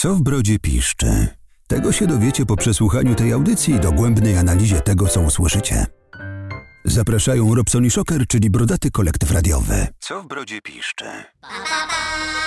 Co w brodzie piszczy? Tego się dowiecie po przesłuchaniu tej audycji i dogłębnej analizie tego, co usłyszycie. Zapraszają Robson i Shocker, czyli brodaty kolektyw radiowy. Co w brodzie piszczy? It's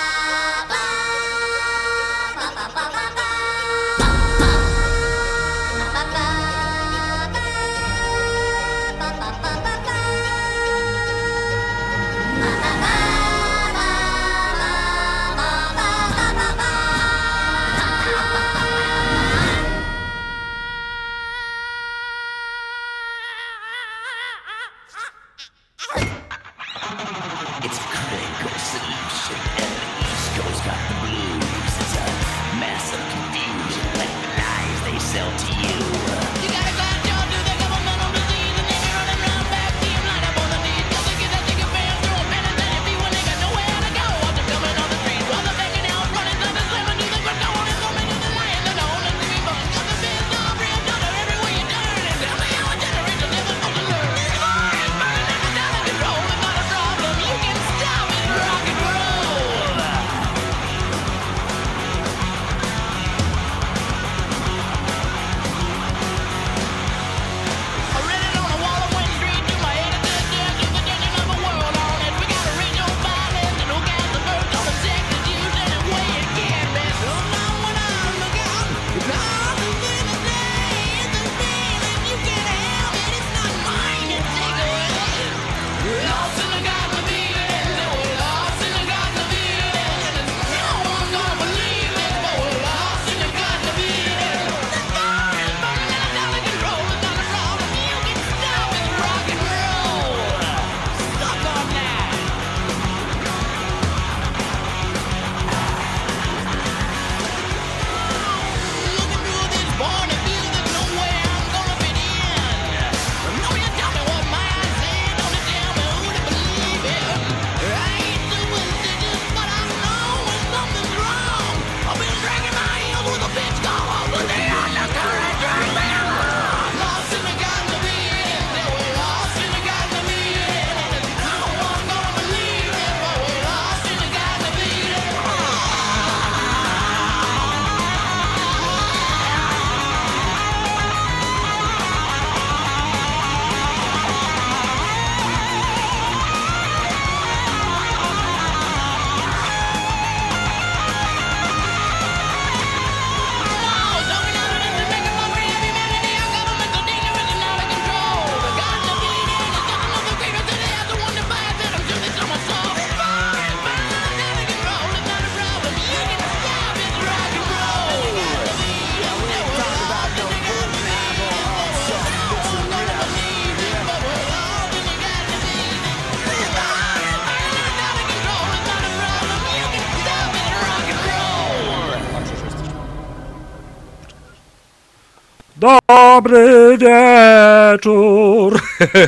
Dobry wieczór!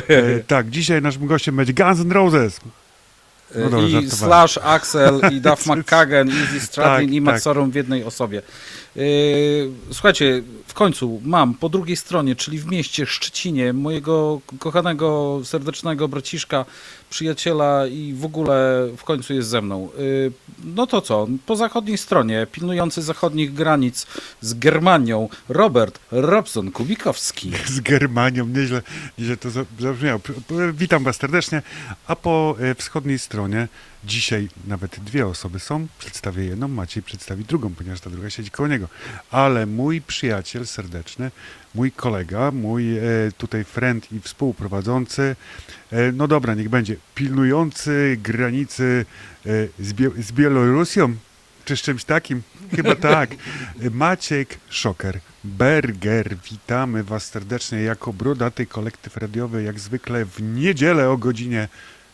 E, tak, dzisiaj naszym gościem będzie Guns N' Roses. No dobra, I żartowałem. Slash, Axel, i Duff McKagan, Easy Stradlin Tak, i tak. Matsorum w jednej osobie. Yy, słuchajcie, w końcu mam po drugiej stronie, czyli w mieście Szczecinie, mojego kochanego, serdecznego braciszka, przyjaciela i w ogóle w końcu jest ze mną. Yy, no to co, po zachodniej stronie, pilnujący zachodnich granic z Germanią, Robert Robson Kubikowski. Z Germanią, nieźle, nieźle to za- zabrzmiało. Witam Was serdecznie. A po e, wschodniej stronie dzisiaj nawet dwie osoby są. Przedstawię jedną, Maciej przedstawi drugą, ponieważ ta druga siedzi koło niego. Ale mój przyjaciel serdeczny, mój kolega, mój e, tutaj friend i współprowadzący, e, no dobra, niech będzie, pilnujący granicy e, z, Bie- z Białorusią, czy z czymś takim? Chyba tak. Maciek Szoker, Berger, witamy Was serdecznie jako brodaty kolektyw radiowy, jak zwykle w niedzielę o godzinie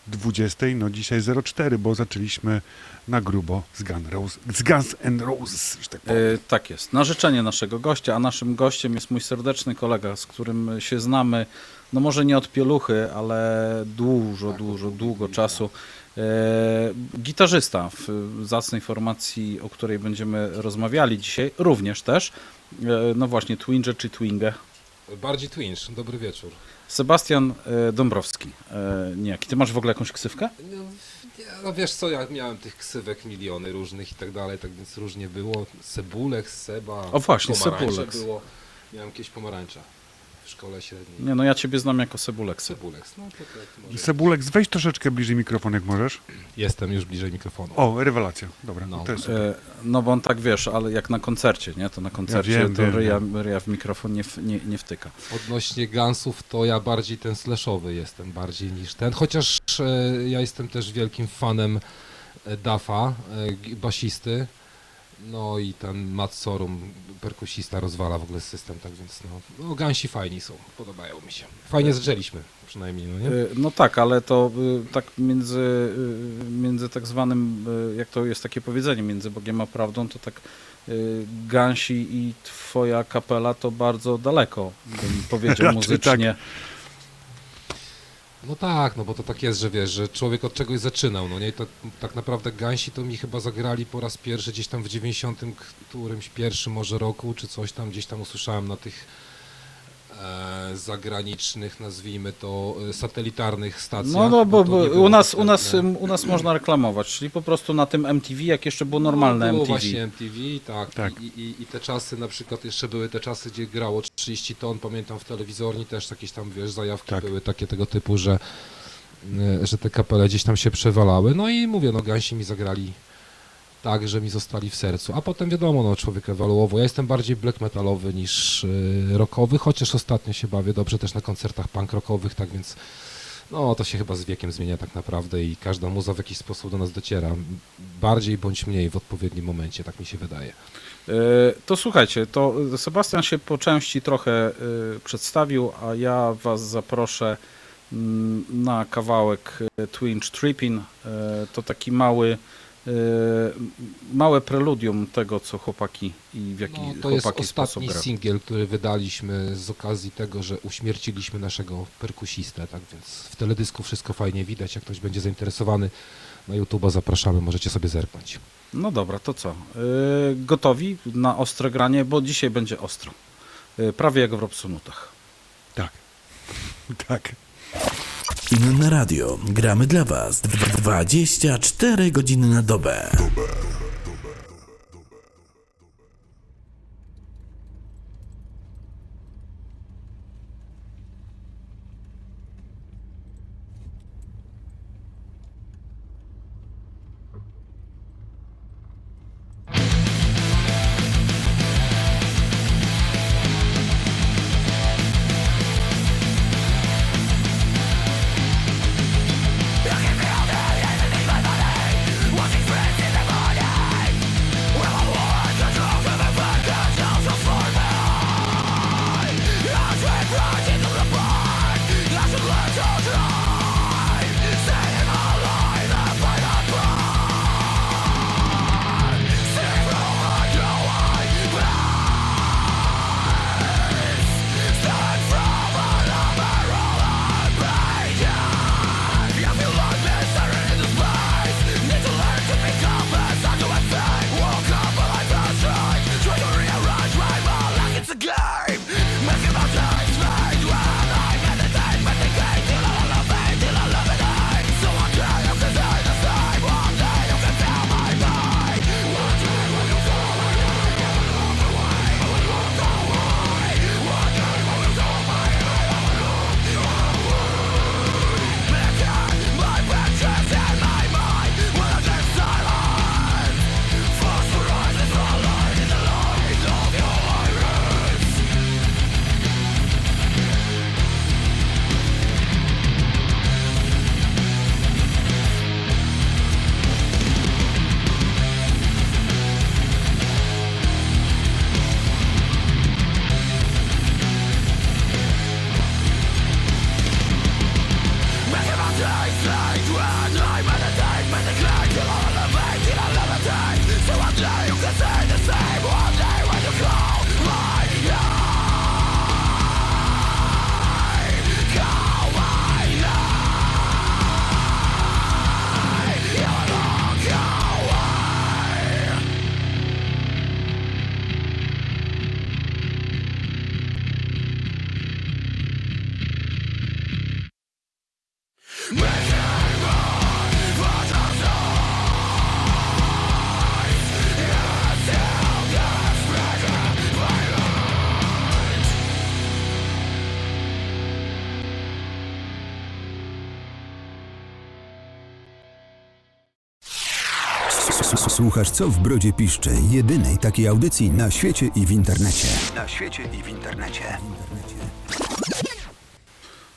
20. No dzisiaj 04, bo zaczęliśmy na grubo z, Gun Rose, z Guns N' Roses, tak powiem. E, tak jest. Na życzenie naszego gościa, a naszym gościem jest mój serdeczny kolega, z którym się znamy, no może nie od pieluchy, ale dużo, dużo, długo czasu. E, gitarzysta w zacnej formacji, o której będziemy rozmawiali dzisiaj, również też. E, no właśnie, Twinge czy Twinge. Bardziej Twinge, dobry wieczór. Sebastian e, Dąbrowski. E, nie, ty masz w ogóle jakąś ksywkę? No, No wiesz co, ja miałem tych ksywek miliony różnych i tak dalej, tak więc różnie było. Cebulek, Seba, O właśnie, pomarańcze było. Miałem jakieś pomarańcza w szkole średniej. Nie, no ja ciebie znam jako Cebulek. Cebuleks, no to tak może. Weź troszeczkę bliżej mikrofon, jak możesz. Jestem już bliżej mikrofonu. O, rewelacja. Dobra, No. to jest E, No bo on tak wiesz, ale jak na koncercie, nie? To na koncercie wiem, to wiem, ryja, ryja w mikrofon nie, nie, nie wtyka. Odnośnie Gansów, to ja bardziej ten slashowy jestem, bardziej niż ten. Chociaż e, ja jestem też wielkim fanem e, Dafa, e, g- basisty. No i ten Matt Sorum, perkusista, rozwala w ogóle system, tak więc no, no Gansi fajni są, podobają mi się. Fajnie zaczęliśmy, przynajmniej, no nie? E, No tak, ale to y, tak między, między tak zwanym, jak to jest takie powiedzenie, między Bogiem a prawdą, to tak Gansi i twoja kapela to bardzo daleko, bym powiedział Raczej muzycznie. No tak, no bo to tak jest, że wiesz, że człowiek od czegoś zaczynał, no nie? I to, tak naprawdę Gansi to mi chyba zagrali po raz pierwszy gdzieś tam w 90 którymś pierwszym może roku, czy coś tam, gdzieś tam usłyszałem na tych zagranicznych, nazwijmy to, e, satelitarnych stacjach. No, no bo, bo u, nas, u, nas, u nas można reklamować, czyli po prostu na tym MTV, jak jeszcze było normalne no, było MTV. właśnie MTV, tak. Tak. I, i, I te czasy, na przykład jeszcze były te czasy, gdzie grało 30 ton, pamiętam w telewizorni też jakieś tam, wiesz, zajawki Tak. były takie tego typu, że, e, że te kapele gdzieś tam się przewalały. No i mówię, no Gansi mi zagrali tak, że mi zostali w sercu. A potem wiadomo, no człowiek ewoluował. Ja jestem bardziej black metalowy niż y, rockowy, chociaż ostatnio się bawię dobrze też na koncertach punk rockowych, tak więc no to się chyba z wiekiem zmienia tak naprawdę i każda muza w jakiś sposób do nas dociera. Bardziej bądź mniej w odpowiednim momencie, tak mi się wydaje. E, To słuchajcie, to Sebastian się po części trochę e, przedstawił, a ja Was zaproszę mm, na kawałek Twinge Tripping. To taki mały, małe preludium tego, co chłopaki i w jaki No, to jest ostatni singiel, który wydaliśmy z okazji tego, że uśmierciliśmy naszego perkusistę, tak więc w teledysku wszystko fajnie widać, jak ktoś będzie zainteresowany. Na YouTube'a zapraszamy, możecie sobie zerknąć. No dobra, to co? E, Gotowi na ostre granie, bo dzisiaj będzie ostro. E, Prawie jak w Robsonutach. Tak. tak. Inne radio. Gramy dla Was dw- 24 godziny na dobę. Make S- Słuchasz co w brodzie piszczy, jedynej takiej audycji na świecie i w internecie. Na świecie i w internecie.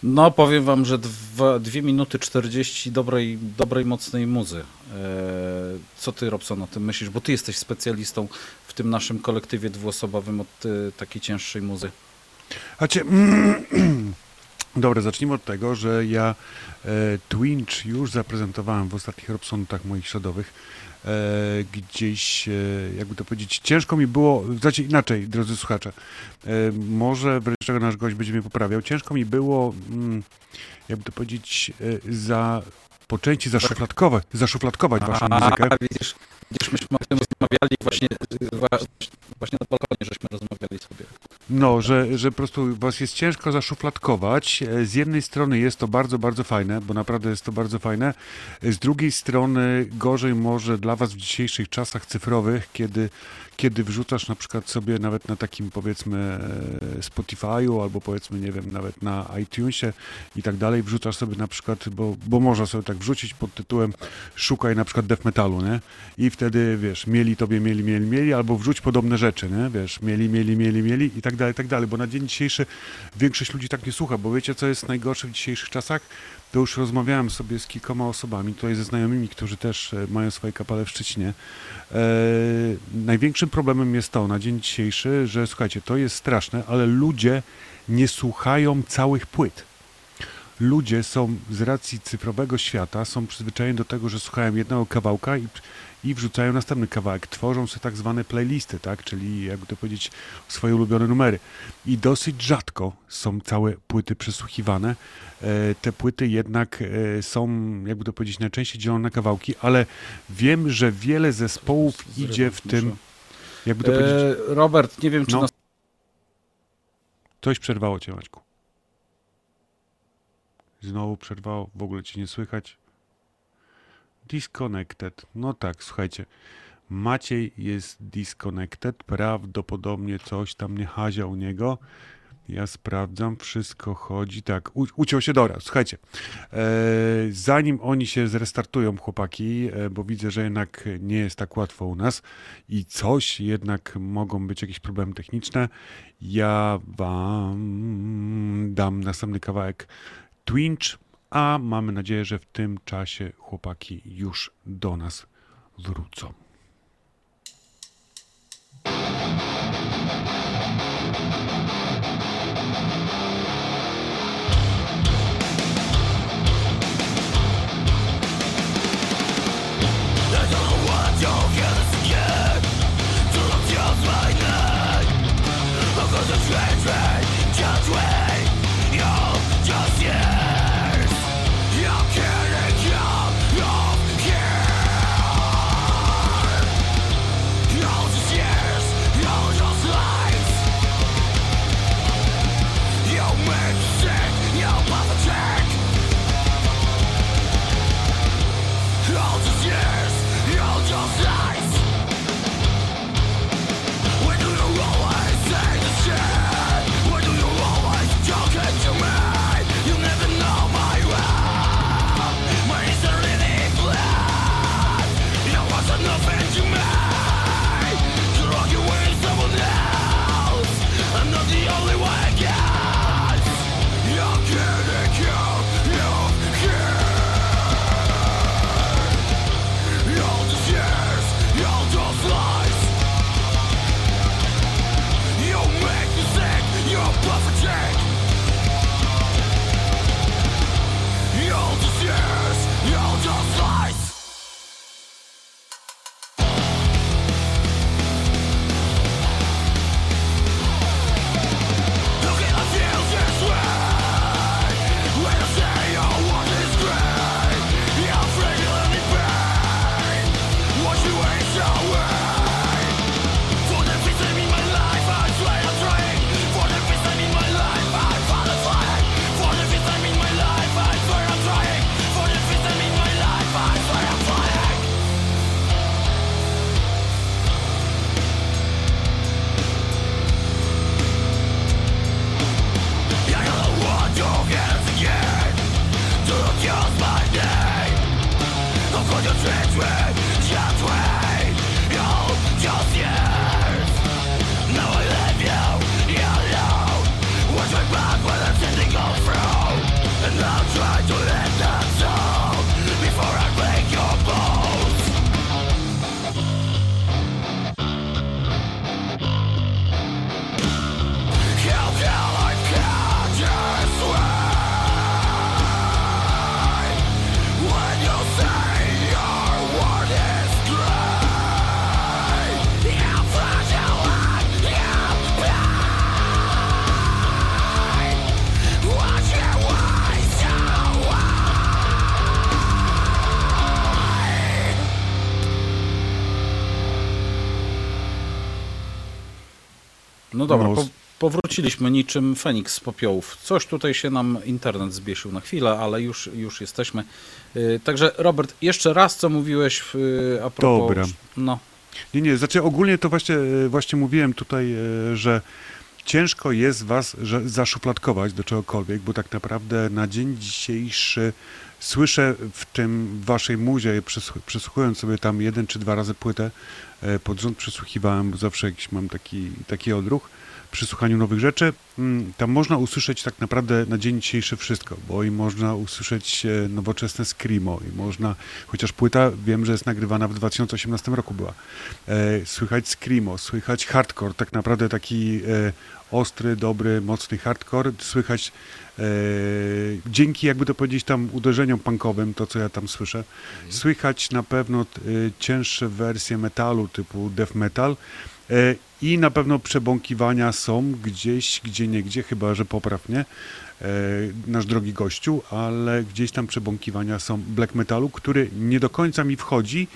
No, powiem wam, że 2 minuty 40 dobrej, dobrej, mocnej muzy. Eee, co ty, Robson, o tym myślisz? Bo ty jesteś specjalistą w tym naszym kolektywie dwuosobowym od e, takiej cięższej muzy. Znaczy, dobra, zacznijmy od tego, że ja e, Twinch już zaprezentowałem w ostatnich Robsonutach moich środowych. E, gdzieś, e, jakby to powiedzieć, ciężko mi było, znaczy inaczej, drodzy słuchacze, e, może wreszcie nasz gość będzie mnie poprawiał, ciężko mi było, mm, jakby to powiedzieć, za, po części zaszufladkować, zaszufladkować waszą muzykę. A, widzisz, widzisz, myśmy o tym rozmawiali właśnie, właśnie na balkonie, żeśmy rozmawiali sobie. No, że, że po prostu was jest ciężko zaszufladkować. E, Z jednej strony jest to bardzo, bardzo fajne, bo naprawdę jest to bardzo fajne. E, Z drugiej strony gorzej może dla was w dzisiejszych czasach cyfrowych, kiedy, kiedy wrzucasz na przykład sobie nawet na takim powiedzmy e, Spotify'u albo powiedzmy, nie wiem, nawet na iTunesie i tak dalej, wrzucasz sobie na przykład, bo, bo można sobie tak wrzucić pod tytułem szukaj na przykład death metalu, nie? I wtedy, wiesz, mieli tobie, mieli, mieli, mieli, albo wrzuć podobne rzeczy, nie? Wiesz, mieli, mieli, mieli, mieli i tak dalej, i tak dalej, bo na dzień dzisiejszy większość ludzi tak nie słucha, bo wiecie, co jest najgorsze w dzisiejszych czasach? To już rozmawiałem sobie z kilkoma osobami, tutaj ze znajomymi, którzy też e, mają swoje kapale w Szczecinie. E, największym problemem jest to na dzień dzisiejszy, że słuchajcie, to jest straszne, ale ludzie nie słuchają całych płyt ludzie są z racji cyfrowego świata, są przyzwyczajeni do tego, że słuchają jednego kawałka i, i wrzucają następny kawałek. Tworzą sobie tak zwane playlisty, tak? czyli jakby to powiedzieć swoje ulubione numery. I dosyć rzadko są całe płyty przesłuchiwane. E, te płyty jednak e, są, jakby to powiedzieć, najczęściej dzielone na kawałki, ale wiem, że wiele zespołów idzie w tym, jakby to powiedzieć, E, Robert, nie wiem, czy No. nas Coś przerwało cię, Maćku. Znowu przerwało, w ogóle cię nie słychać. Disconnected. No tak, słuchajcie. Maciej jest disconnected. Prawdopodobnie coś tam nie hazia u niego. Ja sprawdzam, wszystko chodzi. Tak, u, uciął się dobra. Słuchajcie, e, zanim oni się zrestartują, chłopaki, e, bo widzę, że jednak nie jest tak łatwo u nas i coś jednak mogą być jakieś problemy techniczne, ja wam dam następny kawałek Twinch, a mamy nadzieję, że w tym czasie chłopaki już do nas wrócą. No dobra, po, powróciliśmy niczym Feniks z popiołów. Coś tutaj się nam internet zbiesił na chwilę, ale już, już jesteśmy. Y, Także Robert, jeszcze raz co mówiłeś w, y, a propos... Dobra. No, Nie, nie, znaczy ogólnie to właśnie, e, właśnie mówiłem tutaj, że ciężko jest was że zaszufladkować do czegokolwiek, bo tak naprawdę na dzień dzisiejszy słyszę w tym waszej muzie, przesłuchując sobie tam jeden czy dwa razy płytę, pod rząd przesłuchiwałem, zawsze jakiś mam taki, taki odruch przy słuchaniu nowych rzeczy, mm, tam można usłyszeć tak naprawdę na dzień dzisiejszy wszystko, bo i można usłyszeć e, nowoczesne screamo i można, chociaż płyta wiem, że jest nagrywana w 2018 roku była, e, słychać screamo, słychać hardcore, tak naprawdę taki e, ostry, dobry, mocny hardcore, słychać e, dzięki jakby to powiedzieć tam uderzeniom punkowym, to co ja tam słyszę, słychać na pewno e, cięższe wersje metalu typu death metal e, i na pewno przebąkiwania są gdzieś, gdzie niegdzie, chyba że poprawnie, e, nasz drogi gościu, ale gdzieś tam przebąkiwania są black metalu, który nie do końca mi wchodzi,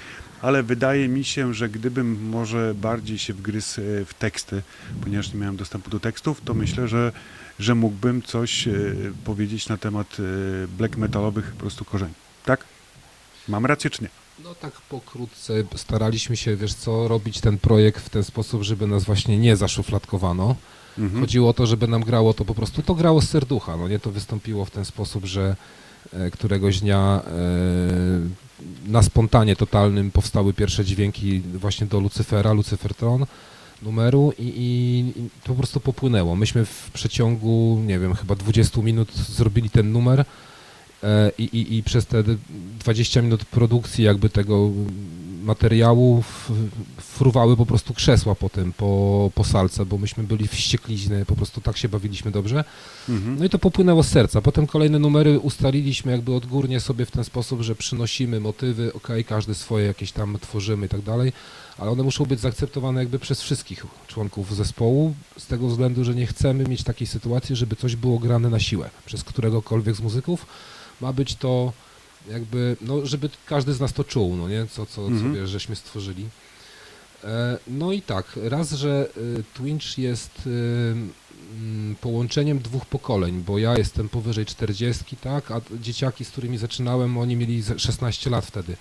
ale wydaje mi się, że gdybym może bardziej się wgryzł e, w teksty, ponieważ nie miałem dostępu do tekstów, to myślę, że, że mógłbym coś e, powiedzieć na temat e, black metalowych po prostu korzeni. Tak? Mam rację czy nie? No tak pokrótce staraliśmy się, wiesz co, robić ten projekt w ten sposób, żeby nas właśnie nie zaszufladkowano. Mhm. Chodziło o to, żeby nam grało to po prostu, to grało z serducha, no nie to wystąpiło w ten sposób, że któregoś dnia e, na spontanie totalnym powstały pierwsze dźwięki właśnie do Lucyfera, Lucyfer Tron numeru i, i, i to po prostu popłynęło. Myśmy w przeciągu, nie wiem, chyba 20 minut zrobili ten numer e, i, i przez te 20 minut produkcji jakby tego materiału fruwały po prostu krzesła potem po, po salce, bo myśmy byli wściekliźny, po prostu tak się bawiliśmy dobrze. Mhm. No i to popłynęło z serca. Potem kolejne numery ustaliliśmy jakby odgórnie sobie w ten sposób, że przynosimy motywy, ok, każdy swoje jakieś tam tworzymy i tak dalej, ale one muszą być zaakceptowane jakby przez wszystkich członków zespołu, z tego względu, że nie chcemy mieć takiej sytuacji, żeby coś było grane na siłę przez któregokolwiek z muzyków. Ma być to jakby, no żeby każdy z nas to czuł, no nie, co, co, Mhm. co wiesz, żeśmy stworzyli. E, No i tak, raz, że y, Twinch jest y, mm, połączeniem dwóch pokoleń, bo ja jestem powyżej 40, tak, a dzieciaki, z którymi zaczynałem, oni mieli ze- 16 lat wtedy.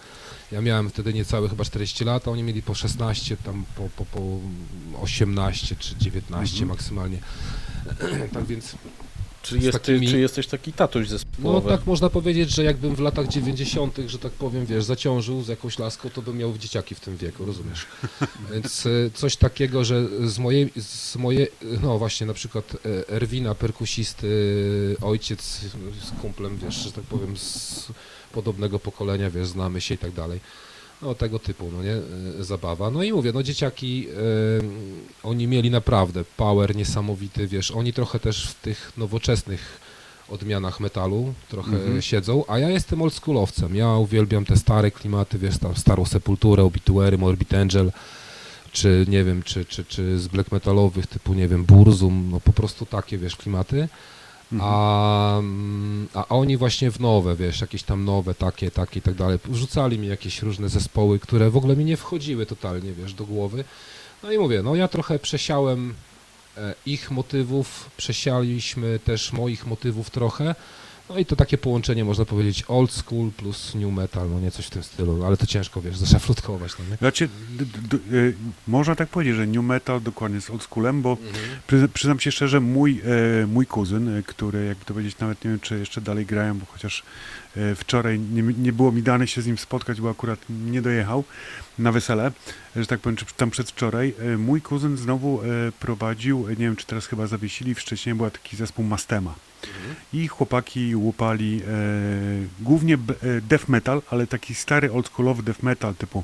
Ja miałem wtedy niecałe chyba 40 lat, a oni mieli po 16, tam po, po, po 18 czy 19 Mhm. maksymalnie. tak więc czy, jest, takimi- czy jesteś taki tatuś no zespołowy? tak można powiedzieć, że jakbym w latach 90., że tak powiem, wiesz, zaciążył z jakąś laską, to bym miał dzieciaki w tym wieku, rozumiesz? Więc e, coś takiego, że z mojej, z mojej no właśnie na przykład e, Erwina, perkusisty, ojciec z kumplem, wiesz, że tak powiem, z podobnego pokolenia, wiesz, znamy się i tak dalej. No tego typu, no nie, e, zabawa. No i mówię, no dzieciaki, e, oni mieli naprawdę power niesamowity, wiesz, oni trochę też w tych nowoczesnych odmianach metalu trochę Mhm. siedzą, a ja jestem oldschoolowcem. Ja uwielbiam te stare klimaty, wiesz, tam starą Sepulturę, Obituary, Morbid Angel, czy nie wiem, czy, czy, czy z black metalowych typu, nie wiem, Burzum, no po prostu takie, wiesz, klimaty. A, mm, a oni właśnie w nowe, wiesz, jakieś tam nowe, takie, takie i tak dalej. Rzucali mi jakieś różne zespoły, które w ogóle mi nie wchodziły totalnie, wiesz, do głowy. No i mówię, no ja trochę przesiałem e, ich motywów, przesialiśmy też moich motywów trochę. No i to takie połączenie, można powiedzieć, old school plus new metal, no nie coś w tym stylu, ale to ciężko, wiesz, zaszafrutkować, no nie? Znaczy, d- d- y, można tak powiedzieć, że new metal dokładnie z oldschoolem, bo przy, przyznam się szczerze, mój, e, mój kuzyn, e, który jakby to powiedzieć, nawet nie wiem, czy jeszcze dalej grają, bo chociaż e, wczoraj nie, nie było mi dane się z nim spotkać, bo akurat nie dojechał na wesele, że tak powiem, czy tam przedwczoraj. E, mój kuzyn znowu e, prowadził, e, nie wiem, czy teraz chyba zawiesili, wcześniej był taki zespół Mastema. I chłopaki łupali e, głównie e, death metal, ale taki stary, oldschoolowy death metal typu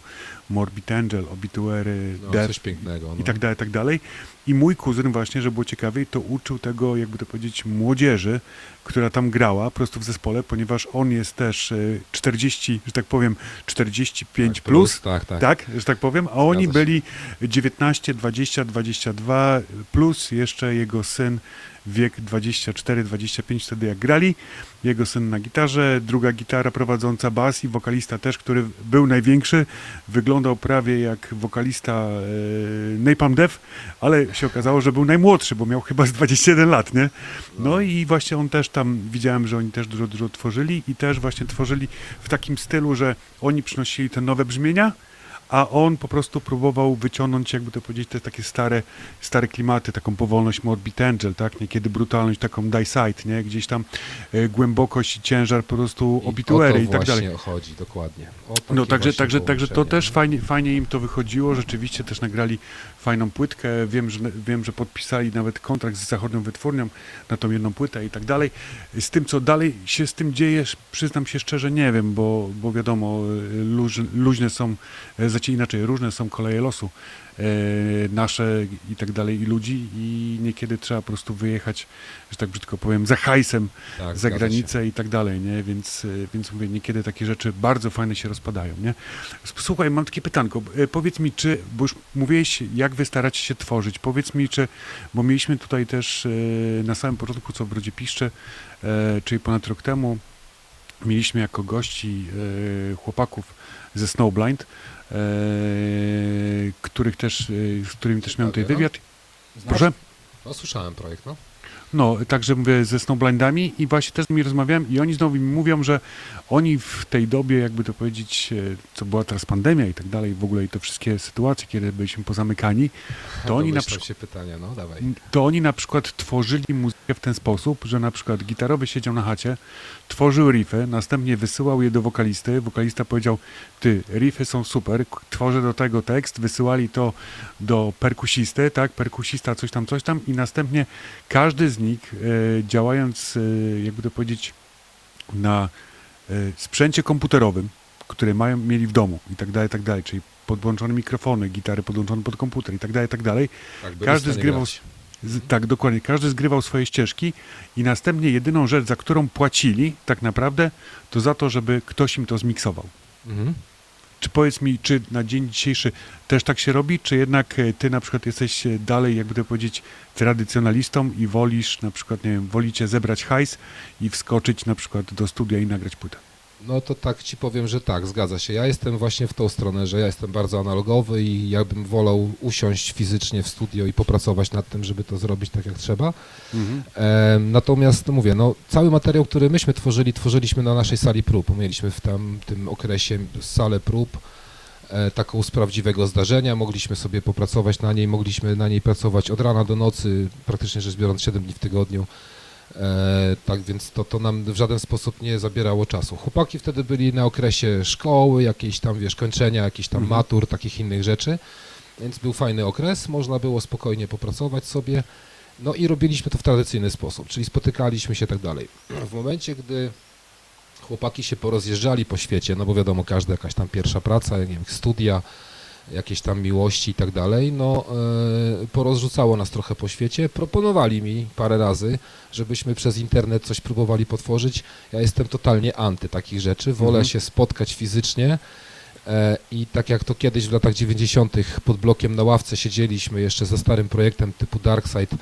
Morbid Angel, Obituary, No, Death coś pięknego. No. i tak dalej, tak dalej. I mój kuzyn właśnie, żeby było ciekawiej, to uczył tego, jakby to powiedzieć, młodzieży, która tam grała po prostu w zespole, ponieważ on jest też e, 40, że tak powiem, 45 Tak, plus, Tak, tak. tak, że tak powiem, a oni Zgadza byli 19, 20, 22 plus jeszcze jego syn wiek 24, 25 wtedy jak grali, jego syn na gitarze, druga gitara prowadząca bas i wokalista też, który był największy, wyglądał prawie jak wokalista e, Napalm Death, ale się okazało, że był najmłodszy, bo miał chyba z 21 lat, nie? No i właśnie on też tam, widziałem, że oni też dużo, dużo tworzyli i też właśnie tworzyli w takim stylu, że oni przynosili te nowe brzmienia, a on po prostu próbował wyciągnąć, jakby to powiedzieć, te takie stare, stare klimaty, taką powolność Morbid Angel, tak? Niekiedy brutalność, taką Die Side, nie? Gdzieś tam e, głębokość i ciężar po prostu I obituery o to i tak dalej. właśnie chodzi, dokładnie. O No także, także, także to też fajnie, fajnie im to wychodziło, rzeczywiście też nagrali fajną płytkę, wiem, że, wiem, że podpisali nawet kontrakt z zachodnią wytwórnią na tą jedną płytę i tak dalej. Z tym, co dalej się z tym dzieje, przyznam się szczerze, nie wiem, bo, bo wiadomo, luź, luźne są, e, znaczy inaczej, różne są koleje losu nasze i tak dalej i ludzi i niekiedy trzeba po prostu wyjechać, że tak brzydko powiem, za hajsem Tak, za zgadza się. granicę i tak dalej, nie? Więc, y, więc mówię, niekiedy takie rzeczy bardzo fajne się rozpadają, nie? Słuchaj, mam takie pytanko. Y, Powiedz mi, czy, bo już mówiłeś, jak wy staracie się tworzyć. Powiedz mi, czy, bo mieliśmy tutaj też na samym początku, co w Brodzie Piszczy, y, czyli ponad rok temu, mieliśmy jako gości chłopaków ze Snowblind, których też, y, z którymi też miałem tutaj no. wywiad. Znasz? Proszę? No słyszałem projekt, no. No, także mówię ze Snowblindami i właśnie też z nimi rozmawiałem i oni znowu mi mówią, że oni w tej dobie, jakby to powiedzieć, e, co była teraz pandemia i tak dalej, w ogóle i te wszystkie sytuacje, kiedy byliśmy pozamykani, to oni na przykład się pytania, no dawaj. to oni na przykład tworzyli muzykę w ten sposób, że na przykład gitarowy siedział na chacie, tworzył riffy, następnie wysyłał je do wokalisty, wokalista powiedział, ty, riffy są super, tworzę do tego tekst, wysyłali to do perkusisty, tak, perkusista coś tam, coś tam i następnie każdy z nich, e, działając, e, jakby to powiedzieć, na e, sprzęcie komputerowym, który mają, mieli w domu i tak dalej, tak dalej, czyli podłączone mikrofony, gitary podłączone pod komputer i tak dalej, tak dalej, Tak, każdy zgrywał grać. z, tak, dokładnie. Każdy zgrywał swoje ścieżki i następnie jedyną rzecz, za którą płacili tak naprawdę, to za to, żeby ktoś im to zmiksował. Mhm. Czy powiedz mi, czy na dzień dzisiejszy też tak się robi, czy jednak e, ty na przykład jesteś e, dalej, jakby to powiedzieć, tradycjonalistą i wolisz na przykład, nie wiem, wolicie zebrać hajs i wskoczyć na przykład do studia i nagrać płytę? No to tak ci powiem, że tak, zgadza się. Ja jestem właśnie w tą stronę, że ja jestem bardzo analogowy i ja bym wolał usiąść fizycznie w studio i popracować nad tym, żeby to zrobić tak jak trzeba. Em, natomiast mówię, no, cały materiał, który myśmy tworzyli, tworzyliśmy na naszej sali prób. Mieliśmy w tam, tym okresie salę prób, e, taką z prawdziwego zdarzenia. Mogliśmy sobie popracować na niej, mogliśmy na niej pracować od rana do nocy, praktycznie rzecz biorąc 7 dni w tygodniu. E, tak więc to, to nam w żaden sposób nie zabierało czasu. Chłopaki wtedy byli na okresie szkoły, jakiejś tam, wiesz, kończenia, jakichś tam Mhm. matur, takich innych rzeczy, więc był fajny okres, można było spokojnie popracować sobie. No i robiliśmy to w tradycyjny sposób, czyli spotykaliśmy się tak dalej. W momencie, gdy chłopaki się porozjeżdżali po świecie, no bo wiadomo, każda jakaś tam pierwsza praca, nie wiem, studia, jakieś tam miłości i tak dalej, no e, porozrzucało nas trochę po świecie. Proponowali mi parę razy, żebyśmy przez internet coś próbowali potworzyć. Ja jestem totalnie anty takich rzeczy, wolę Mhm. się spotkać fizycznie e, i tak jak to kiedyś w latach 90. pod blokiem na ławce siedzieliśmy jeszcze ze starym projektem typu Darkside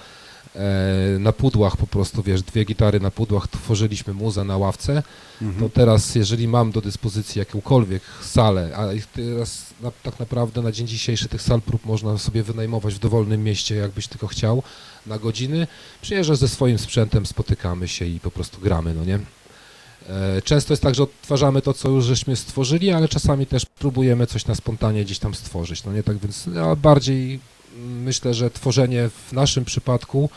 na pudłach po prostu, wiesz, dwie gitary na pudłach, tworzyliśmy muzę na ławce, Mhm. to teraz, jeżeli mam do dyspozycji jakąkolwiek salę, a teraz na, tak naprawdę na dzień dzisiejszy tych sal prób można sobie wynajmować w dowolnym mieście, jakbyś tylko chciał, na godziny, przyjeżdżasz ze swoim sprzętem, spotykamy się i po prostu gramy, no nie? E, Często jest tak, że odtwarzamy to, co już żeśmy stworzyli, ale czasami też próbujemy coś na spontanie gdzieś tam stworzyć, no nie? Tak więc ja bardziej mm, myślę, że tworzenie w naszym przypadku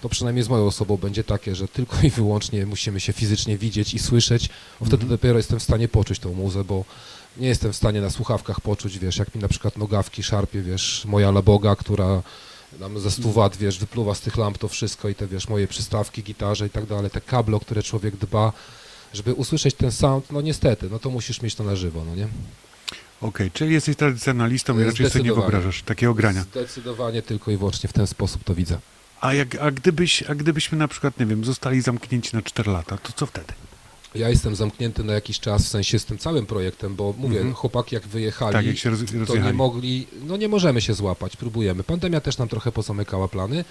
to przynajmniej z moją osobą będzie takie, że tylko i wyłącznie musimy się fizycznie widzieć i słyszeć, bo wtedy Mhm. dopiero jestem w stanie poczuć tą muzę, bo nie jestem w stanie na słuchawkach poczuć, wiesz, jak mi na przykład nogawki szarpie, wiesz, moja laboga, która nam ze 100 wat, wiesz, wypluwa z tych lamp to wszystko i te, wiesz, moje przystawki, gitarze i tak dalej, te kable, o które człowiek dba, żeby usłyszeć ten sound, no niestety, no to musisz mieć to na żywo, no nie? Okej, czyli jesteś tradycjonalistą i raczej sobie nie wyobrażasz takiego grania. Zdecydowanie tylko i wyłącznie w ten sposób to widzę. A, jak, a, gdybyś, a gdybyśmy na przykład, nie wiem, zostali zamknięci na 4 lata, to co wtedy? Ja jestem zamknięty na jakiś czas, w sensie z tym całym projektem, bo mówię, Mhm. chłopaki jak wyjechali, Tak, jak się roz, to nie mogli, no nie możemy się złapać, próbujemy. Pandemia też nam trochę pozamykała plany,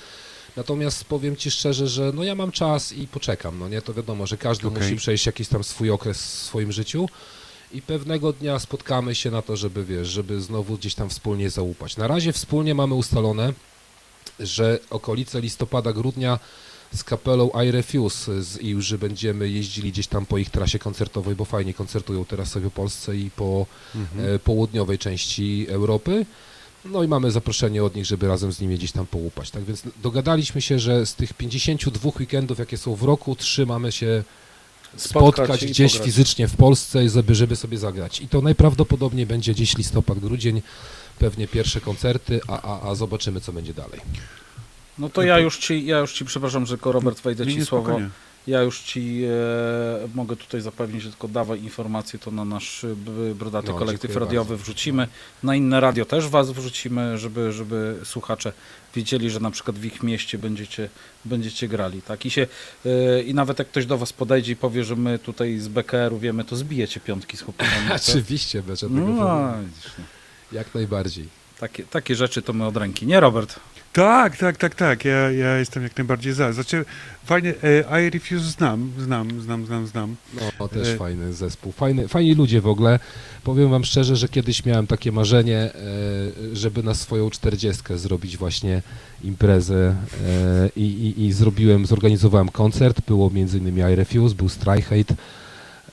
natomiast powiem Ci szczerze, że no ja mam czas i poczekam, no nie, to wiadomo, że każdy Okej. musi przejść jakiś tam swój okres w swoim życiu i pewnego dnia spotkamy się na to, żeby, wiesz, żeby znowu gdzieś tam wspólnie załupać. Na razie wspólnie mamy ustalone, że okolice listopada, grudnia z kapelą I Refuse z Iłży będziemy jeździli gdzieś tam po ich trasie koncertowej, bo fajnie koncertują teraz sobie w Polsce i po e, południowej części Europy. No i mamy zaproszenie od nich, żeby razem z nimi gdzieś tam połupać. Tak więc dogadaliśmy się, że z tych 52 weekendów, jakie są w roku, trzy mamy się Spotkać spotkać gdzieś pograć. fizycznie w Polsce, żeby, żeby sobie zagrać. I to najprawdopodobniej będzie gdzieś listopad, grudzień, pewnie pierwsze koncerty, a, a, a zobaczymy, co będzie dalej. No to ja już ci, ja już ci przepraszam, że Robert wejdę ci słowo. spokojnie. Ja już ci e, mogę tutaj zapewnić, że tylko dawaj informacje, to na nasz brodaty No, kolektyw radiowy bardzo. wrzucimy. Na inne radio też was wrzucimy, żeby, żeby słuchacze wiedzieli, że na przykład w ich mieście będziecie, będziecie grali. Tak? I, się, e, I nawet jak ktoś do was podejdzie i powie, że my tutaj z BKR-u wiemy, to zbijecie piątki z chłopakami. Oczywiście, bez żadnego No, problemu. no. Jak najbardziej. takie, takie rzeczy to my od ręki. Nie, Robert? Tak, tak, tak, tak. Ja, ja jestem jak najbardziej za. Znaczy, fajnie, e, I Refuse znam, znam, znam, znam, znam. No, też E, fajny zespół. Fajny, fajni ludzie w ogóle. Powiem wam szczerze, że kiedyś miałem takie marzenie, e, żeby na swoją czterdziestkę zrobić właśnie imprezę e, i, i, i zrobiłem, zorganizowałem koncert. Było między innymi I Refuse, był Strike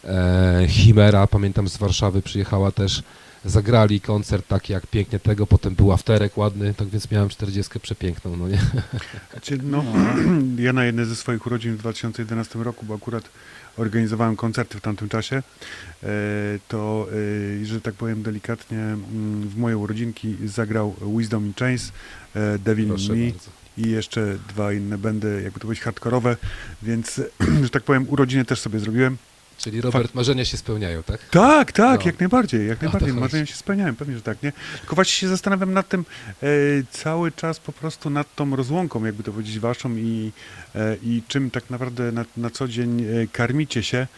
e, Chimera, pamiętam z Warszawy przyjechała też. Zagrali koncert taki jak pięknie tego, potem był afterek ładny, tak więc miałem czterdziestkę przepiękną, no nie? Znaczy, no, ja na jednej ze swoich urodzin w 2011 roku, bo akurat organizowałem koncerty w tamtym czasie, e, to, e, że tak powiem delikatnie, mm, w moje urodzinki zagrał Wisdom in Chains, e, Devil Proszę Me bardzo. i jeszcze dwa inne będy, jakby to powiedzieć, hardkorowe, więc, że tak powiem, urodziny też sobie zrobiłem. Czyli Robert, marzenia się spełniają, tak? Tak, tak, No. jak najbardziej, jak najbardziej. Marzenia się spełniałem, pewnie, że tak, nie? Tylko właśnie się zastanawiam nad tym e, cały czas po prostu nad tą rozłąką, jakby to powiedzieć, waszą i, e, i czym tak naprawdę na, na co dzień e, karmicie się, e,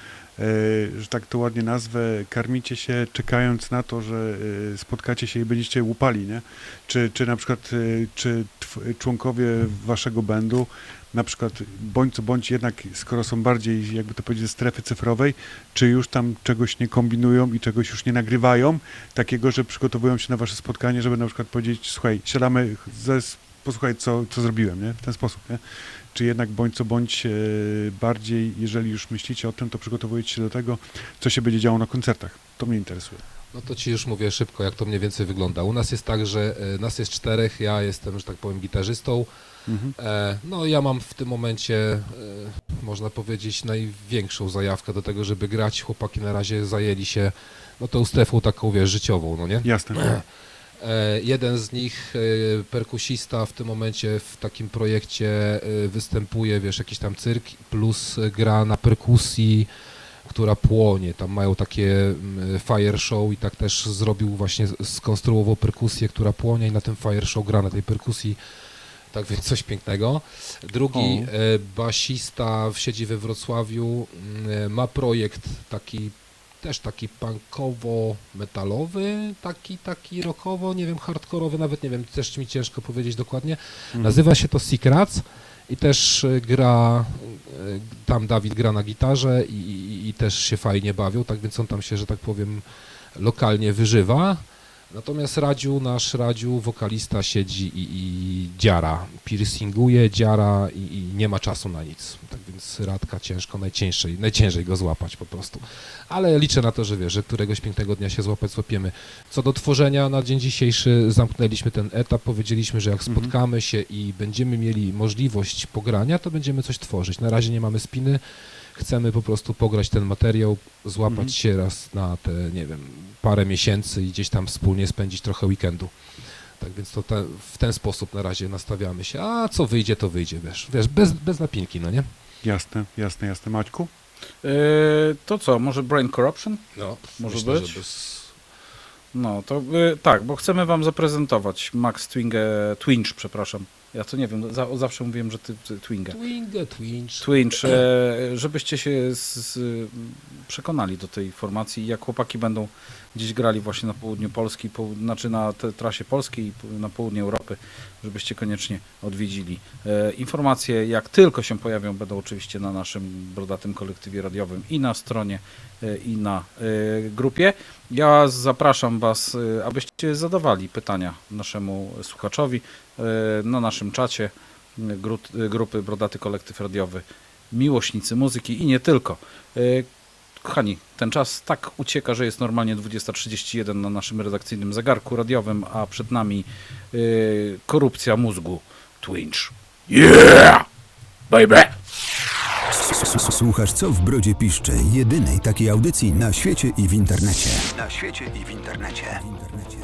że tak to ładnie nazwę, karmicie się czekając na to, że e, spotkacie się i będziecie łupali, nie? Czy, czy na przykład, e, czy tw- członkowie waszego bandu na przykład bądź co bądź jednak, skoro są bardziej, jakby to powiedzieć, strefy cyfrowej, czy już tam czegoś nie kombinują i czegoś już nie nagrywają, takiego, że przygotowują się na wasze spotkanie, żeby na przykład powiedzieć, słuchaj, siadamy, posłuchaj, co, co zrobiłem, nie? W ten sposób, nie? Czy jednak bądź co bądź e, bardziej, jeżeli już myślicie o tym, to przygotowujecie się do tego, co się będzie działo na koncertach. To mnie interesuje. No to ci już mówię szybko, jak to mniej więcej wygląda. U nas jest tak, że e, nas jest czterech, ja jestem, że tak powiem, gitarzystą. Mhm. E, no ja mam w tym momencie, e, można powiedzieć, największą zajawkę do tego, żeby grać. Chłopaki na razie zajęli się, no tą strefą taką, wiesz, życiową, no nie? Jasne. E, jeden z nich, perkusista w tym momencie w takim projekcie występuje, wiesz, jakiś tam cyrk, plus gra na perkusji, która płonie. Tam mają takie mm, fire show i tak też zrobił właśnie, skonstruował perkusję, która płonie i na tym fire show gra na tej perkusji. Tak więc coś pięknego. Drugi O. e, basista w siedzi we Wrocławiu mm, ma projekt taki też taki punkowo-metalowy, taki, taki rockowo, nie wiem, hardkorowy, nawet nie wiem, też mi ciężko powiedzieć dokładnie. Nazywa się to Secrets i też e, gra, e, tam Dawid gra na gitarze i, i, i też się fajnie bawią, tak więc on tam się, że tak powiem, lokalnie wyżywa. Natomiast Radziu, nasz Radziu, wokalista siedzi i, i dziara, piercinguje, dziara i, i nie ma czasu na nic. Tak więc Radka ciężko, najciężej, najciężej go złapać po prostu. Ale liczę na to, że wiesz, że któregoś pięknego dnia się złapać, złapiemy. Co do tworzenia, na dzień dzisiejszy zamknęliśmy ten etap, powiedzieliśmy, że jak Mhm. spotkamy się i będziemy mieli możliwość pogrania, to będziemy coś tworzyć. Na razie nie mamy spiny, chcemy po prostu pograć ten materiał, złapać Mhm. się raz na te, nie wiem, parę miesięcy i gdzieś tam wspólnie spędzić trochę weekendu. Tak więc to te, w ten sposób na razie nastawiamy się, a co wyjdzie, to wyjdzie, wiesz, wiesz bez, bez napinki, no nie? Jasne, jasne, jasne. Maćku? E, to co, może Brain Corruption? No, Może myślę, być? No, to y, tak, bo chcemy wam zaprezentować Max Twinge, Twinch, przepraszam. Ja to nie wiem, za, zawsze mówiłem, że ty, ty Twinge. Twinge, twinge. Twinch, e, żebyście się z, z, przekonali do tej formacji, jak chłopaki będą gdzieś grali właśnie na południu Polski, po, znaczy na trasie polskiej i na południe Europy, żebyście koniecznie odwiedzili. E, informacje, jak tylko się pojawią, będą oczywiście na naszym brodatym kolektywie radiowym i na stronie, e, i na e, grupie. Ja zapraszam Was, e, abyście zadawali pytania naszemu słuchaczowi e, na naszym czacie y, grupy Brodaty Kolektyw Radiowy, miłośnicy muzyki i nie tylko. Kochani, ten czas tak ucieka, że jest normalnie 20.31 na naszym redakcyjnym zegarku radiowym, a przed nami y, korupcja mózgu. Twinch. Yeah! Baby! Słuchasz co w brodzie piszczy, jedynej takiej audycji na świecie i w internecie. Na świecie i w internecie. W internecie.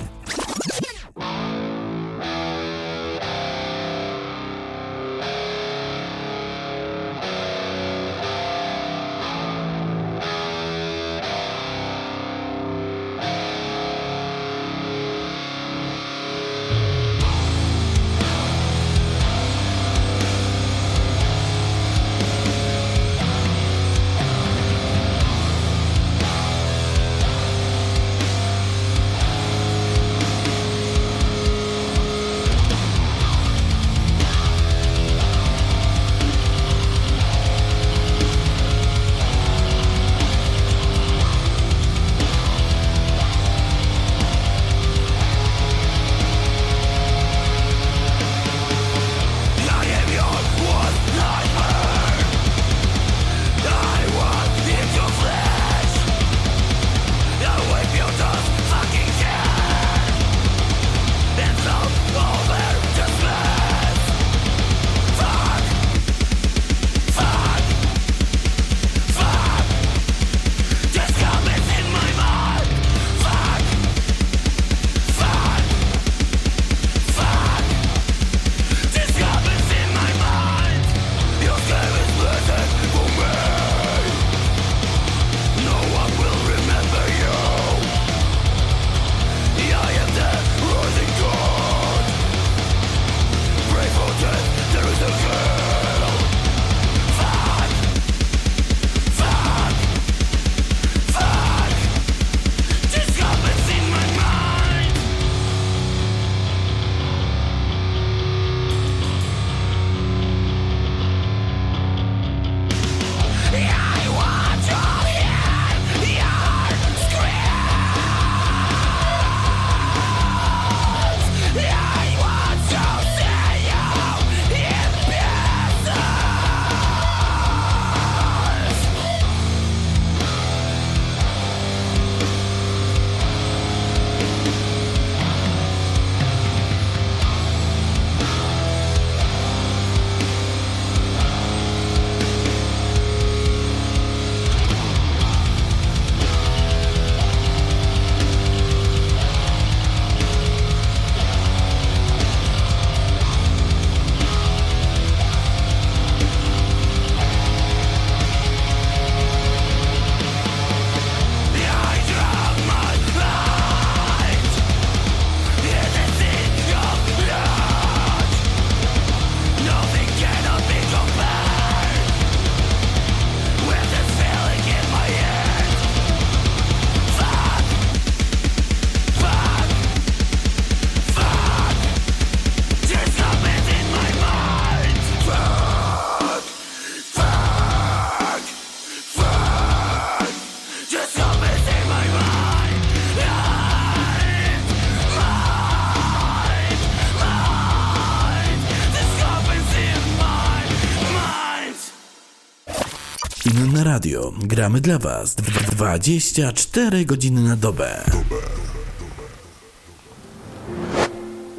Gramy dla Was 24 godziny na dobę.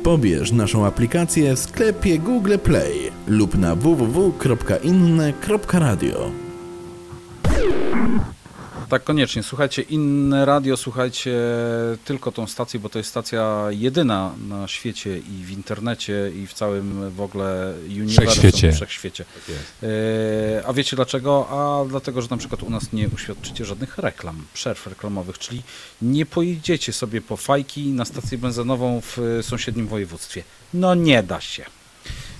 Pobierz naszą aplikację w sklepie Google Play lub na www.inne.radio. Tak, koniecznie. Słuchajcie inne radio, słuchajcie tylko tą stację, bo to jest stacja jedyna na świecie i w internecie i w całym w ogóle uniwersum, Wszechświecie. wszechświecie. E, a wiecie dlaczego? A dlatego, że na przykład u nas nie uświadczycie żadnych reklam, przerw reklamowych, czyli nie pojedziecie sobie po fajki na stację benzynową w e, sąsiednim województwie. No nie da się.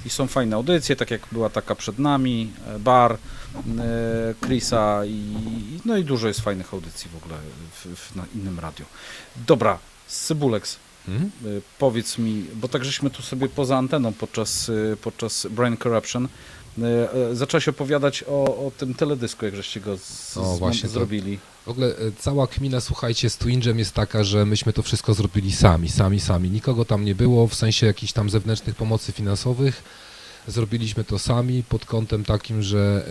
I są fajne audycje, tak jak była taka przed nami, e, bar e, Chrisa i no i dużo jest fajnych audycji w ogóle w, w, na innym radiu. Dobra, Cybuleks, Mhm. y, powiedz mi, bo tak żeśmy tu sobie poza anteną podczas, podczas Brain Corruption E, e, Zacząłeś opowiadać o, o tym teledysku, jak żeście go z, O, właśnie zrobili. W ogóle e, cała kmina, słuchajcie, z Twingem jest taka, że myśmy to wszystko zrobili sami, sami, sami. Nikogo tam nie było, w sensie jakichś tam zewnętrznych pomocy finansowych. Zrobiliśmy to sami pod kątem takim, że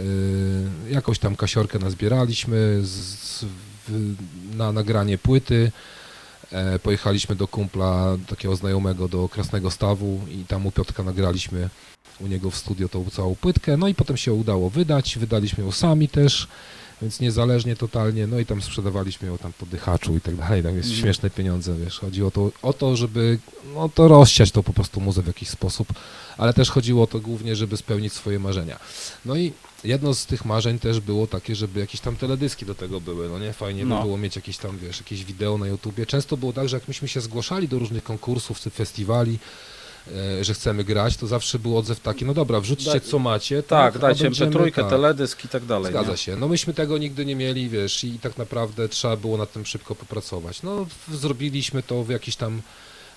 y, jakąś tam kasiorkę nazbieraliśmy z, z, w, na nagranie płyty. E, pojechaliśmy do kumpla, takiego znajomego do Krasnego Stawu i tam u Piotrka nagraliśmy u niego w studio tą całą płytkę. No i potem się udało wydać, wydaliśmy ją sami też więc niezależnie totalnie, no i tam sprzedawaliśmy ją tam po dychaczu i tak dalej, tam jest Mhm. śmieszne pieniądze, wiesz, chodzi o to, o to, żeby, no to rozsiać to po prostu muzę w jakiś sposób, ale też chodziło o to głównie, żeby spełnić swoje marzenia. No i jedno z tych marzeń też było takie, żeby jakieś tam teledyski do tego były, no nie, fajnie No. by było mieć jakieś tam, wiesz, jakieś wideo na YouTubie. Często było tak, że jak myśmy się zgłaszali do różnych konkursów czy festiwali, e, że chcemy grać, to zawsze był odzew taki, no dobra, wrzućcie Daj- co macie. Tak, a dajcie będziemy- MP3, tak. teledysk i tak dalej. Zgadza nie? się. No myśmy tego nigdy nie mieli, wiesz, i tak naprawdę trzeba było nad tym szybko popracować. No zrobiliśmy to w jakiś tam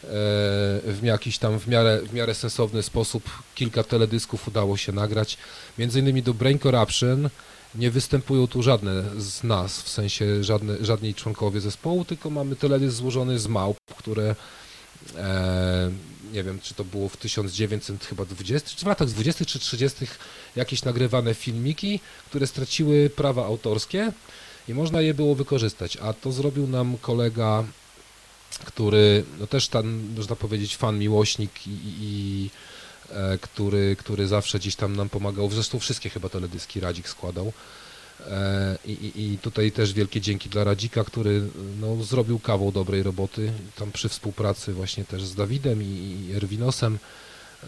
w jakiś tam w miarę, w miarę sensowny sposób. Kilka teledysków udało się nagrać. Między innymi do Brain Corruption nie występują tu żadne z nas, w sensie żadne, żadni członkowie zespołu, tylko mamy teledysk złożony z małp, które e, nie wiem, czy to było w 1920, czy w latach 20 czy 30 jakieś nagrywane filmiki, które straciły prawa autorskie i można je było wykorzystać. A to zrobił nam kolega, który, no też tam, można powiedzieć, fan, miłośnik i, i, e, który, który zawsze gdzieś tam nam pomagał. Zresztą wszystkie chyba teledyski Radzik składał. E, i, I tutaj też wielkie dzięki dla Radzika, który no, zrobił kawał dobrej roboty tam przy współpracy właśnie też z Dawidem i, i Erwinosem e,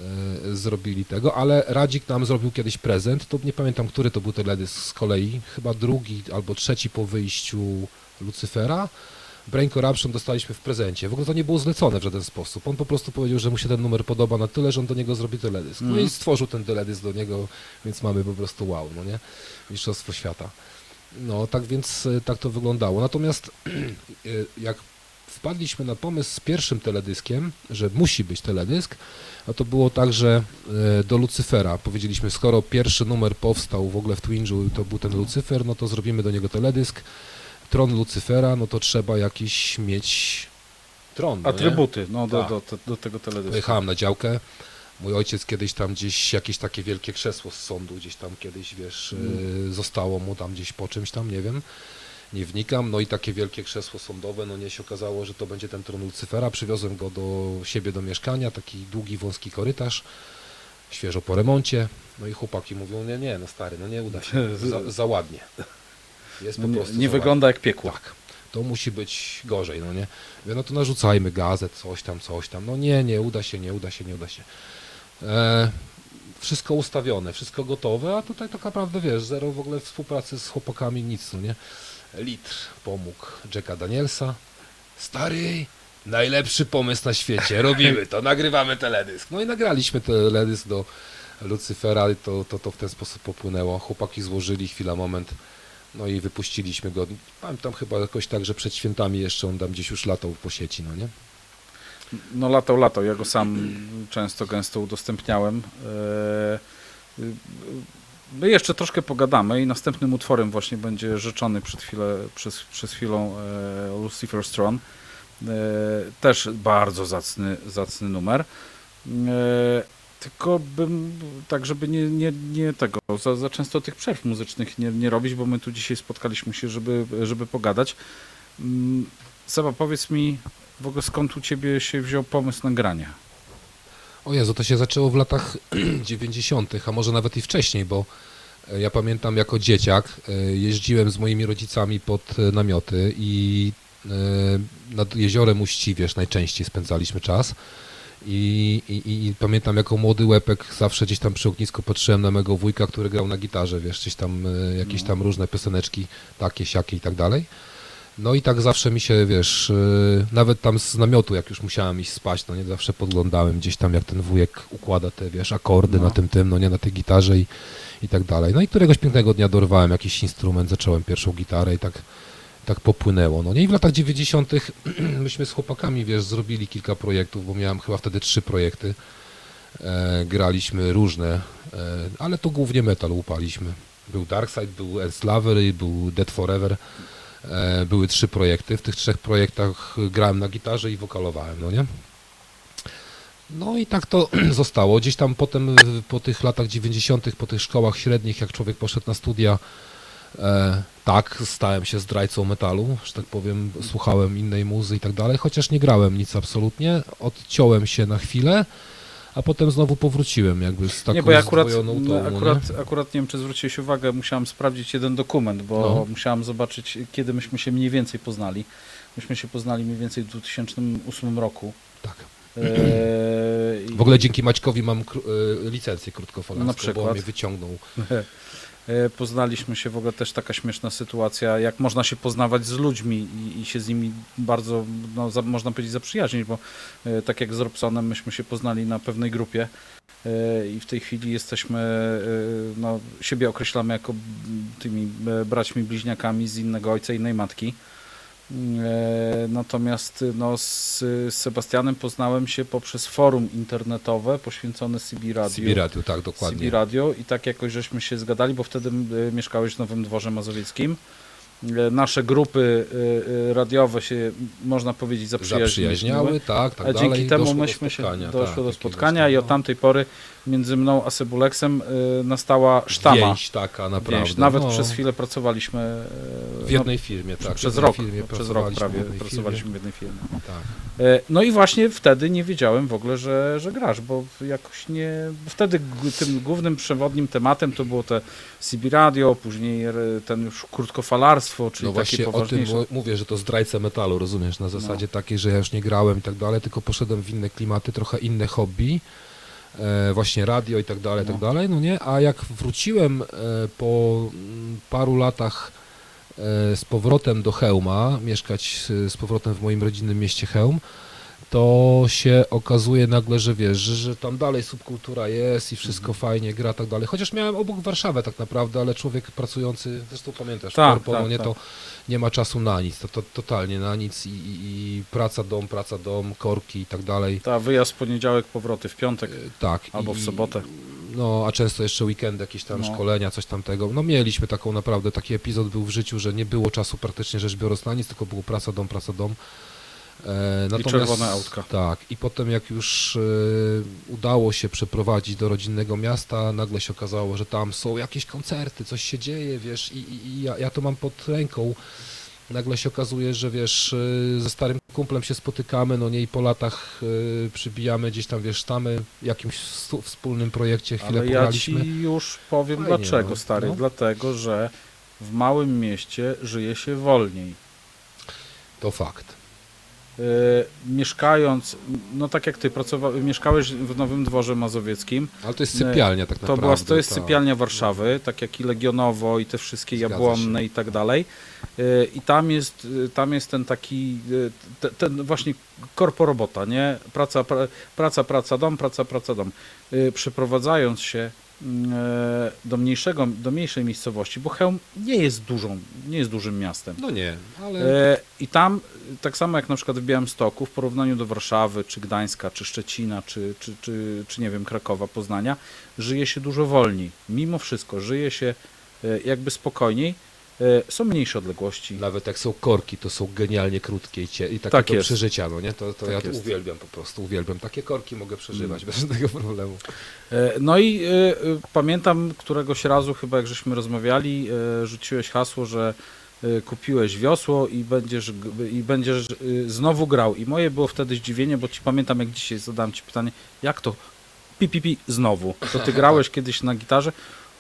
zrobili tego, ale Radzik nam zrobił kiedyś prezent, to nie pamiętam, który to był teledysk z kolei, chyba drugi albo trzeci po wyjściu Lucyfera. Brain Corruption dostaliśmy w prezencie. W ogóle to nie było zlecone w żaden sposób. On po prostu powiedział, że mu się ten numer podoba na tyle, że on do niego zrobi teledysk. No Mhm. i stworzył ten teledysk do niego, więc mamy po prostu wow, no nie? Mistrzostwo świata. No, tak więc e, tak to wyglądało. Natomiast e, jak wpadliśmy na pomysł z pierwszym teledyskiem, że musi być teledysk, no to było tak, że e, do Lucyfera powiedzieliśmy, skoro pierwszy numer powstał w ogóle w Twingu i to był ten Lucyfer, no to zrobimy do niego teledysk. Tron Lucyfera, no to trzeba jakiś mieć tron. no? Atrybuty no, do, Tak. do, do, do tego teledysku. Pojechałem na działkę. Mój ojciec kiedyś tam gdzieś jakieś takie wielkie krzesło z sądu gdzieś tam kiedyś, wiesz, Mm. y, zostało mu tam gdzieś po czymś tam, nie wiem. Nie wnikam. No i takie wielkie krzesło sądowe, no nie się okazało, że to będzie ten tron Lucyfera. Przywiozłem go do siebie do mieszkania, taki długi, wąski korytarz, świeżo po remoncie. No i chłopaki mówią, nie, nie, no stary, no nie uda się, za, za ładnie. Prostu nie wygląda jak piekło. tak. To musi być gorzej, no nie? Mówię, no to narzucajmy gazet, coś tam, coś tam. No nie, nie uda się, nie uda się, nie uda się. E, wszystko ustawione, wszystko gotowe, a tutaj tak naprawdę, wiesz, zero w ogóle współpracy z chłopakami, nic, no nie? Litr pomógł Jacka Danielsa. Stary, najlepszy pomysł na świecie, robimy to, nagrywamy teledysk. No i nagraliśmy teledysk do Lucyfera i to, to, to w ten sposób popłynęło. Chłopaki złożyli chwila, moment, no i wypuściliśmy go. Pamiętam chyba jakoś tak, że przed świętami jeszcze on tam gdzieś już latał po sieci, no nie? No latał, latał. Ja go sam często, gęsto udostępniałem. E, y, My jeszcze troszkę pogadamy i następnym utworem właśnie będzie rzeczony przed, chwilę, przez, przez chwilą e, Lucifer's Throne. E, Też bardzo zacny, zacny numer. Tylko bym, tak żeby nie, nie, nie tego, za, za często tych przerw muzycznych nie, nie robić, bo my tu dzisiaj spotkaliśmy się, żeby, żeby pogadać. Mm, Seba, powiedz mi, w ogóle skąd u ciebie się wziął pomysł na granie? O Jezu, to się zaczęło w latach 90., a może nawet i wcześniej, bo e, ja pamiętam jako dzieciak e, jeździłem z moimi rodzicami pod e, namioty i nad jeziorem Uściwierz najczęściej spędzaliśmy czas. I, i, I pamiętam jako młody łepek zawsze gdzieś tam przy ognisku patrzyłem na mego wujka, który grał na gitarze, wiesz, gdzieś tam e, jakieś tam różne pioseneczki, takie, siakie i tak dalej. No i tak zawsze mi się, wiesz, yy, nawet tam z namiotu, jak już musiałem iść spać, no nie, zawsze podglądałem gdzieś tam, jak ten wujek układa te, wiesz, akordy No. na tym, tym, no nie, na tej gitarze i, i tak dalej. No i któregoś pięknego dnia dorwałem jakiś instrument, zacząłem pierwszą gitarę i tak, tak popłynęło, no nie, i w latach 90. myśmy z chłopakami, wiesz, zrobili kilka projektów, bo miałem chyba wtedy trzy projekty. E, graliśmy różne, e, ale to głównie metal łupaliśmy. Był Darkside, był Enslaver i był Dead Forever. E, były trzy projekty. W tych trzech projektach grałem na gitarze i wokalowałem, no nie? No i tak to zostało. Gdzieś tam potem, po tych latach 90., po tych szkołach średnich, jak człowiek poszedł na studia, e, tak, stałem się zdrajcą metalu, że tak powiem, słuchałem innej muzy i tak dalej, chociaż nie grałem nic absolutnie. Odciąłem się na chwilę, a potem znowu powróciłem jakby z taką nie, bo ja akurat, tą, no nie? akurat, akurat nie wiem, czy zwróciłeś uwagę, musiałem sprawdzić jeden dokument, bo No. musiałem zobaczyć, kiedy myśmy się mniej więcej poznali. Myśmy się poznali mniej więcej w 2008 roku. Tak. Eee, W ogóle dzięki Maćkowi mam e, licencję krótkofalowską, Na bo on mnie wyciągnął. E, Poznaliśmy się w ogóle też taka śmieszna sytuacja, jak można się poznawać z ludźmi i, i się z nimi bardzo, no, za, można powiedzieć, zaprzyjaźnić, bo e, tak jak z Robsonem, myśmy się poznali na pewnej grupie e, i w tej chwili jesteśmy, no, siebie określamy jako tymi braćmi bliźniakami z innego ojca, innej matki. E, Natomiast no, z, Sebastianem poznałem się poprzez forum internetowe poświęcone CB Radio. CB Radio, tak, dokładnie. CB Radio i tak jakoś żeśmy się zgadali, bo wtedy y, mieszkałeś w Nowym Dworze Mazowieckim. Y, Nasze grupy radiowe się, można powiedzieć, zaprzyjaźniły. Zaprzyjaźniały, tak, tak a dalej. dzięki temu doszło do myśmy się spotkania, doszło tak, do spotkania i od no. tamtej pory między mną a Cebuleksem y, nastała sztama. Więź taka naprawdę. Więź. Nawet no. przez chwilę pracowaliśmy y, W jednej firmie, tak. no, przez rok, Firmie no, przez rok pracowaliśmy prawie w jednej pracowaliśmy Firmie. w jednej firmie. Tak. E, No i właśnie wtedy nie wiedziałem w ogóle, że, że grasz, bo jakoś nie. Wtedy tym głównym przewodnim tematem to było te CB Radio, później ten już krótkofalarstwo, czyli No takie właśnie o tym mówię, że to zdrajca metalu, rozumiesz, na zasadzie takiej, że ja już nie grałem i tak dalej, tylko poszedłem w inne klimaty, trochę inne hobby, właśnie radio i tak dalej, tak dalej, no nie, a jak wróciłem e, po mm, paru latach e, z powrotem do Chełma, mieszkać z, powrotem w moim rodzinnym mieście Chełm, to się okazuje nagle, że wiesz, że, że tam dalej subkultura jest i wszystko fajnie gra, tak dalej. Chociaż miałem obok Warszawę tak naprawdę, ale człowiek pracujący, zresztą pamiętasz, Tak, korpo, tak, nie, tak. to nie ma czasu na nic, to, to totalnie na nic i, i, i praca, dom, praca, dom, korki i tak dalej. Ta wyjazd w poniedziałek, powroty w piątek E, Tak. albo w i- sobotę. No, a często jeszcze weekend, jakieś tam No. szkolenia, coś tamtego. No mieliśmy taką naprawdę, taki epizod był w życiu, że nie było czasu praktycznie rzecz biorąc na nic, tylko było praca, dom, praca, dom. E, czerwone autka. Tak, i potem jak już e, udało się przeprowadzić do rodzinnego miasta, nagle się okazało, że tam są jakieś koncerty, coś się dzieje, wiesz, i, i, i ja, ja to mam pod ręką. Nagle się okazuje, że wiesz, e, ze starym kumplem się spotykamy, no nie i po latach przybijamy gdzieś tam, wiesz, sztamy w jakimś wspólnym projekcie, chwilę Ale ja ci pograliśmy. już powiem Fajnie, dlaczego, no. stary. No. Dlatego, że w małym mieście żyje się wolniej. To fakt. E, mieszkając, no tak jak ty pracowa- mieszkałeś w Nowym Dworze Mazowieckim, Ale to jest sypialnia tak To, naprawdę. była, to jest tak. sypialnia Warszawy, tak jak i Legionowo i te wszystkie Zgadza Jabłonne się. i tak dalej. Y, I tam jest, y, tam jest ten taki, y, te- ten właśnie korporobota, nie? Praca, pra, praca, praca, dom, praca, praca, dom. Y, Przeprowadzając się y, do mniejszego, do mniejszej miejscowości, bo Chełm nie jest dużą, nie jest dużym miastem. No nie, ale E, I tam, e, tak samo jak na przykład w Białymstoku, w porównaniu do Warszawy, czy Gdańska, czy Szczecina, czy, czy, czy, czy nie wiem, Krakowa, Poznania, żyje się dużo wolniej. Mimo wszystko, żyje się e, jakby spokojniej. E, Są mniejsze odległości. nawet jak są korki, to są genialnie krótkie i, cie, i takie Tak przeżycia, no nie? To, to Tak ja to jest. uwielbiam po prostu, uwielbiam. Takie korki mogę przeżywać bez żadnego problemu. E, No i e, pamiętam któregoś razu, chyba jak żeśmy rozmawiali, e, rzuciłeś hasło, że kupiłeś wiosło i będziesz, i będziesz znowu grał. I moje było wtedy zdziwienie, bo ci pamiętam jak dzisiaj zadałem ci pytanie, jak to pi, pi, pi znowu? To ty grałeś kiedyś na gitarze?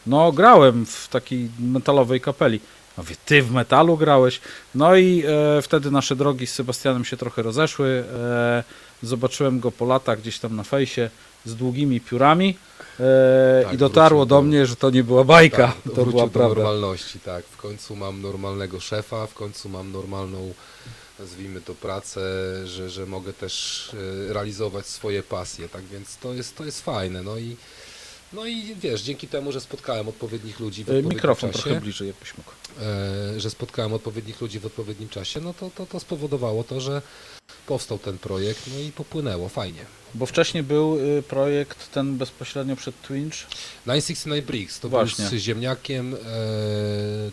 No grałem w takiej metalowej kapeli. No wie, ty w metalu grałeś? No i e, wtedy nasze drogi z Sebastianem się trochę rozeszły. E, zobaczyłem go po latach gdzieś tam na fejsie z długimi piórami e, Tak, i dotarło do do- mnie, że to nie była bajka, Tak, to była do prawda. normalności, tak. W końcu mam normalnego szefa, w końcu mam normalną, nazwijmy to, pracę, że, że mogę też e, realizować swoje pasje, tak więc to jest, to jest fajne. No i No i wiesz, dzięki temu, że spotkałem odpowiednich ludzi w E, odpowiednim Mikrofon czasie, trochę bliżej, jakbyś mógł. e, że spotkałem odpowiednich ludzi w odpowiednim czasie, no to, to, to spowodowało to, że powstał ten projekt, no i popłynęło, fajnie. Bo wcześniej był y, projekt ten bezpośrednio przed Twinch. 969 Bricks, to Właśnie. był z Ziemniakiem, e,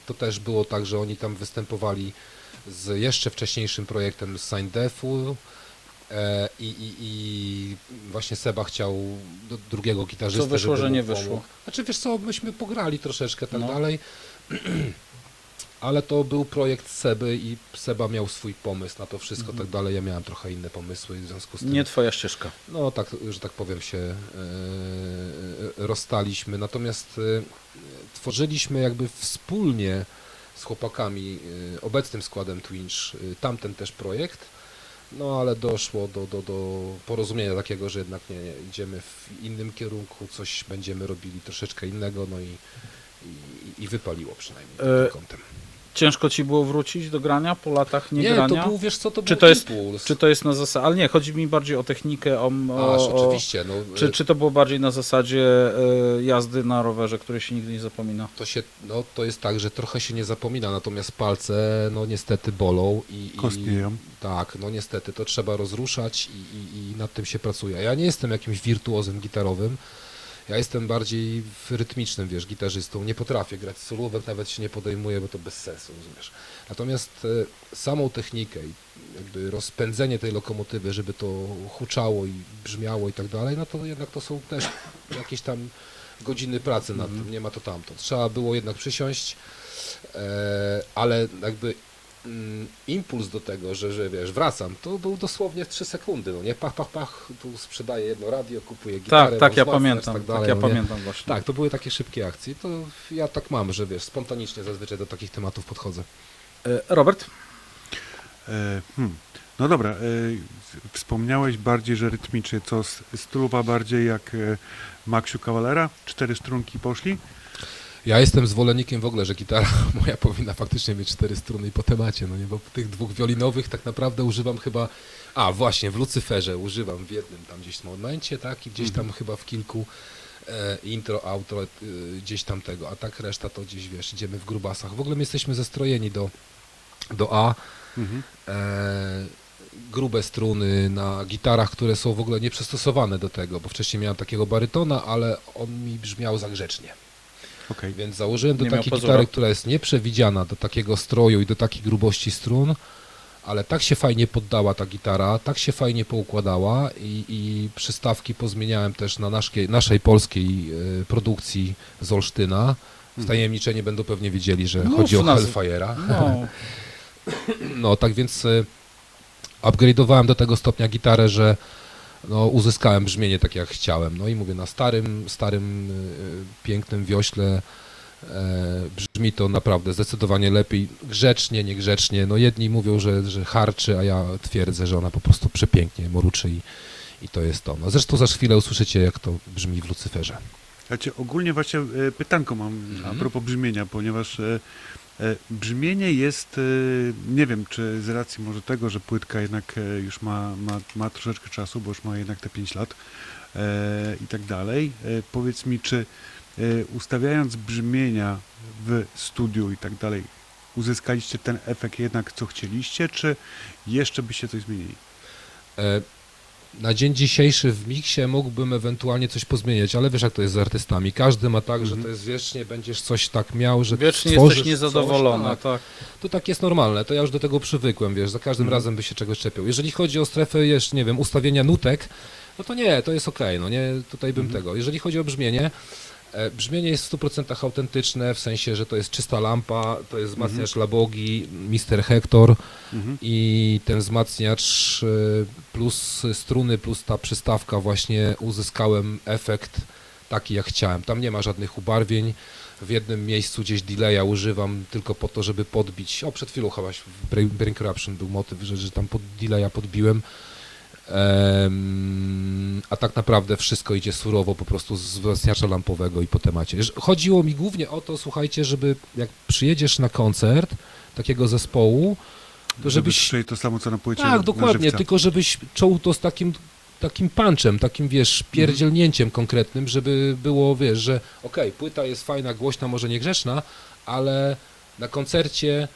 to też było tak, że oni tam występowali z jeszcze wcześniejszym projektem z Sign Defu i, i, i właśnie Seba chciał do drugiego gitarzysty, Co wyszło, że nie pomógł. wyszło. Znaczy wiesz co, myśmy pograli troszeczkę tak No. dalej, ale to był projekt Seby i Seba miał swój pomysł na to wszystko Mhm. tak dalej, ja miałem trochę inne pomysły w związku z tym Nie twoja ścieżka. no tak, że tak powiem się e, rozstaliśmy, natomiast e, tworzyliśmy jakby wspólnie z chłopakami, e, obecnym składem Twinch, e, tamten też projekt, no ale doszło do, do, do porozumienia takiego, że jednak nie, nie, idziemy w innym kierunku, coś będziemy robili troszeczkę innego, no i, i, i wypaliło przynajmniej E, tym kątem. Ciężko ci było wrócić do grania po latach Nie, niegrania? to był, wiesz co, to Czy był to jest- impuls. Czy to jest na zasadzie... Ale nie, chodzi mi bardziej o technikę, o... o, Aż, oczywiście, no, czy, e, czy to było bardziej na zasadzie e, jazdy na rowerze, której się nigdy nie zapomina? to się, no to jest tak, że trochę się nie zapomina, natomiast palce, no niestety bolą i, i Kostnieją. tak, no niestety to trzeba rozruszać i, i, i nad tym się pracuje. Ja nie jestem jakimś wirtuozem gitarowym, ja jestem bardziej w rytmicznym, wiesz, gitarzystą, nie potrafię grać solówek, nawet się nie podejmuję, bo to bez sensu, rozumiesz. Natomiast e, samą technikę i jakby rozpędzenie tej lokomotywy, żeby to huczało i brzmiało i tak dalej, no to jednak to są też jakieś tam godziny pracy nad tym, nie ma to tamto. Trzeba było jednak przysiąść, e, ale jakby mm, impuls do tego, że, że wiesz, wracam, to był dosłownie w 3 sekundy, no nie, pach, pach, pach, tu sprzedaję jedno radio, kupuję gitarę, Tak, tak, ja Boswafler, pamiętam. tak Tak, dalej, ja no pamiętam właśnie. Tak, to były takie szybkie akcje, to ja tak mam, że wiesz, spontanicznie zazwyczaj do takich tematów podchodzę. E, Robert? E, hmm. No dobra, e, wspomniałeś bardziej, że rytmicznie, co stylowa bardziej jak Maxiu Cavalera? Cztery strunki poszli? Ja jestem zwolennikiem w ogóle, że gitara moja powinna faktycznie mieć cztery struny i po temacie, no nie, bo tych dwóch wiolinowych tak naprawdę używam chyba, a właśnie, w Lucyferze używam w jednym tam gdzieś momencie, tak, i gdzieś tam chyba w kilku e, intro, outro, e, gdzieś tam tego, a tak reszta to gdzieś, wiesz, idziemy w grubasach. W ogóle my jesteśmy zestrojeni do, do A, Mhm. e, grube struny na gitarach, które są w ogóle nieprzystosowane do tego, bo wcześniej miałem takiego barytona, ale on mi brzmiał za grzecznie. Okej. Więc założyłem do Nie takiej gitary, która jest nieprzewidziana do takiego stroju i do takiej grubości strun, ale tak się fajnie poddała ta gitara, tak się fajnie poukładała i, i przystawki pozmieniałem też na naszej, naszej polskiej e, produkcji z Olsztyna. Wtajemniczeni będą pewnie wiedzieli, że Mów chodzi o Hellfire'a. No, No, tak więc y, upgrade'owałem do tego stopnia gitarę, że no, uzyskałem brzmienie takie jak chciałem. No i mówię, na starym, starym, y, pięknym wiośle e, brzmi to naprawdę zdecydowanie lepiej. Grzecznie, niegrzecznie. No jedni mówią, że, że harczy, a ja twierdzę, że ona po prostu przepięknie moruczy i, i to jest to. No, zresztą za chwilę usłyszycie, jak to brzmi w Lucyferze. Znaczy, ogólnie właśnie e, pytanko mam Mhm. a propos brzmienia, ponieważ e, e, brzmienie jest, e, nie wiem, czy z racji może tego, że płytka jednak e, już ma, ma, ma troszeczkę czasu, bo już ma jednak te 5 lat e, i tak dalej. E, powiedz mi, czy e, ustawiając brzmienia w studiu i tak dalej, uzyskaliście ten efekt jednak, co chcieliście, czy jeszcze byście coś zmienili? E, Na dzień dzisiejszy w miksie mógłbym ewentualnie coś pozmieniać, ale wiesz jak to jest z artystami. Każdy ma tak, że to jest wiecznie, będziesz coś tak miał, że wiecznie jesteś niezadowolony, Coś, tak. tak. To tak jest normalne, to ja już do tego przywykłem, wiesz, za każdym Mhm. razem by się czegoś czepiał. Jeżeli chodzi o strefę, jeszcze nie wiem, ustawienia nutek, no to nie, to jest okej, no nie, tutaj bym Mhm. tego. Jeżeli chodzi o brzmienie, brzmienie jest w 100% autentyczne, w sensie, że to jest czysta lampa, to jest wzmacniacz Labogi, Mr. Hector, Mhm. i ten wzmacniacz y, plus struny, plus ta przystawka właśnie uzyskałem efekt taki jak chciałem. Tam nie ma żadnych ubarwień. W jednym miejscu gdzieś delaya używam tylko po to, żeby podbić. O, przed chwilą chyba w Brain Corruption był motyw, że, że tam pod delaya podbiłem. A tak naprawdę wszystko idzie surowo po prostu z wzmacniacza lampowego i po temacie. Chodziło mi głównie o to, słuchajcie, żeby jak przyjedziesz na koncert takiego zespołu, to Żeby żebyś słyszeli to samo, co na płycie tak, dokładnie, tylko żebyś czuł to z takim takim punchem, takim wiesz, pierdzielnięciem konkretnym, żeby było, wiesz, że okej, płyta jest fajna, głośna, może niegrzeczna, ale na koncercie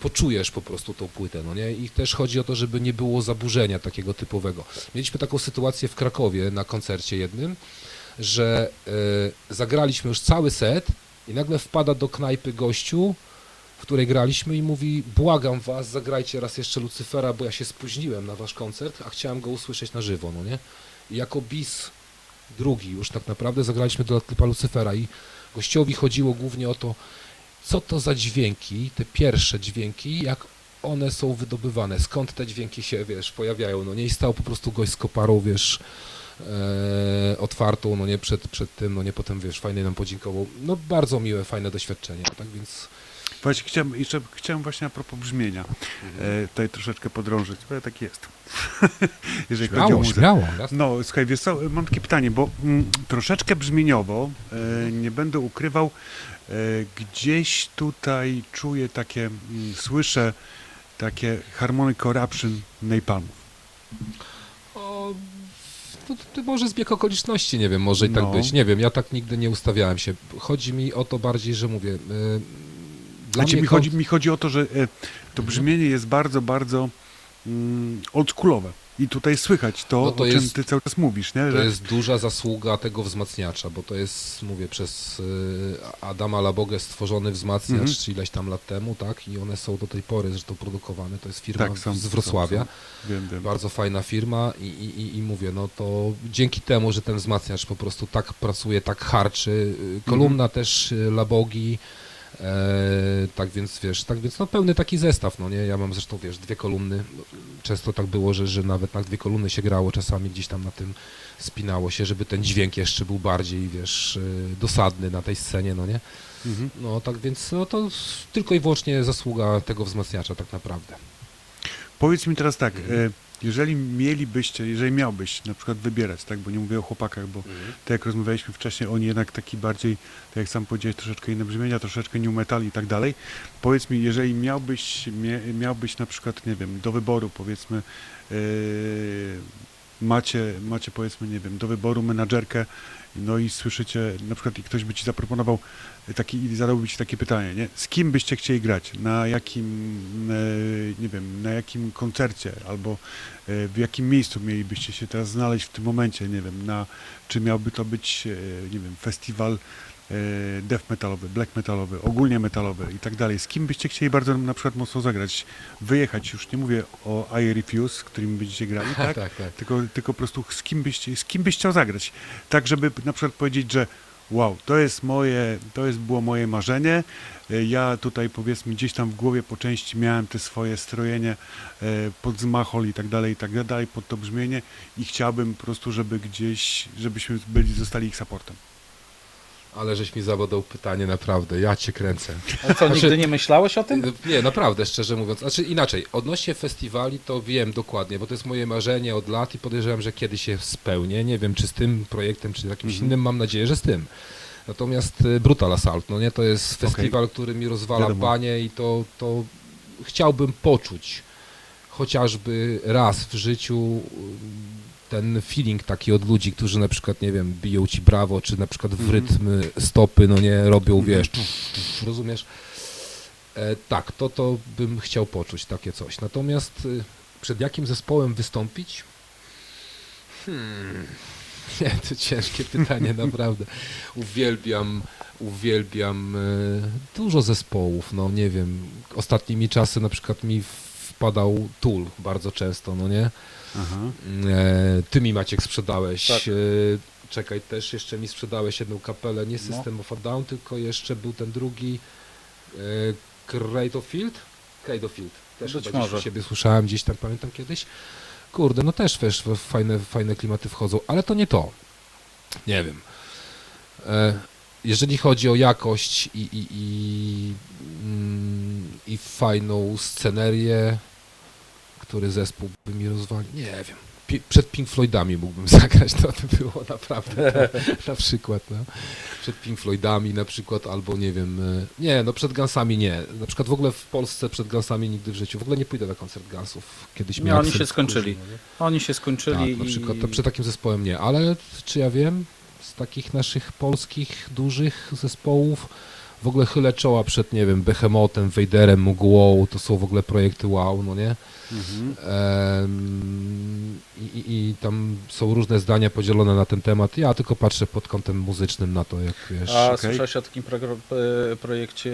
poczujesz po prostu tą płytę, no nie? I też chodzi o to, żeby nie było zaburzenia takiego typowego. Mieliśmy taką sytuację w Krakowie na koncercie jednym, że e, zagraliśmy już cały set i nagle wpada do knajpy gościu, w której graliśmy i mówi, błagam was, zagrajcie raz jeszcze Lucyfera, bo ja się spóźniłem na wasz koncert, a chciałem go usłyszeć na żywo, no nie? I jako bis drugi już tak naprawdę zagraliśmy do klipa Lucyfera i gościowi chodziło głównie o to, co to za dźwięki, te pierwsze dźwięki, jak one są wydobywane, skąd te dźwięki się, wiesz, pojawiają, no nie? I stał po prostu gość z koparą, wiesz, e, otwartą, no nie, przed, przed tym, no nie, potem, wiesz, fajnie nam podziękował. No bardzo miłe, fajne doświadczenie, tak więc... Właśnie chciałem, jeszcze chciałem właśnie a propos brzmienia Mhm. e, tutaj troszeczkę podrążyć, ja tak jest. Jeżeli chodzi o Śmiało, śmiało, jasne. No, słuchaj, wiesz co, mam takie pytanie, bo mm, troszeczkę brzmieniowo, e, nie będę ukrywał, gdzieś tutaj czuję takie, mm, słyszę takie harmonic corruption Napalmów. O, to, to może zbieg okoliczności, nie wiem, może i tak No. być. Nie wiem, ja tak nigdy nie ustawiałem się. Chodzi mi o to bardziej, że mówię. y, Dla Znaczy, mnie mi, chodzi, mi chodzi o to, że e, to brzmienie jest bardzo, bardzo mm, oldschoolowe. I tutaj słychać to, No to o czym jest- ty cały czas mówisz, nie? To Że, jest duża zasługa tego wzmacniacza, bo to jest, mówię, przez y, Adama Labogę stworzony wzmacniacz Mhm. czy ileś tam lat temu, tak? I one są do tej pory zresztą produkowane. To jest firma Tak, są, z Wrocławia. są. Wiem, wiem. Bardzo fajna firma i, i, i- mówię, no to dzięki temu, że ten wzmacniacz po prostu tak pracuje, tak harczy, y, kolumna też y, Labogi, e, tak więc wiesz, tak więc no pełny taki zestaw, no nie, ja mam zresztą wiesz, dwie kolumny, często tak było, że, że nawet na dwie kolumny się grało, czasami gdzieś tam na tym spinało się, żeby ten dźwięk jeszcze był bardziej, wiesz, y, dosadny na tej scenie, no nie, Mhm. no tak więc no to tylko i wyłącznie zasługa tego wzmacniacza tak naprawdę. Powiedz mi teraz tak, Mhm. Jeżeli mielibyście, jeżeli miałbyś na przykład wybierać, tak, bo nie mówię o chłopakach, bo tak jak rozmawialiśmy wcześniej, oni jednak taki bardziej, tak jak sam powiedziałeś, troszeczkę inne brzmienia, troszeczkę new metal i tak dalej. Powiedz mi, jeżeli miałbyś, miałbyś na przykład, nie wiem, do wyboru powiedzmy, e, macie, macie powiedzmy, nie wiem, do wyboru menadżerkę, no i słyszycie, na przykład i ktoś by ci zaproponował taki, i zadałby ci takie pytanie, nie? Z kim byście chcieli grać? Na jakim, e, nie wiem, na jakim koncercie albo e, w jakim miejscu mielibyście się teraz znaleźć w tym momencie, nie wiem, na, czy miałby to być, e, nie wiem, festiwal e, death metalowy, black metalowy, ogólnie metalowy i tak dalej. Z kim byście chcieli bardzo na przykład mocno zagrać? Wyjechać, już nie mówię o I Refuse, z którym będziecie grali, tak? tak, tak. Tylko, tylko po prostu z kim, byście, z kim byś chciał zagrać. Tak, żeby na przykład powiedzieć, że wow, to jest moje, to jest było moje marzenie. E, Ja tutaj powiedzmy gdzieś tam w głowie po części miałem te swoje strojenie e, pod zmachol i tak dalej, i tak dalej, pod to brzmienie i chciałbym po prostu, żeby gdzieś, żebyśmy byli, zostali ich supportem. Ale żeś mi zabadał pytanie, naprawdę, ja cię kręcę. A co, Znaczy- nigdy nie myślałeś o tym? Nie, naprawdę, szczerze mówiąc. Znaczy inaczej, odnośnie festiwali to wiem dokładnie, bo to jest moje marzenie od lat i podejrzewam, że kiedyś się spełnię. Nie wiem, czy z tym projektem, czy jakimś Mhm. innym, mam nadzieję, że z tym. Natomiast y, Brutal Assault, no nie, to jest festiwal, który mi rozwala Wiadomo. banie i to, to chciałbym poczuć chociażby raz w życiu ten feeling taki od ludzi, którzy na przykład, nie wiem, biją ci brawo, czy na przykład w Mhm. rytm stopy, no nie, robią, wiesz, tuf, tuf, rozumiesz? E, tak, to, to bym chciał poczuć takie coś. Natomiast y, przed jakim zespołem wystąpić? Hmm. Nie, to ciężkie pytanie, naprawdę. Uwielbiam, uwielbiam e, dużo zespołów, no nie wiem. Ostatnimi czasy na przykład mi wpadał Tool bardzo często, no nie? E, ty mi Maciek sprzedałeś. Tak. E, czekaj, też jeszcze mi sprzedałeś jedną kapelę, nie No. System of a Down, tylko jeszcze był ten drugi e, Cradlefield? Cradlefield. Też Być chyba gdzieś może. u siebie słyszałem gdzieś tam, pamiętam kiedyś. Kurde, no też wiesz, fajne, fajne klimaty wchodzą, ale to nie to. Nie wiem. E, jeżeli chodzi o jakość i, i, i, mm, i fajną scenerię, który zespół by mi rozwalił, nie wiem. pi- przed Pink Floydami mógłbym zagrać, to by było naprawdę na przykład, no. Przed Pink Floydami na przykład, albo nie wiem, e, nie, no przed Gunsami nie. Na przykład w ogóle w Polsce przed Gunsami nigdy w życiu, w ogóle nie pójdę na koncert Gunsów. Kiedyś Nie, oni się skończyli. nie? Oni się skończyli Tak, na przykład to przy takim zespołem nie, ale czy ja wiem, z takich naszych polskich, dużych zespołów, w ogóle chylę czoła przed, nie wiem, Behemotem, Wejderem, Mgłą, to są w ogóle projekty wow, no nie? Mhm. I, i, tam są różne zdania podzielone na ten temat. Ja tylko patrzę pod kątem muzycznym na to, jak wiesz. A Okej. słyszałeś o takim e, projekcie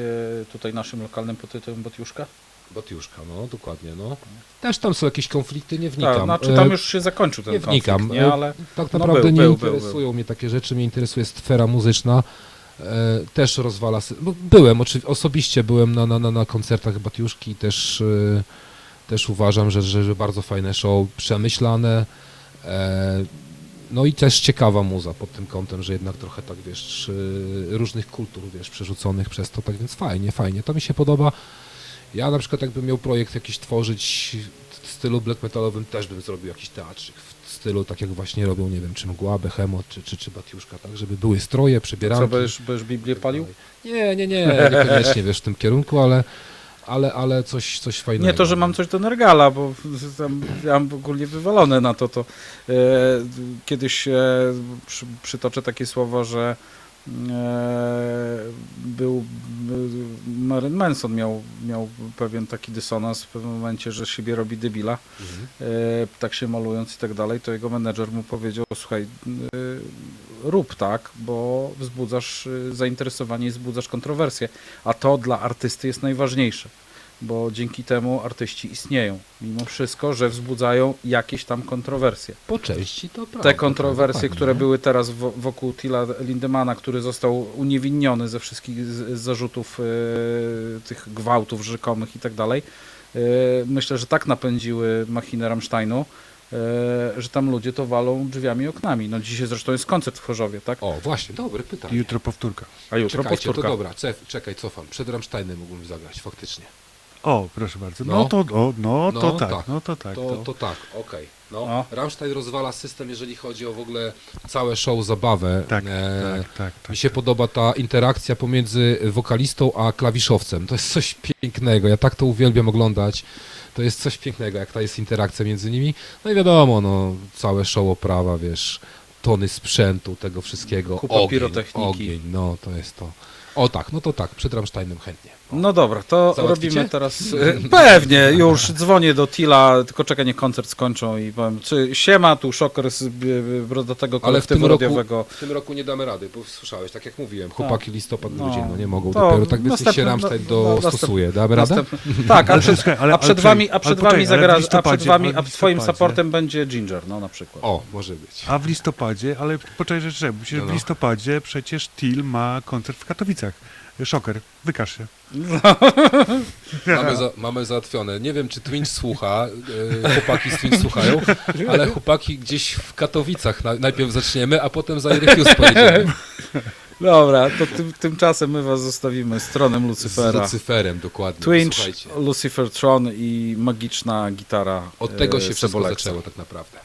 tutaj naszym lokalnym pod tytułem Botiuszka? Botiuszka, no dokładnie, no. Też tam są jakieś konflikty, nie wnikam. Tak, znaczy tam E, już się zakończył ten nie konflikt, wnikam. nie? E, Ale Tak no naprawdę był, nie był, był, interesują mnie takie rzeczy, mnie interesuje sfera muzyczna. Też rozwala. byłem, oczywi- osobiście byłem na, na, na, na koncertach Batiuszki i też, też uważam, że, że, że bardzo fajne show, przemyślane. E, no i też ciekawa muza pod tym kątem, że jednak trochę tak wiesz, e, różnych kultur wiesz, przerzuconych przez to, tak więc fajnie, fajnie. To mi się podoba. Ja na przykład jakbym miał projekt jakiś tworzyć w stylu black metalowym, też bym zrobił jakiś teatrzyk w stylu, tak jak właśnie robią, nie wiem, czy Mgła, Behemoth, czy, czy, czy Batiuszka, tak, żeby były stroje, przebieranki. co, będziesz, będziesz Biblię palił? Nie, nie, nie, niekoniecznie wiesz w tym kierunku, ale, ale, ale coś, coś fajnego. Nie to, że mam coś do Nergala, bo tam, ja mam ogólnie wywalone na to, to e, kiedyś e, przy, przytoczę takie słowo, że e, był e, Marilyn Manson miał, miał pewien taki dysonans w pewnym momencie, że siebie robi debila, Mhm. e, tak się malując i tak dalej, to jego menedżer mu powiedział, słuchaj, e, rób tak, bo wzbudzasz e, zainteresowanie i wzbudzasz kontrowersję, a to dla artysty jest najważniejsze bo dzięki temu artyści istnieją, mimo wszystko, że wzbudzają jakieś tam kontrowersje. Po części to prawda. Te kontrowersje, które były teraz wo- wokół Tila Lindemana, który został uniewinniony ze wszystkich zarzutów e, tych gwałtów rzekomych i tak dalej, e, myślę, że tak napędziły machinę Rammsteinu, że tam ludzie to walą drzwiami i oknami. No dzisiaj zresztą jest koncert w Chorzowie, tak? O, właśnie, dobre pytanie. jutro powtórka. A jutro Czekajcie, to powtórka. dobra, cef, czekaj, cofam. Przed Rammsteinem mógłbym zagrać, faktycznie. O, proszę bardzo. No, No. to, o, no, No, to tak, tak. no to tak. To, to tak, okej. No. No. Rammstein rozwala system, jeżeli chodzi o w ogóle całe show, zabawę. Tak, E, tak, tak, tak. Mi się podoba ta interakcja pomiędzy wokalistą a klawiszowcem. To jest coś pięknego. Ja tak to uwielbiam oglądać. To jest coś pięknego, jak ta jest interakcja między nimi. No i wiadomo, no, całe show oprawa, wiesz, tony sprzętu, tego wszystkiego. Kupa ogień, pirotechniki. Ogień, no to jest to. O tak, no to tak, przed Rammsteinem chętnie. No dobra, to Załatwicie? robimy teraz. e, Pewnie, już dzwonię do Tila, tylko czekaj, niech koncert skończą i powiem, czy siema, tu szoker z e, brodatego Ale w tym, kolektywu roku, radiowego. w tym roku nie damy rady, bo słyszałeś, tak jak mówiłem, chłopaki listopad, No. grudzień, no nie mogą To dopiero, tak więc się Rammstein no, no, dostosuje. Damy radę? Następny- Tak, a Ale przed, a przed wami, a przed wami zagra, w a przed wami, a w twoim supportem będzie Ginger, no na przykład. O, może być. A w listopadzie, ale poczekaj, że że, przecież No, w listopadzie przecież Til ma koncert w Katowicach. Szoker, wykaż się. Mamy, za, mamy załatwione. Nie wiem, czy Twinch słucha, e, chłopaki z Twinch słuchają, ale chłopaki gdzieś w Katowicach na, najpierw zaczniemy, a potem za Irekius pojedziemy. Dobra, to tym, tymczasem my was zostawimy z tronem Z Lucyfera. Lucyferem dokładnie. Twinch, Słuchajcie, Lucifer Tron i magiczna gitara od tego e, się wszystko Cebuleksa. zaczęło tak naprawdę.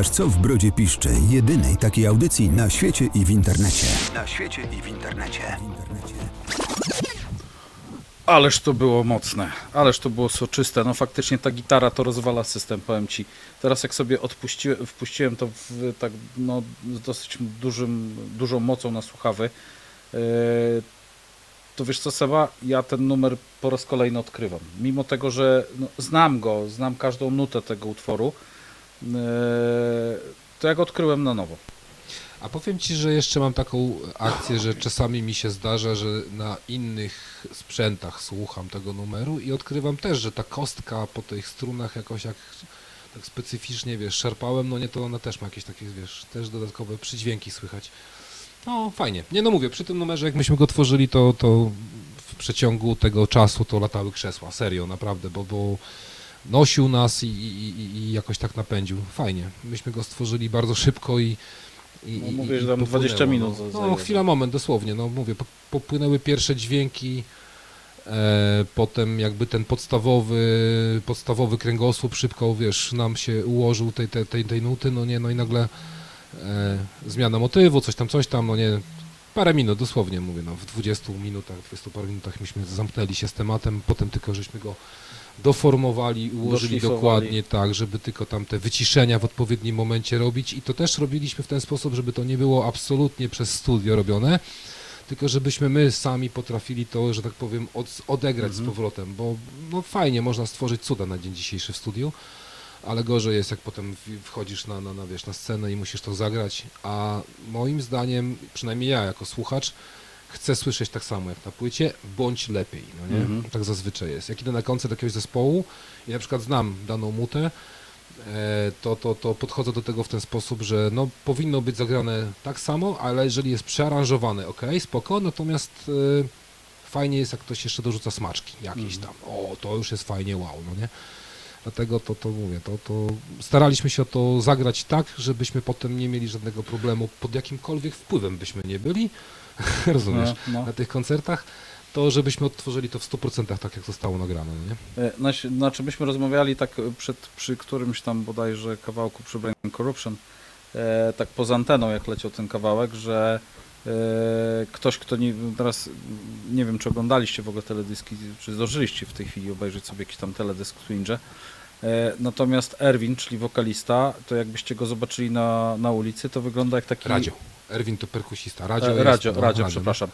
Słuchasz Co w Brodzie Piszczy, jedynej takiej audycji na świecie i w internecie. Na świecie i w internecie. Ależ to było mocne, ależ to było soczyste. No faktycznie ta gitara to rozwala system, powiem ci. Teraz jak sobie odpuściłem, wpuściłem to w tak no, z dosyć dużym, dużą mocą na słuchawy, yy, to wiesz co Seba, ja ten numer po raz kolejny odkrywam. Mimo tego, że no, znam go, znam każdą nutę tego utworu, to ja go odkryłem na nowo. A powiem Ci, że jeszcze mam taką akcję, że czasami mi się zdarza, że na innych sprzętach słucham tego numeru i odkrywam też, że ta kostka po tych strunach jakoś jak tak specyficznie, wiesz, szarpałem, no nie, to ona też ma jakieś takie, wiesz, też dodatkowe przydźwięki słychać. No, fajnie. Nie no mówię, przy tym numerze, jak myśmy go tworzyli, to, to w przeciągu tego czasu to latały krzesła, serio, naprawdę, bo, bo nosił nas i, i, i- jakoś tak napędził. Fajnie. Myśmy go stworzyli bardzo szybko i i, No, mówię, że tam popłynęło, 20 minut No, no chwila, moment, dosłownie. No mówię, po- popłynęły pierwsze dźwięki, e, potem jakby ten podstawowy, podstawowy kręgosłup szybko, wiesz, nam się ułożył tej, tej, tej, tej nuty, no nie, no i nagle e, zmiana motywu, coś tam, coś tam, no nie, parę minut, dosłownie mówię, no w 20 minutach, 20 parę minutach myśmy zamknęli się z tematem, potem tylko żeśmy go doformowali, ułożyli dokładnie tak, żeby tylko tam te wyciszenia w odpowiednim momencie robić. I to też robiliśmy w ten sposób, żeby to nie było absolutnie przez studio robione, tylko żebyśmy my sami potrafili to, że tak powiem, od, odegrać z powrotem, bo no fajnie, można stworzyć cuda na dzień dzisiejszy w studiu, ale gorzej jest, jak potem wchodzisz na, na, na, wiesz, na scenę i musisz to zagrać, a moim zdaniem, przynajmniej ja jako słuchacz, chcę słyszeć tak samo jak na płycie, bądź lepiej, no nie? Mhm. Tak zazwyczaj jest. Jak idę na koncert jakiegoś zespołu i na przykład znam daną mutę, e, to, to, to podchodzę do tego w ten sposób, że no, powinno być zagrane tak samo, ale jeżeli jest przearanżowane, ok, spoko, natomiast e, fajnie jest, jak ktoś jeszcze dorzuca smaczki jakieś tam. O, to już jest fajnie, wow, no nie? Dlatego to, to mówię, to, to staraliśmy się o to zagrać tak, żebyśmy potem nie mieli żadnego problemu, pod jakimkolwiek wpływem byśmy nie byli, rozumiesz, No, no. na tych koncertach, to żebyśmy odtworzyli to w 100% tak, jak zostało nagrane, no nie? E, Znaczy myśmy rozmawiali tak przed, przy którymś tam bodajże kawałku przy Brain Corruption, e, tak poza anteną jak leciał ten kawałek, że e, ktoś, kto nie, teraz nie wiem czy oglądaliście w ogóle teledyski, czy zdążyliście w tej chwili obejrzeć sobie jakiś tam teledysk Twinge, e, natomiast Erwin, czyli wokalista, to jakbyście go zobaczyli na, na ulicy, to wygląda jak taki... Radio. Erwin to perkusista. Radio, E, jest, Radio, radio, no. przepraszam.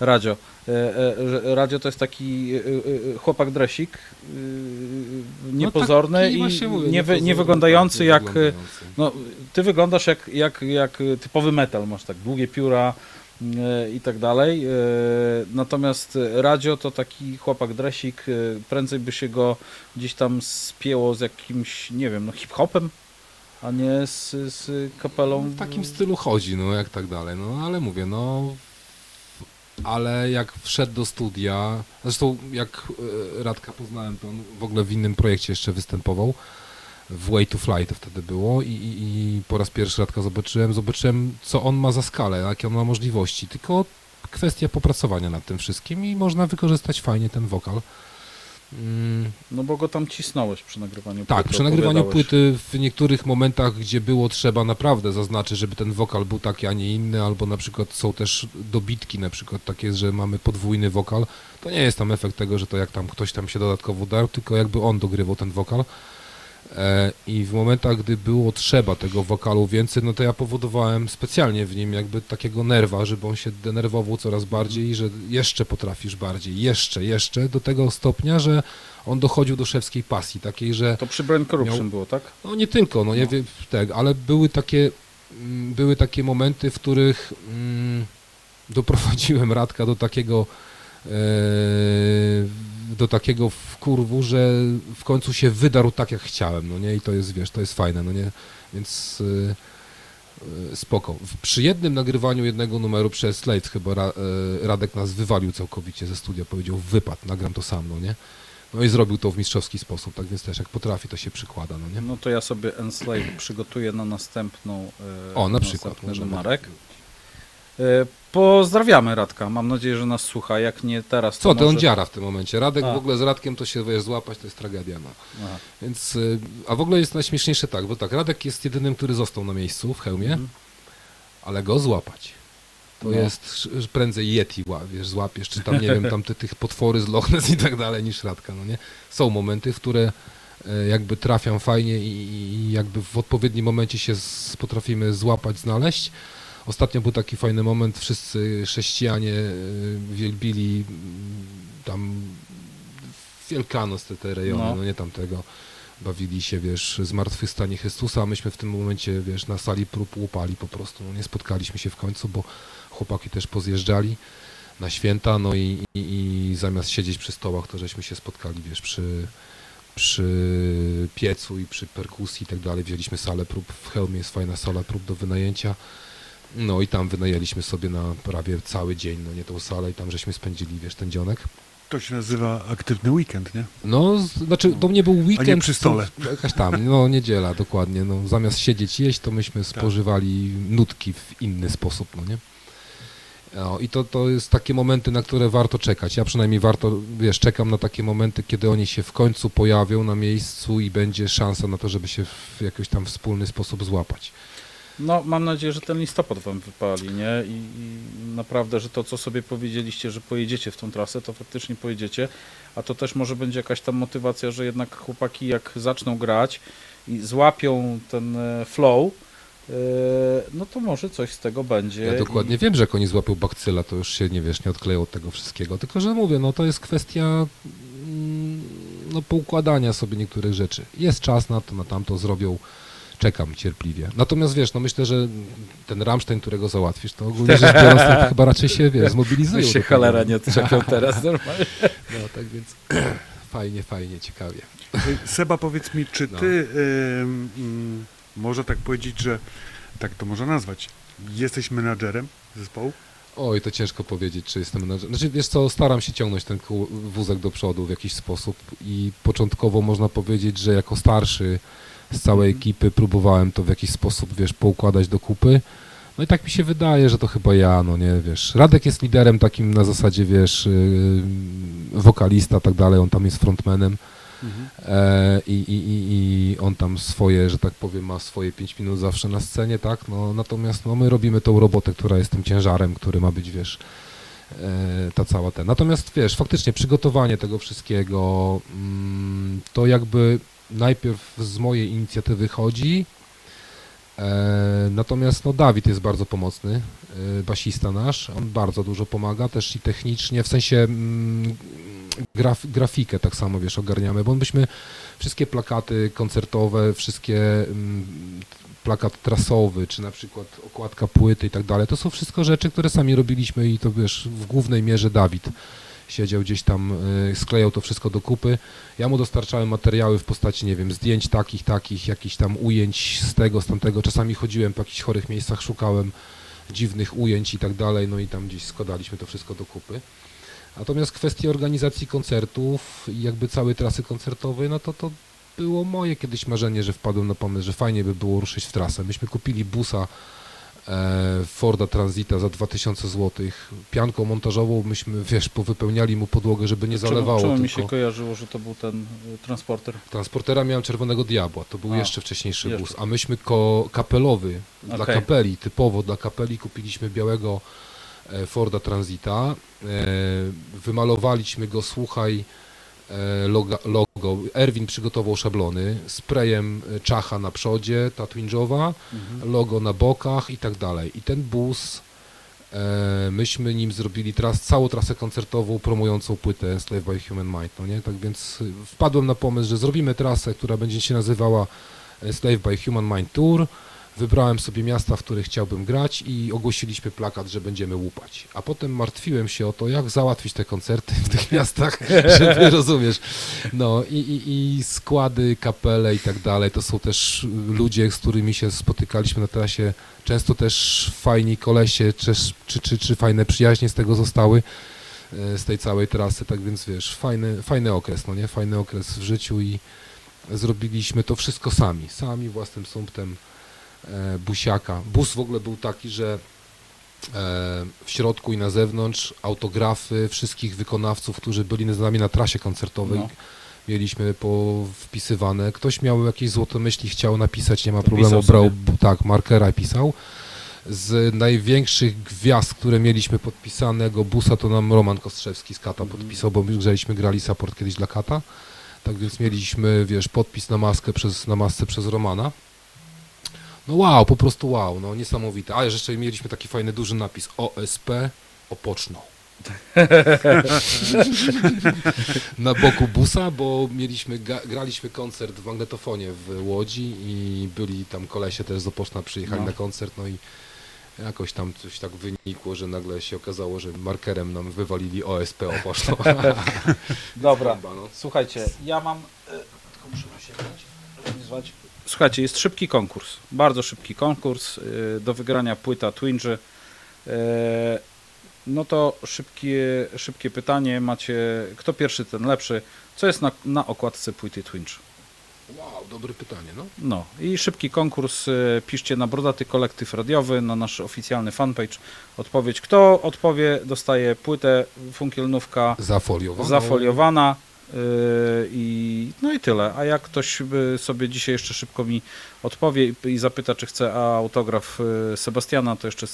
Radio. E, e, Radio to jest taki chłopak dresik, niepozorny No taki i mówię, nie, wy, nie wyglądający tak, jak... nie e, wyglądający. No, ty wyglądasz jak, jak, jak typowy metal, masz tak długie pióra e, i tak dalej. Natomiast Radio to taki chłopak dresik, prędzej by się go gdzieś tam spięło z jakimś, nie wiem, no hip-hopem, a nie z, z kapelą. W takim stylu chodzi, no jak tak dalej, no ale mówię, no ale jak wszedł do studia, zresztą jak e, Radka poznałem, to on w ogóle w innym projekcie jeszcze występował, w Way to Fly to wtedy było i, i, i po raz pierwszy Radka zobaczyłem, zobaczyłem co on ma za skalę, jakie on ma możliwości, tylko kwestia popracowania nad tym wszystkim i można wykorzystać fajnie ten wokal. Mm, No bo go tam cisnąłeś przy nagrywaniu tak, płyty, przy nagrywaniu płyty w niektórych momentach, gdzie było trzeba naprawdę zaznaczyć, żeby ten wokal był taki, a nie inny, albo na przykład są też dobitki, na przykład takie, że mamy podwójny wokal, to nie jest tam efekt tego, że to jak tam ktoś tam się dodatkowo dał, tylko jakby on dogrywał ten wokal. E, I w momentach, gdy było trzeba tego wokalu więcej, no to ja powodowałem specjalnie w nim jakby takiego nerwa, żeby on się denerwował coraz bardziej i że jeszcze potrafisz bardziej, jeszcze, jeszcze, do tego stopnia, że on dochodził do szewskiej pasji, takiej, że To przy Brain Corruption Miał- było, tak? no nie tylko, no nie No. wiem, tak, ale były takie, mm, były takie momenty, w których mm, doprowadziłem Radka do takiego e, do takiego wkurwu, że w końcu się wydarł tak, jak chciałem, no nie, i to jest, wiesz, to jest fajne, no nie, więc e, spoko. Przy jednym nagrywaniu jednego numeru przez Slate chyba Ra, e, Radek nas wywalił całkowicie ze studia, powiedział wypad, nagram to sam, no nie, no i zrobił to w mistrzowski sposób, tak więc też jak potrafi, to się przykłada, no nie. No to ja sobie Enslave przygotuję na następną O, na przykład, następny możemy numerek. tak Pozdrawiamy Radka. Mam nadzieję, że nas słucha. Jak nie teraz, to Co, to on może... dziara w tym momencie. Radek A. w ogóle z Radkiem to się wiesz, złapać, to jest tragedia. No. Aha. Więc, y, a w ogóle jest najśmieszniejsze tak, bo tak, Radek jest jedynym, który został na miejscu w hełmie, Mhm. ale go złapać. To No. jest prędzej Yeti wiesz, złapiesz, czy tam, nie wiem, tam te, tych potwory z Loch Ness i tak dalej niż Radka, no nie? Są momenty, w które e, jakby trafiam fajnie i, i jakby w odpowiednim momencie się z, potrafimy złapać, znaleźć. Ostatnio był taki fajny moment, wszyscy chrześcijanie e, wielbili mm, tam Wielkanoc, te, te rejony, No. no. nie tamtego. Bawili się, wiesz, zmartwychwstanie Chrystusa, a myśmy w tym momencie, wiesz, na sali prób łupali po prostu. No, nie spotkaliśmy się w końcu, bo chłopaki też pozjeżdżali na święta, no i, i, i zamiast siedzieć przy stołach, to żeśmy się spotkali, wiesz, przy, przy piecu i przy perkusji i tak dalej. Wzięliśmy salę prób, w Helmie jest fajna sala prób do wynajęcia. No i tam wynajęliśmy sobie na prawie cały dzień, no nie tą salę i tam żeśmy spędzili, wiesz, ten dzionek. To się nazywa aktywny weekend, nie? No, znaczy to nie był weekend. przy stole. to Jakaś tam, no niedziela, dokładnie. No, zamiast siedzieć jeść, to myśmy spożywali nutki w inny sposób, no nie? No, I to, to jest takie momenty, na które warto czekać. Ja przynajmniej warto, wiesz, czekam na takie momenty, kiedy oni się w końcu pojawią na miejscu i będzie szansa na to, żeby się w jakiś tam wspólny sposób złapać. No, mam nadzieję, że ten listopad wam wypali, nie? I, I naprawdę, że to, co sobie powiedzieliście, że pojedziecie w tą trasę, to faktycznie pojedziecie. A to też może będzie jakaś tam motywacja, że jednak chłopaki jak zaczną grać i złapią ten e, flow, e, no to może coś z tego będzie. Ja dokładnie wiem, że jak oni złapią bakcyla, to już się, nie wiesz, nie odkleją od tego wszystkiego. Tylko, że mówię, no to jest kwestia mm, no, poukładania sobie niektórych rzeczy. Jest czas na to, na tamto zrobią. Czekam cierpliwie. Natomiast wiesz, no myślę, że ten Rammstein, którego załatwisz, to ogólnie rzecz biorąc, to chyba raczej się, wiesz, zmobilizują. Się cholera nie czepią teraz normalnie. No tak więc fajnie, fajnie, ciekawie. Y, Seba, powiedz mi, czy No. ty, ym, ym, może tak powiedzieć, że, tak to można nazwać, jesteś menadżerem zespołu? Oj, to ciężko powiedzieć, czy jestem menadżerem. Znaczy, wiesz co, staram się ciągnąć ten wózek do przodu w jakiś sposób i początkowo można powiedzieć, że jako starszy z całej ekipy próbowałem to w jakiś sposób, wiesz, poukładać do kupy. No i tak mi się wydaje, że to chyba ja, no nie, wiesz. Radek jest liderem takim na zasadzie, wiesz, yy, wokalista, tak dalej, on tam jest frontmanem. E, i, i, i, I on tam swoje, że tak powiem, ma swoje 5 minut zawsze na scenie, tak? No, natomiast no, my robimy tą robotę, która jest tym ciężarem, który ma być, wiesz, e, ta cała ten. Natomiast wiesz, faktycznie przygotowanie tego wszystkiego, mm, to jakby najpierw z mojej inicjatywy chodzi. E, natomiast no, Dawid jest bardzo pomocny, e, basista nasz, on bardzo dużo pomaga, też i technicznie, w sensie mm, graf, grafikę tak samo, wiesz, ogarniamy, bo myśmy wszystkie plakaty koncertowe, wszystkie mm, plakat trasowy, czy na przykład okładka płyty i tak dalej, to są wszystko rzeczy, które sami robiliśmy i to wiesz, w głównej mierze Dawid siedział gdzieś tam, y, sklejał to wszystko do kupy. Ja mu dostarczałem materiały w postaci, nie wiem, zdjęć takich, takich, jakichś tam ujęć z tego, z tamtego. Czasami chodziłem po jakichś chorych miejscach, szukałem dziwnych ujęć i tak dalej, no i tam gdzieś składaliśmy to wszystko do kupy. Natomiast kwestie organizacji koncertów i jakby całej trasy koncertowej, no to to było moje kiedyś marzenie, że wpadłem na pomysł, że fajnie by było ruszyć w trasę. Myśmy kupili busa Forda Transita za 2000 zł. Pianką montażową myśmy, wiesz, powypełniali mu podłogę, żeby nie zalewało Czemu, czemu mi się kojarzyło, że to był ten y, transporter? Transportera miałem Czerwonego Diabła, to był A, jeszcze wcześniejszy jeszcze. bus, a myśmy ko kapelowy, dla Okej. kapeli, typowo dla kapeli kupiliśmy białego e, Forda Transita, e, wymalowaliśmy go, słuchaj, e, logo, Erwin przygotował szablony, sprayem e, czacha na przodzie, ta twinge'owa, Mhm. logo na bokach i tak dalej. I ten bus, e, myśmy nim zrobili tras, całą trasę koncertową promującą płytę Slave by Human Mind, no nie? Tak więc wpadłem na pomysł, że zrobimy trasę, która będzie się nazywała e, Slave by Human Mind Tour. Wybrałem sobie miasta, w których chciałbym grać i ogłosiliśmy plakat, że będziemy łupać. A potem martwiłem się o to, jak załatwić te koncerty w tych miastach, żeby, rozumiesz, no i, i, i składy, kapele i tak dalej, to są też ludzie, z którymi się spotykaliśmy na trasie, często też fajni kolesie, czy, czy, czy, czy fajne przyjaźnie z tego zostały, e, z tej całej trasy, tak więc wiesz, fajny, fajny okres, no nie, fajny okres w życiu i zrobiliśmy to wszystko sami, sami własnym sumptem busiaka. Bus w ogóle był taki, że w środku i na zewnątrz autografy wszystkich wykonawców, którzy byli z nami na trasie koncertowej. No. Mieliśmy wpisywane. Ktoś miał jakieś złote myśli, chciał napisać, nie ma problemu, brał tak, markera i pisał. Z największych gwiazd, które mieliśmy podpisanego busa, to nam Roman Kostrzewski z Kata Mhm. podpisał, bo my żeśmy grali support kiedyś dla Kata. Tak więc mieliśmy, wiesz, podpis na maskę przez, na masce przez Romana. No wow, po prostu wow, no niesamowite. A jeszcze mieliśmy taki fajny duży napis OSP Opoczno. na boku busa, bo mieliśmy, graliśmy koncert w magnetofonie w Łodzi i byli tam kolesie też z Opoczna przyjechali No. na koncert, no i jakoś tam coś tak wynikło, że nagle się okazało, że markerem nam wywalili OSP Opoczno. Dobra, Bomba, no. słuchajcie, ja mam... e, Tylko muszę się organizować. Słuchajcie, jest szybki konkurs, bardzo szybki konkurs e, do wygrania płyta Twinge. E, No to szybkie, szybkie pytanie macie, kto pierwszy, ten lepszy. Co jest na, na okładce płyty Twinge? Wow, dobre pytanie, no. No i szybki konkurs. e, Piszcie na Brodaty Kolektyw Radiowy, na nasz oficjalny fanpage. Odpowiedź. Kto odpowie, dostaje płytę funkielnówka Zafoliowaną. zafoliowana. Yy, I, no i tyle. A jak ktoś by sobie dzisiaj jeszcze szybko mi odpowie i, zapyta, czy chce autograf yy, Sebastiana, to jeszcze,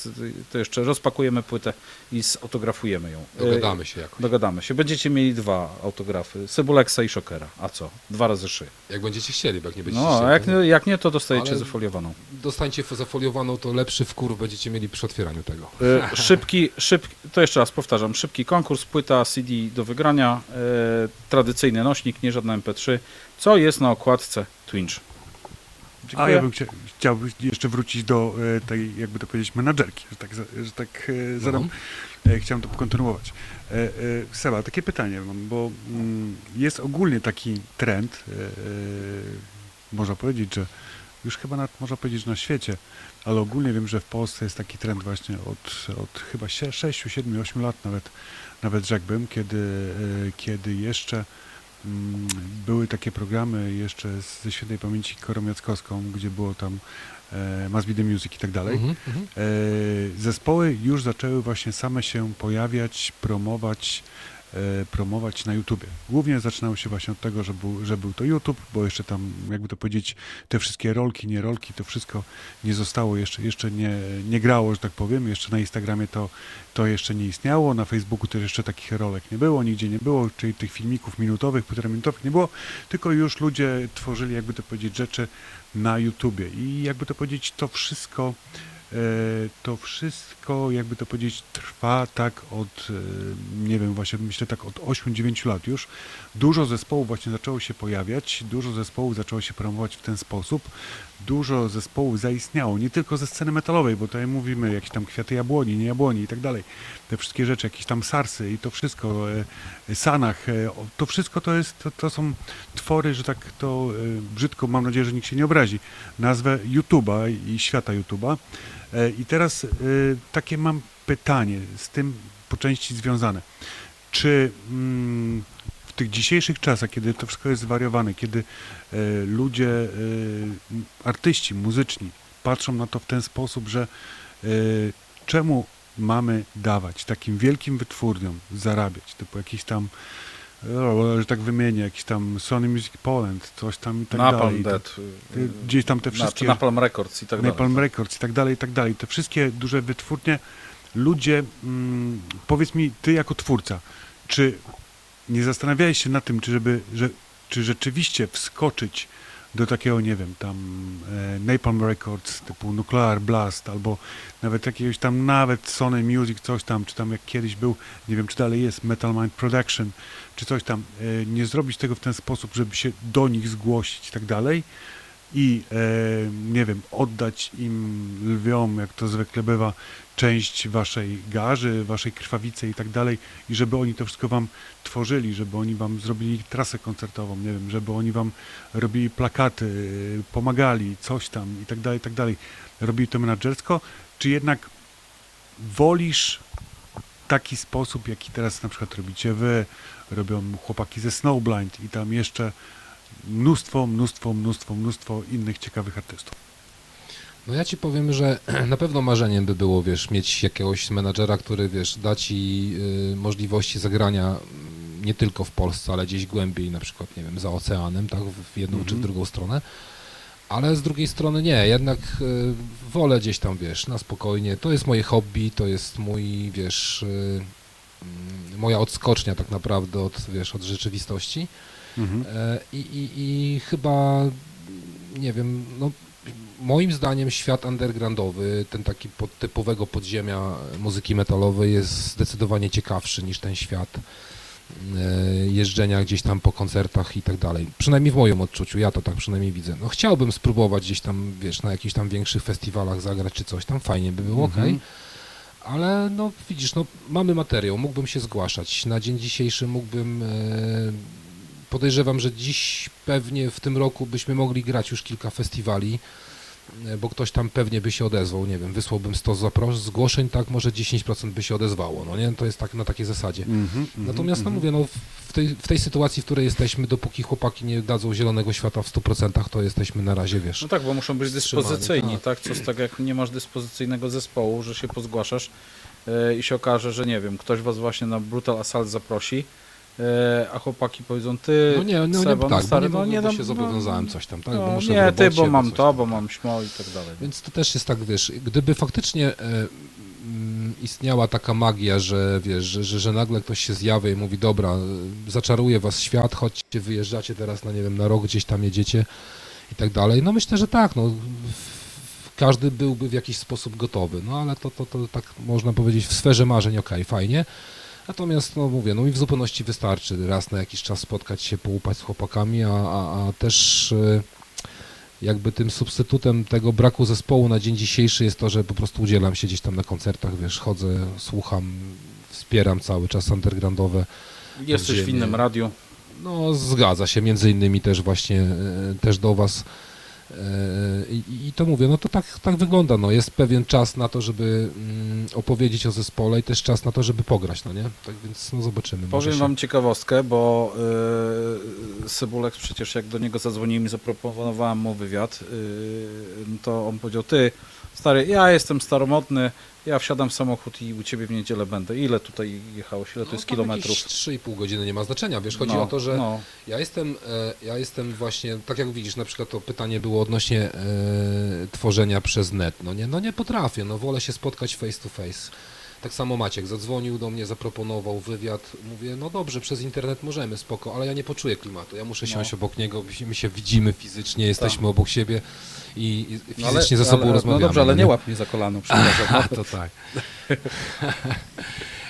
to jeszcze rozpakujemy płytę i zautografujemy ją. Yy, Dogadamy się jakoś. Dogadamy się. Będziecie mieli dwa autografy. Cebuleksa i Szokera. A co? Dwa razy szy. Jak będziecie chcieli, bo jak nie będziecie No, chcieli. jak, nie- jak nie, to dostajecie Ale- zafoliowaną. Dostańcie zafoliowaną, to lepszy wkurw będziecie mieli przy otwieraniu tego. Szybki, szybki, to jeszcze raz powtarzam, szybki konkurs, płyta CD do wygrania, y, tradycyjny nośnik, nie żadne MP3. Co jest na okładce Twinge? A Dziękuję. ja bym chcia, chciał jeszcze wrócić do e, tej, jakby to powiedzieć, menadżerki, że tak, że tak e, zadam. E, chciałem to kontynuować. Seba, takie pytanie mam, bo mm, jest ogólnie taki trend, można powiedzieć, że już chyba na, można powiedzieć, na świecie, ale ogólnie wiem, że w Polsce jest taki trend właśnie od, od chyba 6, 7, 8 lat nawet, nawet rzekłbym, kiedy, e, kiedy jeszcze mm, były takie programy jeszcze ze świętej pamięci Korą Jackowską, gdzie było tam e, Must Be The Music i tak dalej. Mhm. E, zespoły już zaczęły właśnie same się pojawiać, promować, promować na YouTubie. Głównie zaczynało się właśnie od tego, że był, że był to YouTube, bo jeszcze tam, jakby to powiedzieć, te wszystkie rolki, nie rolki, to wszystko nie zostało, jeszcze, jeszcze nie, nie grało, że tak powiem. Jeszcze na Instagramie to, to jeszcze nie istniało, na Facebooku też jeszcze takich rolek nie było, nigdzie nie było, czyli tych filmików minutowych, półtora minutowych nie było, tylko już ludzie tworzyli, jakby to powiedzieć, rzeczy na YouTubie. I jakby to powiedzieć, to wszystko E, to wszystko, jakby to powiedzieć, trwa tak od, e, nie wiem, właśnie myślę tak od 8-9 lat już. Dużo zespołów właśnie zaczęło się pojawiać, dużo zespołów zaczęło się promować w ten sposób. Dużo zespołów zaistniało, nie tylko ze sceny metalowej, bo tutaj mówimy jakieś tam kwiaty jabłoni, nie jabłoni i tak dalej. Te wszystkie rzeczy, jakieś tam sarsy i to wszystko, e, sanach, e, to wszystko to jest, to, to są twory, że tak to e, brzydko, mam nadzieję, że nikt się nie obrazi, nazwę YouTube'a i świata YouTube'a. I teraz takie mam pytanie z tym po części związane. Czy mm, tych dzisiejszych czasach, kiedy to wszystko jest zwariowane, kiedy e, ludzie, e, artyści muzyczni patrzą na to w ten sposób, że e, czemu mamy dawać takim wielkim wytwórniom zarabiać, typu jakiś tam, że tak wymienię, jakiś tam Sony Music Poland, coś tam i tak Napalm dalej. Dead. Gdzieś tam te wszystkie- Napalm Records i tak dalej. Napalm Records i tak dalej, i tak dalej. Te wszystkie duże wytwórnie, ludzie, mm, powiedz mi, ty jako twórca, czy nie zastanawiałeś się nad tym, czy, żeby, że, czy rzeczywiście wskoczyć do takiego, nie wiem, tam e, Napalm Records typu Nuclear Blast albo nawet jakiegoś tam, nawet Sony Music, coś tam, czy tam jak kiedyś był, nie wiem, czy dalej jest Metal Mind Production, czy coś tam, e, nie zrobić tego w ten sposób, żeby się do nich zgłosić i tak dalej, i e, nie wiem, oddać im lwiom, jak to zwykle bywa, część waszej garzy, waszej krwawicy i tak dalej, i żeby oni to wszystko wam tworzyli, żeby oni wam zrobili trasę koncertową, nie wiem, żeby oni wam robili plakaty, pomagali, coś tam i tak dalej, i tak dalej. Robili to menadżersko, czy jednak wolisz taki sposób, jaki teraz na przykład robicie wy, robią chłopaki ze Snowblind i tam jeszcze mnóstwo, mnóstwo, mnóstwo, mnóstwo innych ciekawych artystów. No ja ci powiem, że na pewno marzeniem by było, wiesz, mieć jakiegoś menadżera, który, wiesz, da ci y, możliwości zagrania mm, nie tylko w Polsce, ale gdzieś głębiej, na przykład, nie wiem, za oceanem, tak, w jedną czy w drugą stronę. Ale z drugiej strony nie, jednak y, wolę gdzieś tam, wiesz, na spokojnie. To jest moje hobby, to jest mój, wiesz, y, mm, moja odskocznia tak naprawdę od, wiesz, od rzeczywistości. Mhm. E, I, i, I chyba, nie wiem, no moim zdaniem świat undergroundowy, ten taki pod, typowego podziemia muzyki metalowej jest zdecydowanie ciekawszy niż ten świat e, jeżdżenia gdzieś tam po koncertach i tak dalej. Przynajmniej w moim odczuciu, ja to tak przynajmniej widzę. No chciałbym spróbować gdzieś tam, wiesz, na jakichś tam większych festiwalach zagrać czy coś tam, fajnie by było, Mhm. okej. Ale no widzisz, no mamy materiał, mógłbym się zgłaszać. Na dzień dzisiejszy mógłbym, e, podejrzewam, że dziś pewnie w tym roku byśmy mogli grać już kilka festiwali, bo ktoś tam pewnie by się odezwał, nie wiem, wysłałbym 100 zapros- zgłoszeń, tak, może 10% by się odezwało, no nie, to jest tak na takiej zasadzie. Mhm, mhm, Natomiast, no mhm. mówię, no w tej, w tej sytuacji, w której jesteśmy, dopóki chłopaki nie dadzą zielonego świata w 100%, to jesteśmy na razie, wiesz, No tak, bo muszą być dyspozycyjni, tak. tak? Co z tak jak nie masz dyspozycyjnego zespołu, że się pozgłaszasz e, i się okaże, że nie wiem, ktoś was właśnie na Brutal Assault zaprosi, e, a chłopaki powiedzą, ty, no nie, no, Seba, nie, tak, stary, bo nie, no nie się zobowiązałem coś tam, tak, no, bo muszę nie, ty, robocie, bo mam to, tam, bo tak. mam śmo i tak dalej. Więc to też jest tak, wiesz, gdyby faktycznie e, mm, istniała taka magia, że wiesz, że, że, że nagle ktoś się zjawia i mówi, dobra, e, zaczaruje was świat, chodźcie, wyjeżdżacie teraz na, nie wiem, na rok gdzieś tam jedziecie i tak dalej, no myślę, że tak, no każdy byłby w jakiś sposób gotowy, no ale to, to, to tak można powiedzieć w sferze marzeń, okej, fajnie, Natomiast, no mówię, no i w zupełności wystarczy raz na jakiś czas spotkać się, połupać z chłopakami, a, a, a też e, jakby tym substytutem tego braku zespołu na dzień dzisiejszy jest to, że po prostu udzielam się gdzieś tam na koncertach, wiesz, chodzę, słucham, wspieram cały czas undergroundowe. Jesteś w innym radiu. No zgadza się, między innymi też właśnie, e, też do was. E, I, to mówię, no to tak, tak wygląda, no jest pewien czas na to, żeby mm, opowiedzieć o zespole i też czas na to, żeby pograć, no nie? Tak więc no zobaczymy. Powiem się... wam ciekawostkę, bo yy, Cybulek przecież jak do niego zadzwoniłem i zaproponowałem mu wywiad, yy, to on powiedział, ty stary, ja jestem staromodny, ja wsiadam w samochód i u ciebie w niedzielę będę. Ile tutaj jechałeś? Ile to jest No, tam kilometrów? jakieś 3,5 godziny nie ma znaczenia, wiesz, chodzi No, o to, że no. ja jestem, e, ja jestem właśnie, tak jak widzisz, na przykład to pytanie było odnośnie e, tworzenia przez net, no nie, no nie potrafię, no wolę się spotkać face to face. Tak samo Maciek zadzwonił do mnie, zaproponował wywiad, mówię, no dobrze, przez internet możemy, spoko, ale ja nie poczuję klimatu, ja muszę siąść obok niego, my się- my się widzimy fizycznie, jesteśmy obok siebie i, Tak. No ale- fizycznie ze sobą ale, rozmawiamy. No dobrze, ale no nie łap mnie za kolano, przepraszam. a, to tak.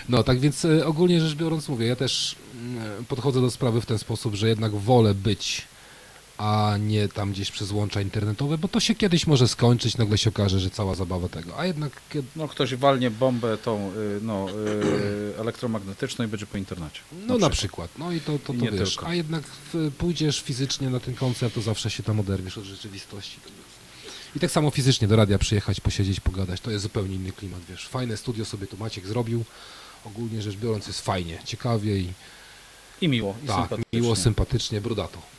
No, tak więc e, ogólnie rzecz biorąc, mówię, ja też mm, podchodzę do sprawy w ten sposób, że jednak wolę być, a nie tam gdzieś przez łącza internetowe, bo to się kiedyś może skończyć, nagle się okaże, że cała zabawa tego. A jednak, No ktoś walnie bombę tą y, no, y, elektromagnetyczną i będzie po internecie. no na przykład, no i to, to, to wiesz, tylko. a jednak pójdziesz fizycznie na ten koncert, to zawsze się tam oderwiesz od rzeczywistości. I tak samo fizycznie do radia przyjechać, posiedzieć, pogadać, to jest zupełnie inny klimat, wiesz. Fajne studio sobie tu Maciek zrobił, ogólnie rzecz biorąc jest fajnie, ciekawie i I miło, i tak, sympatycznie. miło, sympatycznie, brudato.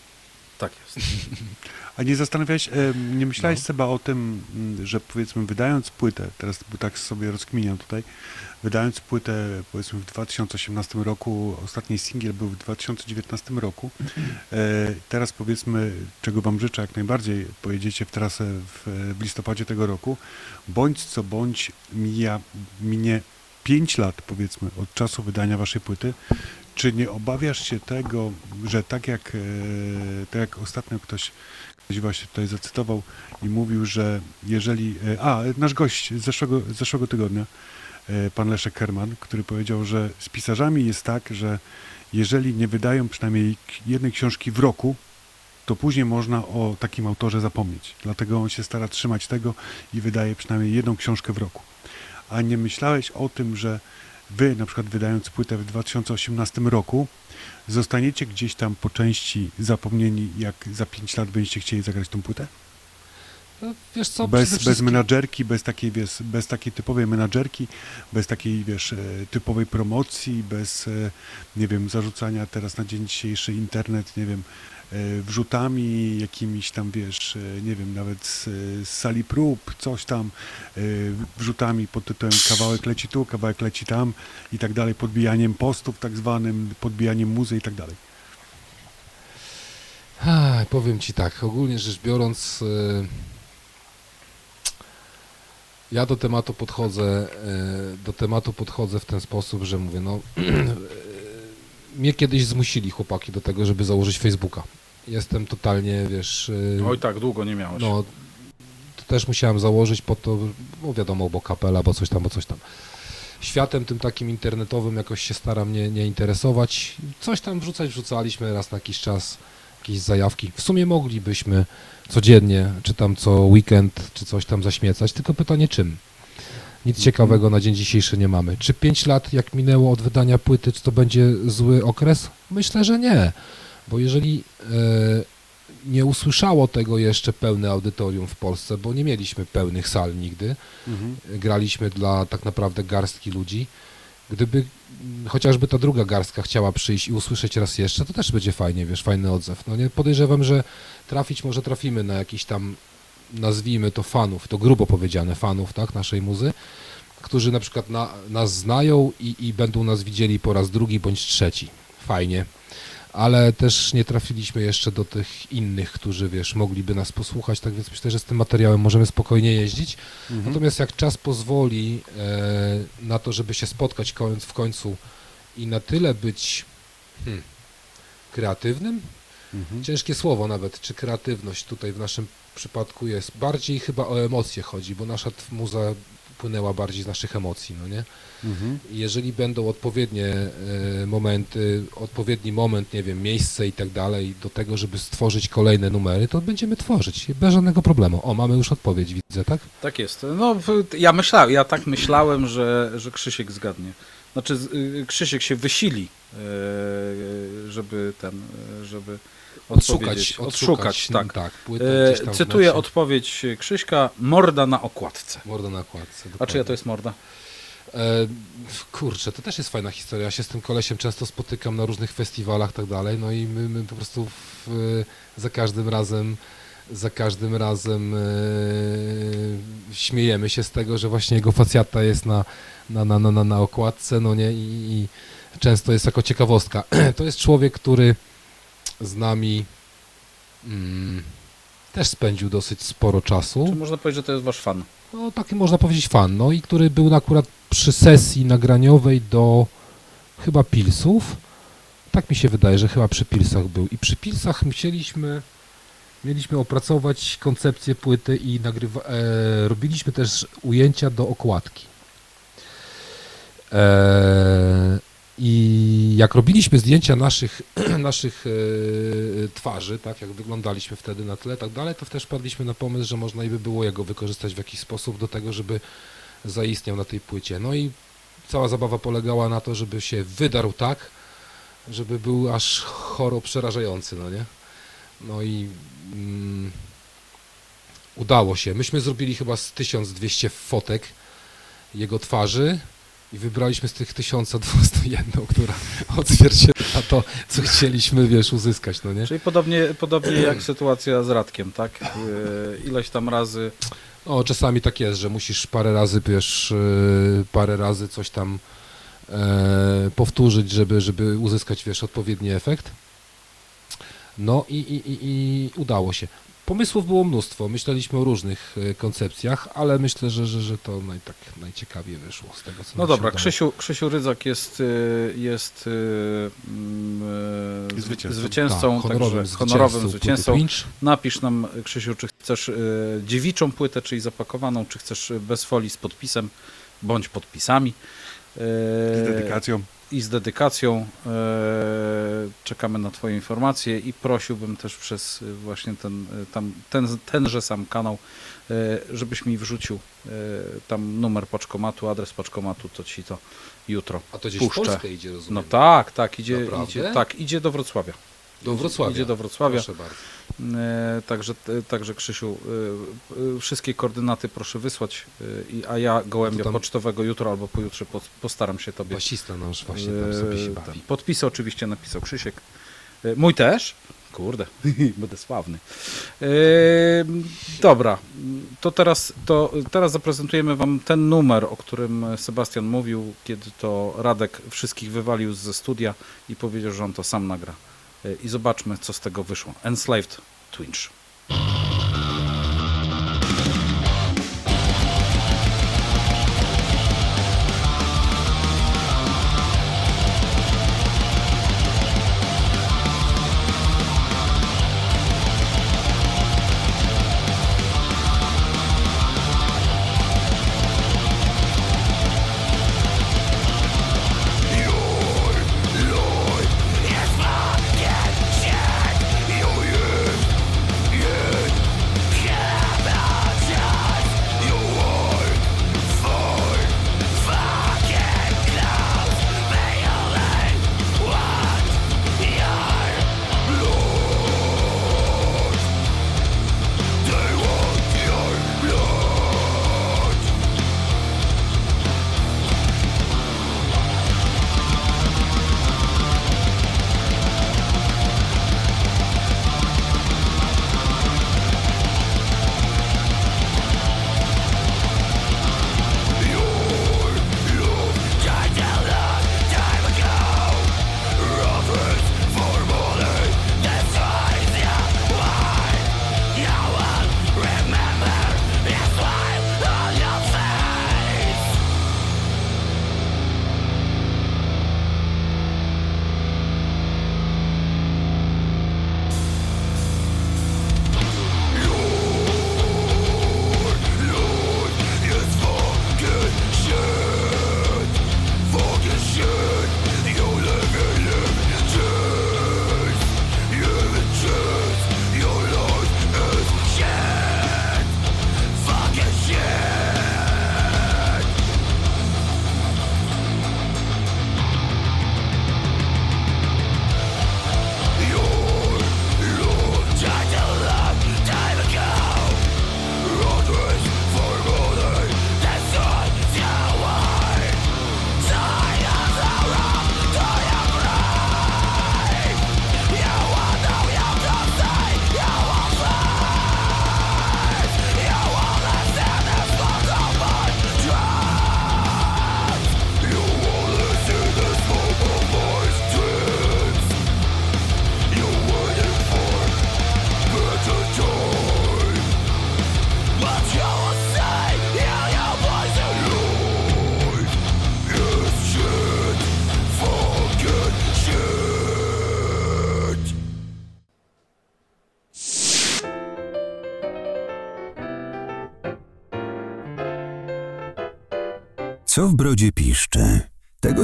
Tak jest. A nie zastanawiałeś, nie myślałeś Seba o tym, m, że powiedzmy wydając płytę, teraz tak sobie rozkminiam tutaj, wydając płytę powiedzmy w 2018 roku, ostatni singiel był w 2019 roku, e, teraz powiedzmy, czego wam życzę jak najbardziej, pojedziecie w trasę w, w listopadzie tego roku, bądź co bądź mija, minie 5 lat powiedzmy od czasu wydania waszej płyty, czy nie obawiasz się tego, że tak jak, e, tak jak ostatnio ktoś, ktoś właśnie tutaj zacytował i mówił, że jeżeli. e, A, nasz gość z zeszłego, z zeszłego tygodnia, e, pan Leszek Herman, który powiedział, że z pisarzami jest tak, że jeżeli nie wydają przynajmniej jednej książki w roku, to później można o takim autorze zapomnieć. Dlatego on się stara trzymać tego i wydaje przynajmniej jedną książkę w roku. A nie myślałeś o tym, że wy, na przykład wydając płytę w 2018 roku, zostaniecie gdzieś tam po części zapomnieni, jak za 5 lat będziecie chcieli zagrać tą płytę? No, wiesz co, bez, przede bez wszystkim- menadżerki, bez takiej, wiesz, bez takiej typowej menadżerki, bez takiej, wiesz, e, typowej promocji, bez, e, nie wiem, zarzucania teraz na dzień dzisiejszy internet, nie wiem, wrzutami, jakimiś tam, wiesz, e, nie wiem, nawet z, sali prób, coś tam, e, wrzutami pod tytułem kawałek leci tu, kawałek leci tam i tak dalej, podbijaniem postów tak zwanym, podbijaniem muzy i tak dalej. Powiem ci tak, ogólnie rzecz biorąc, ja do tematu podchodzę, do tematu podchodzę w ten sposób, że mówię, no mnie kiedyś zmusili chłopaki do tego, żeby założyć Facebooka. Jestem totalnie, wiesz, y, Oj tak, długo nie miałeś. no to też musiałem założyć po to, bo wiadomo, bo kapela, bo coś tam, bo coś tam. Światem tym takim internetowym jakoś się staram nie, nie interesować. Coś tam wrzucać wrzucaliśmy raz na jakiś czas, jakieś zajawki. W sumie moglibyśmy codziennie, czy tam co weekend, czy coś tam zaśmiecać, tylko pytanie czym? Nic ciekawego na dzień dzisiejszy nie mamy. Czy 5 lat, jak minęło od wydania płyty, czy to będzie zły okres? Myślę, że nie. Bo jeżeli e, nie usłyszało tego jeszcze pełne audytorium w Polsce, bo nie mieliśmy pełnych sal nigdy, graliśmy dla tak naprawdę garstki ludzi. Gdyby chociażby ta druga garstka chciała przyjść i usłyszeć raz jeszcze, to też będzie fajnie, wiesz, fajny odzew. No nie podejrzewam, że trafić może trafimy na jakiś tam, nazwijmy to fanów, to grubo powiedziane fanów, tak, naszej muzy, którzy na przykład na, nas znają i, i będą nas widzieli po raz drugi bądź trzeci. Fajnie. Ale też nie trafiliśmy jeszcze do tych innych, którzy, wiesz, mogliby nas posłuchać, tak więc myślę, że z tym materiałem możemy spokojnie jeździć. Natomiast jak czas pozwoli e, na to, żeby się spotkać koń, w końcu i na tyle być hmm, kreatywnym, ciężkie słowo nawet, czy kreatywność tutaj w naszym przypadku jest, bardziej chyba o emocje chodzi, bo nasza muza płynęła bardziej z naszych emocji, no nie? I jeżeli będą odpowiednie e, momenty, odpowiedni moment, nie wiem, miejsce i tak dalej do tego, żeby stworzyć kolejne numery, to będziemy tworzyć, bez żadnego problemu. O, mamy już odpowiedź, widzę, tak? Tak jest. No, ja myślałem, ja tak myślałem, że, że Krzysiek zgadnie. Znaczy, y, Krzysiek się wysili, e, żeby ten, e, żeby Odszukać, odszukać, tak. tak płytę E, Cytuję odpowiedź Krzyśka, morda na okładce. Morda na kładce. A czyja dokładnie. to jest morda? E, kurczę, to też jest fajna historia. Ja się z tym kolesiem często spotykam na różnych festiwalach i tak dalej, no i my, my po prostu w, za każdym razem za każdym razem e, śmiejemy się z tego, że właśnie jego facjata jest na, na, na, na, na, na okładce, no nie, i, i często jest jako ciekawostka. To jest człowiek, który z nami mm, też spędził dosyć sporo czasu Czy można powiedzieć, że to jest wasz fan? no taki można powiedzieć fan, no i który był akurat przy sesji nagraniowej do chyba Pilsów. Tak mi się wydaje, że chyba przy Pilsach był. I przy Pilsach musieliśmy, mieliśmy opracować koncepcję płyty i nagrywa, e, robiliśmy też ujęcia do okładki. E, I jak robiliśmy zdjęcia naszych, naszych e, twarzy, tak jak wyglądaliśmy wtedy na tle, tak dalej, to też padliśmy na pomysł, że można by było jego wykorzystać w jakiś sposób do tego, żeby zaistniał na tej płycie. No i cała zabawa polegała na to, żeby się wydarł tak, żeby był aż choro przerażający, no nie? No i mm, udało się. Myśmy zrobili chyba z 1200 fotek jego twarzy i wybraliśmy z tych 1201, która odzwierciedla to, co chcieliśmy, wiesz, uzyskać, no nie? Czyli podobnie, podobnie jak sytuacja z Radkiem, tak? E, Ileś tam razy O, czasami tak jest, że musisz parę razy, wiesz, yy, parę razy coś tam e, powtórzyć, żeby, żeby uzyskać, wiesz, odpowiedni efekt. No i, i, i, i udało się. Pomysłów było mnóstwo, myśleliśmy o różnych e, koncepcjach, ale myślę, że, że, że to naj, tak najciekawiej wyszło z tego, co No dobra. Krzysiu, Krzysiu Rydzak jest, y, jest y, mm, Zwycięzcą. zwycięzcą, Tak, także honorowym zwycięzcą. Napisz nam, Krzysiu, czy chcesz dziewiczą płytę, czyli zapakowaną, czy chcesz bez folii z podpisem, bądź podpisami. Z dedykacją. I z dedykacją. E, czekamy na Twoje informacje i prosiłbym też przez y, właśnie ten, y, tam, ten, tenże sam kanał, e, żebyś mi wrzucił e, tam numer paczkomatu, adres paczkomatu, to Ci to jutro A to gdzieś puszczę. w Polskę idzie, rozumiem? No tak, tak, idzie, Naprawdę? idzie, tak, idzie do Wrocławia. Do Wrocławia. Idzie do Wrocławia. Proszę bardzo. E, Także, e, także Krzysiu, e, wszystkie koordynaty proszę wysłać, a ja gołębia tam- pocztowego jutro albo pojutrze pos- postaram się Tobie. Basista nasz właśnie tam sobie się bawi. ten, Podpisy oczywiście napisał Krzysiek. Mój też, Kurde, będę sławny. Dobra, to teraz, to teraz zaprezentujemy Wam ten numer, o którym Sebastian mówił, kiedy to Radek wszystkich wywalił ze studia i powiedział, że on to sam nagra. E, I zobaczmy, co z tego wyszło. Enslaved Twinge.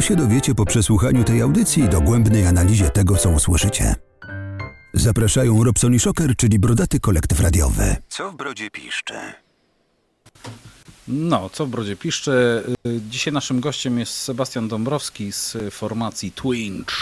Się dowiecie po przesłuchaniu tej audycji i dogłębnej analizie tego, co usłyszycie. Zapraszają Robson i Shocker, czyli brodaty kolektyw radiowy. Co w brodzie piszczy? No, co w brodzie piszczy. Dzisiaj naszym gościem jest Sebastian Dąbrowski z formacji Twinge.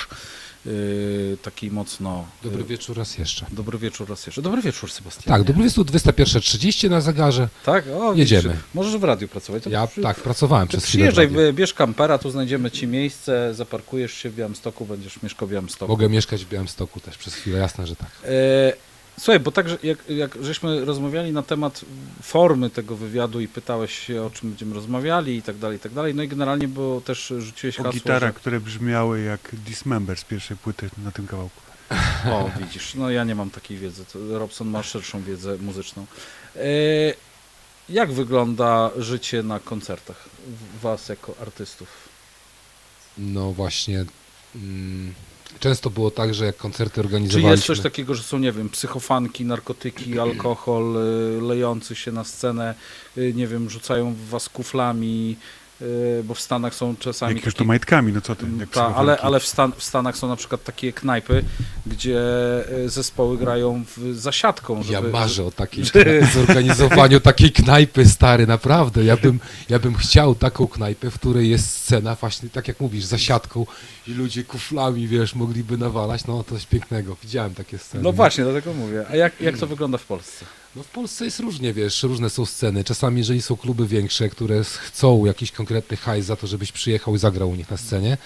Yy, Taki mocno... Dobry wieczór raz jeszcze. Dobry wieczór raz jeszcze. Dobry wieczór, Sebastian. Tak, dobry wieczór, 21.30 na zegarze. Tak? O, Jedziemy. Możesz w radiu pracować. To Ja przy- tak, pracowałem przez chwilę. przyjeżdżaj, bierz kampera, tu znajdziemy ci miejsce, zaparkujesz się w Białymstoku, będziesz mieszkał w Białymstoku. Mogę mieszkać w Białymstoku też przez chwilę, jasne, że tak. E, słuchaj, bo tak, że jak, jak żeśmy rozmawiali na temat formy tego wywiadu i pytałeś się, o czym będziemy rozmawiali i tak dalej, i tak dalej, no i generalnie, bo też rzuciłeś O hasło, gitarach, które brzmiały jak Dismember z pierwszej płyty na tym kawałku. że... O, widzisz, no ja nie mam takiej wiedzy, to Robson ma szerszą wiedzę muzyczną. E, jak wygląda życie na koncertach was jako artystów? No właśnie. Mm, często było tak, że jak koncerty Czy organizowaliśmy... jest coś takiego, że są, nie wiem, psychofanki, narkotyki, alkohol, y, lejący się na scenę, y, nie wiem, rzucają w was kuflami, bo w Stanach są czasami Jak już to majtkami, no co ty, Ta, ale ale w, Stan, w Stanach są na przykład takie knajpy, gdzie y, zespoły grają w, za siatką. Ja żeby- marzę o takiej zorganizowaniu takiej knajpy, stary, naprawdę. Ja bym, ja bym chciał taką knajpę, w której jest scena właśnie, tak jak mówisz, za siatką i ludzie kuflami, wiesz, mogliby nawalać. No, coś pięknego. Widziałem takie sceny. No właśnie, dlatego mówię. A jak, jak to wygląda w Polsce? No w Polsce jest różnie, wiesz, różne są sceny. Czasami, jeżeli są kluby większe, które chcą jakiś konkretny hajs za to, żebyś przyjechał i zagrał u nich na scenie,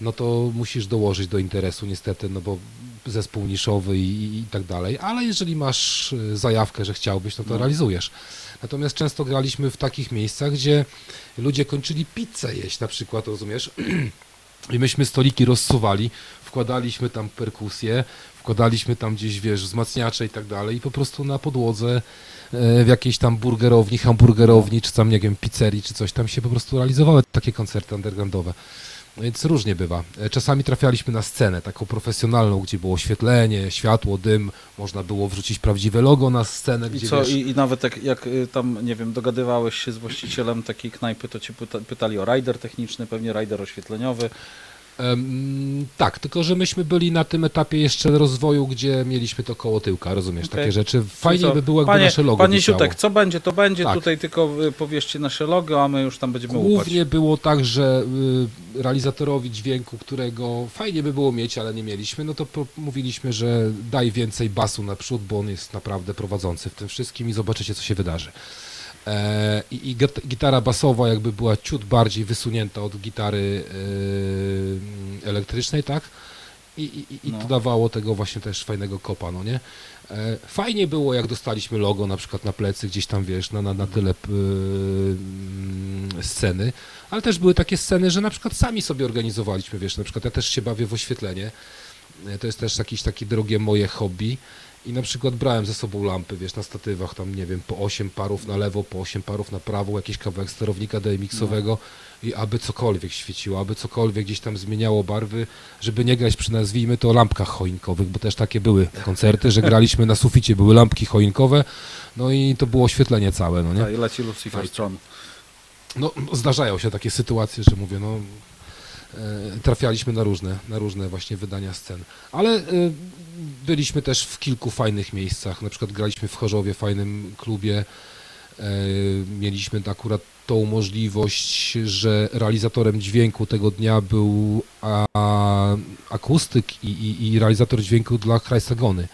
no to musisz dołożyć do interesu niestety, no bo zespół niszowy i, i tak dalej, ale jeżeli masz y, zajawkę, że chciałbyś, no to realizujesz. Natomiast często graliśmy w takich miejscach, gdzie ludzie kończyli pizzę jeść na przykład, rozumiesz? I myśmy stoliki rozsuwali, wkładaliśmy tam perkusję, wkładaliśmy tam gdzieś, wiesz, wzmacniacze i tak dalej i po prostu na podłodze e, w jakiejś tam burgerowni, hamburgerowni, czy tam, nie wiem, pizzerii, czy coś tam się po prostu realizowały takie koncerty undergroundowe. No Więc różnie bywa. E, Czasami trafialiśmy na scenę taką profesjonalną, gdzie było oświetlenie, światło, dym, można było wrzucić prawdziwe logo na scenę, I gdzie co, wiesz, i, i nawet jak, jak y, tam, nie wiem, dogadywałeś się z właścicielem takiej knajpy, to cię pyta, pytali o rider techniczny, pewnie rider oświetleniowy. Tak, tylko że myśmy byli na tym etapie jeszcze rozwoju, gdzie mieliśmy to koło tyłka, rozumiesz, Okej. takie rzeczy. Czyli Fajnie by było, jakby panie, nasze logo Panie wisiało. Siutek, co będzie, to będzie, Tak. tutaj tylko y, powierzcie nasze logo, a my już tam będziemy ufać. Głównie było tak, że y, realizatorowi dźwięku, którego fajnie by było mieć, ale nie mieliśmy, no to mówiliśmy, że daj więcej basu naprzód, bo on jest naprawdę prowadzący w tym wszystkim i zobaczycie, co się wydarzy. E, I, i git- gitara basowa jakby była ciut bardziej wysunięta od gitary y, elektrycznej, tak? I, i, i No. to dawało tego właśnie też fajnego kopa, no nie? E, Fajnie było, jak dostaliśmy logo na przykład na plecy, gdzieś tam, wiesz, na, na, na tyle mm, sceny, ale też były takie sceny, że na przykład sami sobie organizowaliśmy, wiesz, na przykład ja też się bawię w oświetlenie, E, to jest też jakieś takie drogie moje hobby i na przykład brałem ze sobą lampy, wiesz, na statywach, tam nie wiem, po 8 parów na lewo, po 8 parów na prawo, jakiś kawałek sterownika DMX-owego i aby cokolwiek świeciło, aby cokolwiek gdzieś tam zmieniało barwy, żeby nie grać przy nazwijmy to lampkach choinkowych, bo też takie były koncerty, że graliśmy na suficie, były lampki choinkowe, no i to było oświetlenie całe, no nie? Tak, i leci Lucifer Tak. Tron. No, zdarzają się takie sytuacje, że mówię, no e, trafialiśmy na różne, na różne właśnie wydania scen. Ale e, byliśmy też w kilku fajnych miejscach, na przykład graliśmy w Chorzowie, fajnym klubie, e, mieliśmy akurat tą możliwość, że realizatorem dźwięku tego dnia był a, akustyk i, i, i realizator dźwięku dla Chrysagony.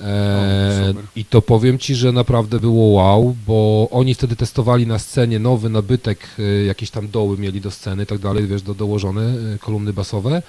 E. I to powiem Ci, że naprawdę było wow, bo oni wtedy testowali na scenie nowy nabytek, e, jakieś tam doły mieli do sceny i tak dalej, wiesz, do, dołożone e, kolumny basowe.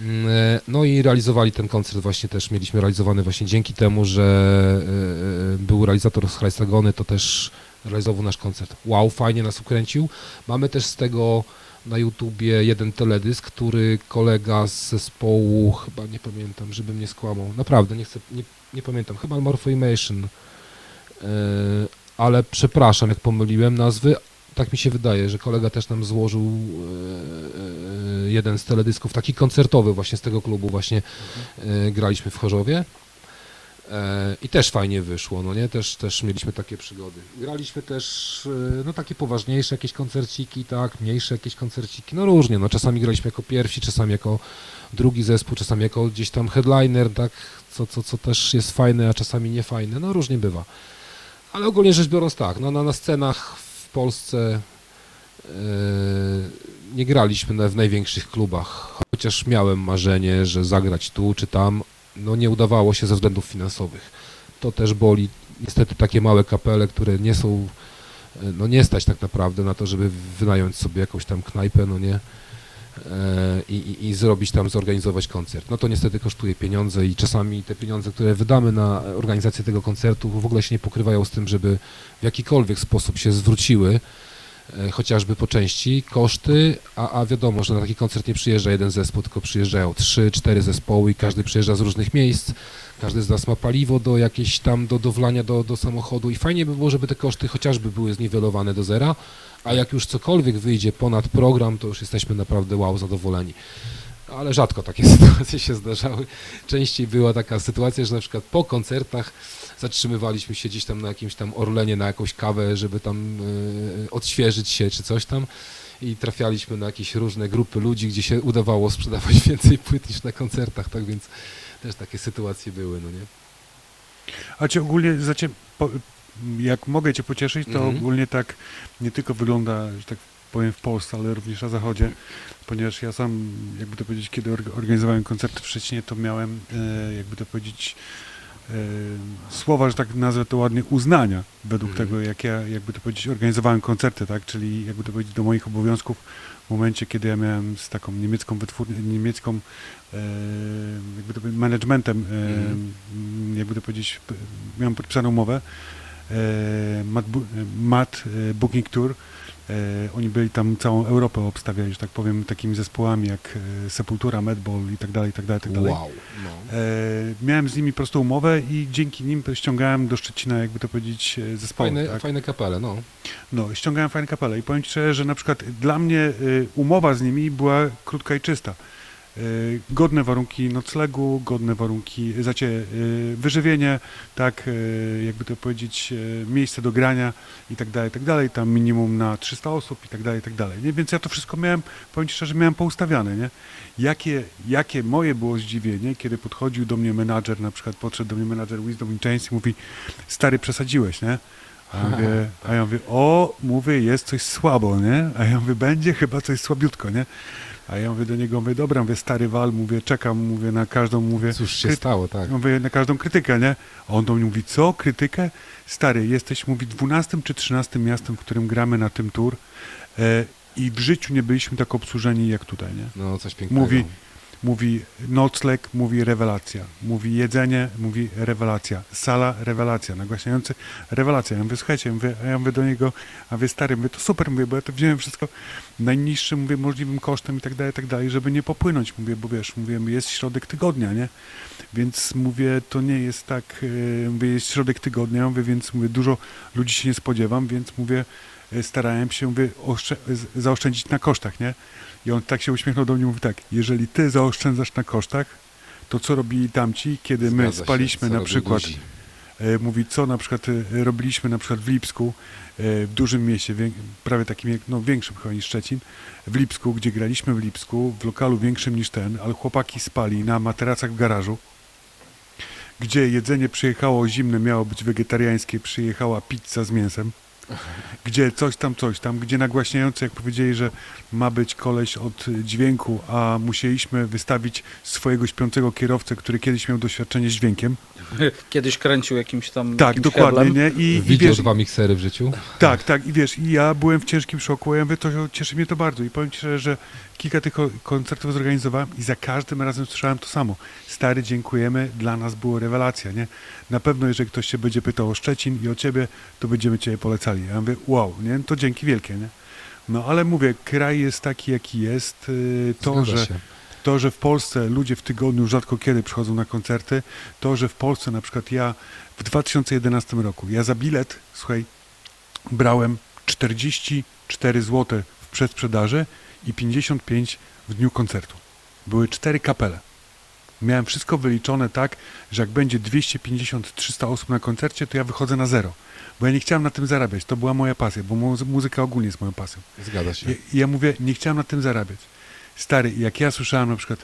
Mm, e, No i realizowali ten koncert właśnie też, mieliśmy realizowany właśnie dzięki temu, że e, e, był realizator z Chrysagony, to też realizował nasz koncert. Wow, fajnie nas ukręcił. Mamy też z tego na YouTubie jeden teledysk, który kolega z zespołu, chyba nie pamiętam, żebym nie skłamał, naprawdę nie chcę, nie, nie pamiętam, chyba Morphoimation, yy, ale przepraszam, jak pomyliłem nazwy, tak mi się wydaje, że kolega też nam złożył yy, yy, jeden z teledysków, taki koncertowy właśnie z tego klubu właśnie yy, graliśmy w Chorzowie. E, I też fajnie wyszło, no nie? Też, też mieliśmy takie przygody. Graliśmy też, e, no takie poważniejsze jakieś koncerciki, tak, mniejsze jakieś koncerciki, no różnie, no czasami graliśmy jako pierwsi, czasami jako drugi zespół, czasami jako gdzieś tam headliner, tak, co, co, co też jest fajne, a czasami nie fajne, no różnie bywa. Ale ogólnie rzecz biorąc tak, no na, na scenach Polsce e, nie graliśmy w największych klubach, chociaż miałem marzenie, że zagrać tu czy tam, no nie udawało się ze względów finansowych. To też boli. Niestety takie małe kapele, które nie są, e, no nie stać tak naprawdę na to, żeby wynająć sobie jakąś tam knajpę, no nie, i, i, i zrobić tam, zorganizować koncert. No to niestety kosztuje pieniądze i czasami te pieniądze, które wydamy na organizację tego koncertu w ogóle się nie pokrywają z tym, żeby w jakikolwiek sposób się zwróciły e, chociażby po części koszty, a, a wiadomo, że na taki koncert nie przyjeżdża jeden zespół, tylko przyjeżdżają trzy, cztery zespoły i każdy przyjeżdża z różnych miejsc, każdy z nas ma paliwo do jakieś tam, do, do wlania do, do samochodu i fajnie by było, żeby te koszty chociażby były zniwelowane do zera, a jak już cokolwiek wyjdzie ponad program, to już jesteśmy naprawdę wow zadowoleni. Ale rzadko takie sytuacje się zdarzały. Częściej była taka sytuacja, że na przykład po koncertach zatrzymywaliśmy się gdzieś tam na jakimś tam Orlenie na jakąś kawę, żeby tam e, odświeżyć się czy coś tam i trafialiśmy na jakieś różne grupy ludzi, gdzie się udawało sprzedawać więcej płyt niż na koncertach, tak więc też takie sytuacje były, no nie? A czy ogólnie, za cie, po, jak mogę Cię pocieszyć, to Mhm. ogólnie tak nie tylko wygląda, że tak powiem, w Polsce, ale również na Zachodzie, ponieważ ja sam, jakby to powiedzieć, kiedy org- organizowałem koncerty w Szczecinie, to miałem, e, jakby to powiedzieć, słowa, że tak nazwę to ładnie, uznania według Mhm. tego, jak ja, jakby to powiedzieć, organizowałem koncerty, tak, czyli jakby to powiedzieć do moich obowiązków w momencie, kiedy ja miałem z taką niemiecką wytwórnią, niemiecką e, jakby to powiedzieć, managementem, e, Mhm. jakby to powiedzieć, miałem podpisaną umowę, e, Mat, Bu- Mat e, Booking Tour, e, oni byli tam całą Europę obstawiali, że tak powiem, takimi zespołami jak e, Sepultura, Madball i tak dalej, i tak dalej, i tak dalej. Wow. No. E, miałem z nimi prostą umowę i dzięki nim ściągałem do Szczecina, jakby to powiedzieć, e, zespoły. Fajne, tak? fajne kapele, no. No, ściągałem fajne kapele i powiem Ci szczerze, że na przykład dla mnie umowa z nimi była krótka i czysta. Y, godne warunki noclegu, godne warunki, zacie y, wyżywienie, tak, jakby to powiedzieć, miejsce do grania i tak dalej, i tak dalej, tam minimum na 300 osób i tak dalej, i tak dalej, nie? Więc ja to wszystko miałem, powiem Ci szczerze, miałem poustawiane, nie? Jakie, jakie moje było zdziwienie, kiedy podchodził do mnie menadżer, na przykład podszedł do mnie menadżer Wisdom in Chains i mówi, stary, przesadziłeś, nie? A ja, mówię, a ja mówię, o, mówię, jest coś słabo, nie? A ja mówię, będzie chyba coś słabiutko, nie? A ja mówię do niego, mówię, dobra, mówię, stary wal, mówię, czekam, mówię, na każdą, mówię, Cóż się stało, tak. mówię, na każdą krytykę, nie? A on do mnie mówi, co, krytykę? Stary, jesteś, mówi, 12 czy 13 miastem, w którym gramy na tym tour e, i w życiu nie byliśmy tak obsłużeni jak tutaj, nie? No, coś pięknego. Mówi, mówi nocleg, mówi rewelacja, mówi jedzenie, mówi rewelacja, sala, rewelacja, nagłaśniający, rewelacja. Ja mówię, słuchajcie, ja mówię, ja mówię do niego, a wy stary, mówię, to super, mówię, bo ja to wziąłem wszystko najniższym, mówię, możliwym kosztem i tak dalej, i tak dalej, żeby nie popłynąć, mówię, bo wiesz, mówię, jest środek tygodnia, nie? Więc mówię, to nie jest tak, e, mówię, jest środek tygodnia, mówię, więc mówię, dużo ludzi się nie spodziewam, więc mówię, e, starałem się, mówię, zaoszczędzić na kosztach, nie? I on tak się uśmiechnął do mnie i mówi tak, jeżeli ty zaoszczędzasz na kosztach, to co robili tamci, kiedy my Zgadza się, spaliśmy co na przykład, e, mówi, co na przykład e, robiliśmy na przykład w Lipsku, e, w dużym mieście, prawie takim, jak, no większym chyba niż Szczecin, w Lipsku, gdzie graliśmy w Lipsku, w lokalu większym niż ten, ale chłopaki spali na materacach w garażu, gdzie jedzenie przyjechało zimne, miało być wegetariańskie, przyjechała pizza z mięsem, gdzie coś tam, coś tam, gdzie nagłaśniający, jak powiedzieli, że ma być koleś od dźwięku, a musieliśmy wystawić swojego śpiącego kierowcę, który kiedyś miał doświadczenie z dźwiękiem. Kiedyś kręcił jakimś tam Tak, jakimś dokładnie, heblem. nie? I, i Widział wiesz, dwa miksery w życiu. tak, tak, i wiesz, i ja byłem w ciężkim szoku, a ja mówię, to cieszy mnie to bardzo i powiem Ci szczerze, że kilka tych ko- koncertów zorganizowałem i za każdym razem słyszałem to samo. Stary, dziękujemy, dla nas było rewelacja, nie? Na pewno, jeżeli ktoś się będzie pytał o Szczecin i o Ciebie, to będziemy Cię polecali. Ja mówię, wow, nie? To dzięki wielkie, nie? No ale mówię, kraj jest taki, jaki jest. yy, To, Zgadza że się. to, że w Polsce ludzie w tygodniu rzadko kiedy przychodzą na koncerty, to, że w Polsce na przykład ja w 2011 roku, ja za bilet, słuchaj, brałem 44 zł w przedsprzedaży i 55 w dniu koncertu. Były cztery kapele. Miałem wszystko wyliczone tak, że jak będzie 250-300 osób na koncercie, to ja wychodzę na zero. Bo ja nie chciałem na tym zarabiać. To była moja pasja, bo mu- muzyka ogólnie jest moją pasją. Zgadza się. I i ja mówię, nie chciałem na tym zarabiać. Stary, jak ja słyszałem na przykład,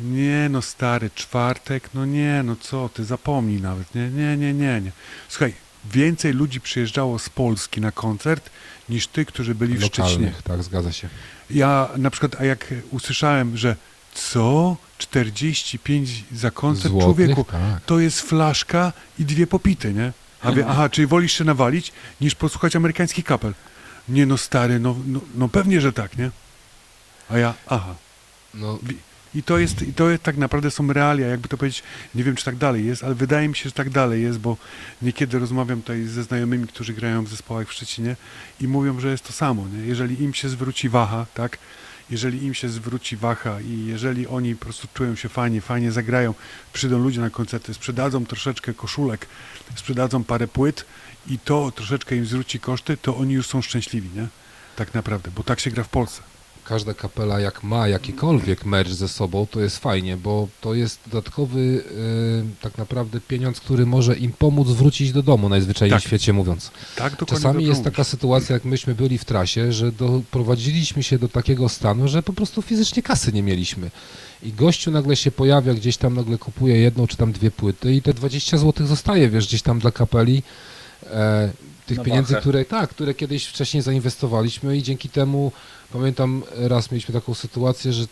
nie no stary, czwartek, no nie, no co ty, zapomnij nawet, nie, nie, nie, nie, nie. Słuchaj, więcej ludzi przyjeżdżało z Polski na koncert, niż ty, którzy byli w Szczecinie. Lokalnych, tak, zgadza się. Ja na przykład, a jak usłyszałem, że co, 45 za koncert, Złotych? człowieku, Tak. to jest flaszka i dwie popity, nie? A wie, aha, czyli wolisz się nawalić, niż posłuchać amerykańskich kapel. Nie no stary, no, no, no pewnie, że tak, nie? A ja, aha. No, I to jest, i to tak naprawdę są realia, jakby to powiedzieć, nie wiem czy tak dalej jest, ale wydaje mi się, że tak dalej jest, bo niekiedy rozmawiam tutaj ze znajomymi, którzy grają w zespołach w Szczecinie i mówią, że jest to samo, nie? Jeżeli im się zwróci waha, tak? Jeżeli im się zwróci waha i jeżeli oni po prostu czują się fajnie, fajnie zagrają, przyjdą ludzie na koncerty, sprzedadzą troszeczkę koszulek, sprzedadzą parę płyt i to troszeczkę im zwróci koszty, to oni już są szczęśliwi, nie? Tak naprawdę, bo tak się gra w Polsce. Każda kapela jak ma jakikolwiek merch ze sobą, to jest fajnie, bo to jest dodatkowy y, tak naprawdę pieniądz, który może im pomóc wrócić do domu, najzwyczajniej Tak. w świecie mówiąc. Tak. Czasami jest taka sytuacja, jak myśmy byli w trasie, że doprowadziliśmy się do takiego stanu, że po prostu fizycznie kasy nie mieliśmy. I gościu nagle się pojawia, gdzieś tam nagle kupuje jedną czy tam dwie płyty i te 20 zł zostaje, wiesz, gdzieś tam dla kapeli. E, tych Na pieniędzy, które tak, które kiedyś wcześniej zainwestowaliśmy i dzięki temu pamiętam raz mieliśmy taką sytuację, że y,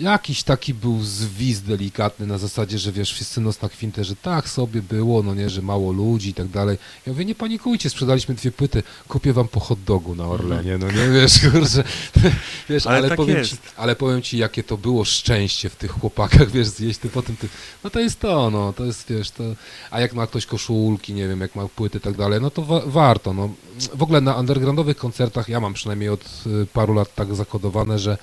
jakiś taki był zwizd delikatny na zasadzie, że wiesz, wszyscy nos na kwintę, że tak sobie było, no nie, że mało ludzi i tak dalej. Ja mówię, nie panikujcie, sprzedaliśmy dwie płyty, kupię wam po hot dogu na Orlenie, no nie, wiesz, kurczę, wiesz, Ale ale, tak powiem jest. ci, ale powiem ci, jakie to było szczęście w tych chłopakach, wiesz, zjeść ty potem ty, no to jest to, no, to jest, wiesz, to, a jak ma ktoś koszulki, nie wiem, jak ma płyty i tak dalej, no to wa- warto, no. W ogóle na undergroundowych koncertach, ja mam przynajmniej od y, paru lat tak zakodowane, że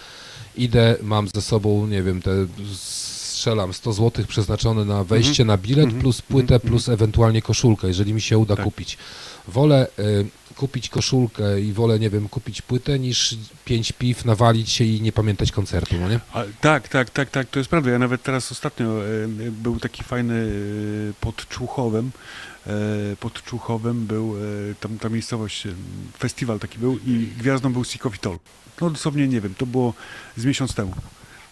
idę, mam ze sobą, nie wiem, te strzelam 100 zł przeznaczone na wejście na bilet, plus płytę, plus ewentualnie koszulkę, jeżeli mi się uda Tak. kupić. Wolę y, kupić koszulkę i wolę, nie wiem, kupić płytę, niż pięć piw, nawalić się i nie pamiętać koncertu, no nie? A, tak, tak, tak, tak, to jest prawda. Ja nawet teraz ostatnio e, był taki fajny e, pod Człuchowem. E, pod Człuchowem był e, tam ta miejscowość, e, festiwal taki był i gwiazdą był Sikowitol. No dosłownie nie wiem, to było z miesiąc temu.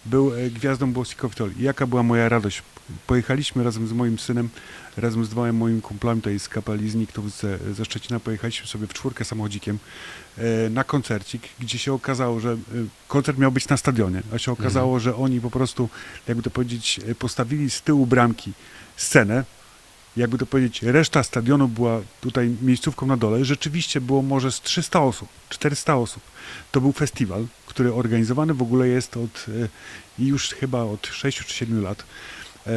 Był gwiazdą był Sikowitol. I jaka była moja radość? Pojechaliśmy razem z moim synem, razem z dwoma moimi kumplami tutaj z kapeli z Niktów ze, ze Szczecina, pojechaliśmy sobie w czwórkę samochodzikiem na koncercik, gdzie się okazało, że koncert miał być na stadionie, a się okazało, że oni po prostu, jakby to powiedzieć, postawili z tyłu bramki scenę, jakby to powiedzieć, reszta stadionu była tutaj miejscówką na dole. Rzeczywiście było może z 300 osób, 400 osób. To był festiwal, który organizowany w ogóle jest od e, już chyba od 6 czy 7 lat. E,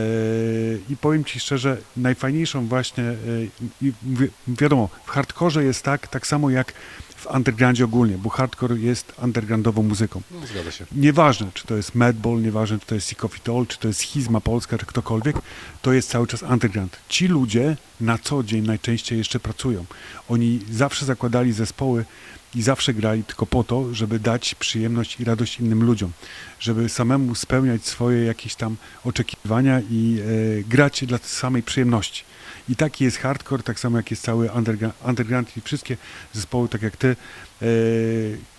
I powiem Ci szczerze, najfajniejszą właśnie, e, wiadomo, w hardkorze jest tak, tak samo jak w undergroundzie ogólnie, bo hardcore jest undergroundową muzyką. No, zgadza się. Nieważne, czy to jest Madball, nieważne, czy to jest Sikofitol, czy to jest Schizma Polska, czy ktokolwiek, to jest cały czas underground. Ci ludzie na co dzień najczęściej jeszcze pracują. Oni zawsze zakładali zespoły i zawsze grali tylko po to, żeby dać przyjemność i radość innym ludziom, żeby samemu spełniać swoje jakieś tam oczekiwania i e, grać dla samej przyjemności. I taki jest hardcore, tak samo jak jest cały underground, i wszystkie zespoły, tak jak ty, e,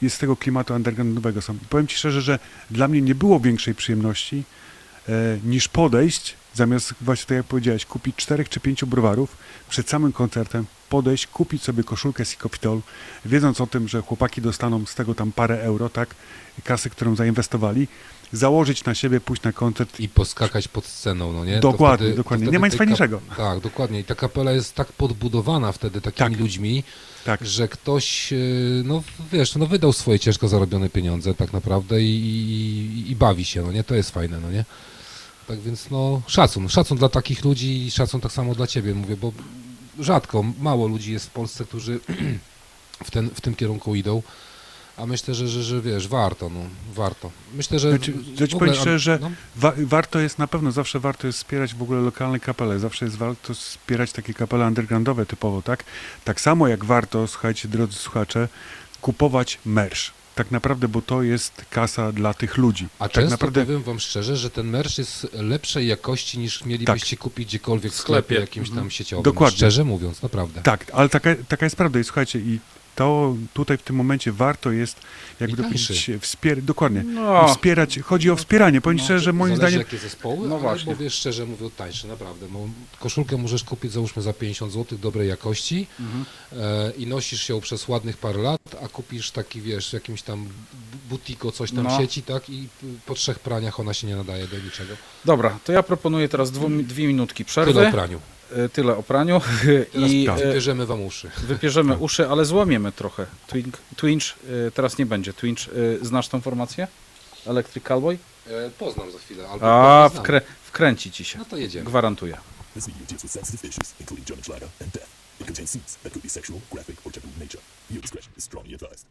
jest z tego klimatu undergroundowego powiem Ci szczerze, że dla mnie nie było większej przyjemności e, niż podejść, zamiast właśnie tak jak powiedziałeś, kupić czterech czy pięciu browarów przed samym koncertem, podejść, kupić sobie koszulkę Sikofitol, wiedząc o tym, że chłopaki dostaną z tego tam parę euro, tak, kasy, którą zainwestowali, założyć na siebie, pójść na koncert I poskakać pod sceną, no nie? Dokładnie, to dokładnie. Nie ma nic fajniejszego. Tak, dokładnie. I ta kapela jest tak podbudowana wtedy takimi Tak. ludźmi, Tak. że ktoś, e, no wiesz, no wydał swoje ciężko zarobione pieniądze tak naprawdę i, i, i bawi się, no nie? To jest fajne, no nie? Tak więc no szacun, szacun dla takich ludzi i szacun tak samo dla ciebie, mówię, bo rzadko, mało ludzi jest w Polsce, którzy w, ten, w tym kierunku idą, a myślę, że, że, że wiesz, warto, no, warto. Myślę, że Znaczy, znaczy ogóle, powiem szczerze, że no, wa- warto jest, na pewno zawsze warto jest wspierać w ogóle lokalne kapele, zawsze jest warto wspierać takie kapele undergroundowe typowo, tak? Tak samo jak warto, słuchajcie, drodzy słuchacze, kupować merch. Tak naprawdę, bo to jest kasa dla tych ludzi. A tak często naprawdę, powiem wam szczerze, że ten merch jest lepszej jakości niż mielibyście kupić gdziekolwiek w sklepie, sklepie. jakimś tam sieciowym. Dokładnie. Szczerze mówiąc, naprawdę. tak, ale taka, taka jest prawda i słuchajcie, i to tutaj w tym momencie warto jest, jakby I to tańszy. powiedzieć, wspierać, dokładnie, No. Wspierać, chodzi o wspieranie, powiem No, szczerze, że moim zdaniem, jakie zespoły, No ale właśnie. bo wiesz, szczerze mówiąc, tańsze, naprawdę. Bo koszulkę możesz kupić załóżmy za 50 zł dobrej jakości Mhm. e, i nosisz ją przez ładnych parę lat, a kupisz taki, wiesz, jakimś tam bu- butiko, coś tam No. sieci, tak? I po trzech praniach ona się nie nadaje do niczego. Dobra, to ja proponuję teraz dwu, dwie minutki przerwy. Tyle o praniu. E, Tyle o praniu. I tak. e, Bierzemy wam uszy. wypierzemy uszy, ale złamiemy trochę. Twink, twinch, e, teraz nie będzie. Twinch, znasz tą formację? Electric Cowboy? Poznam za chwilę. Albo A, wkrę, wkręci ci się. No to jedziemy. Gwarantuję. This video deals with sensitive issues, including German Schlager and death. It contains scenes that could be sexual, graphic, or taboo in nature. Viewer discretion is strongly advised.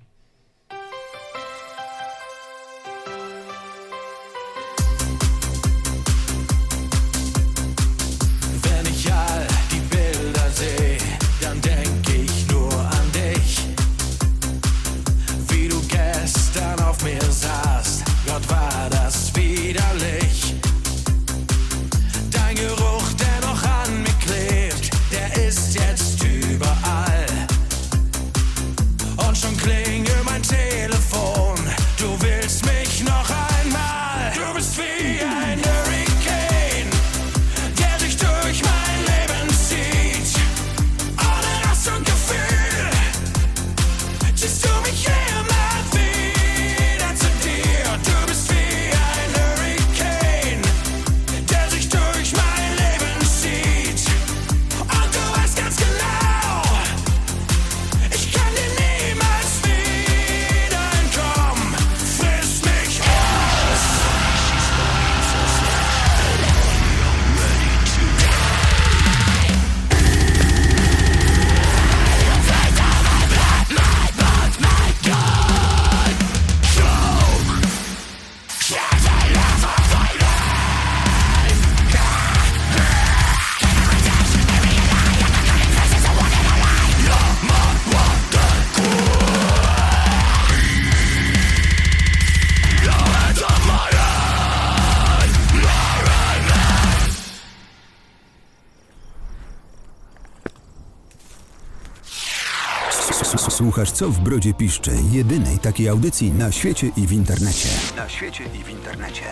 Co w Brodzie Piszczy, jedynej takiej audycji na świecie i w internecie. Na świecie i w internecie.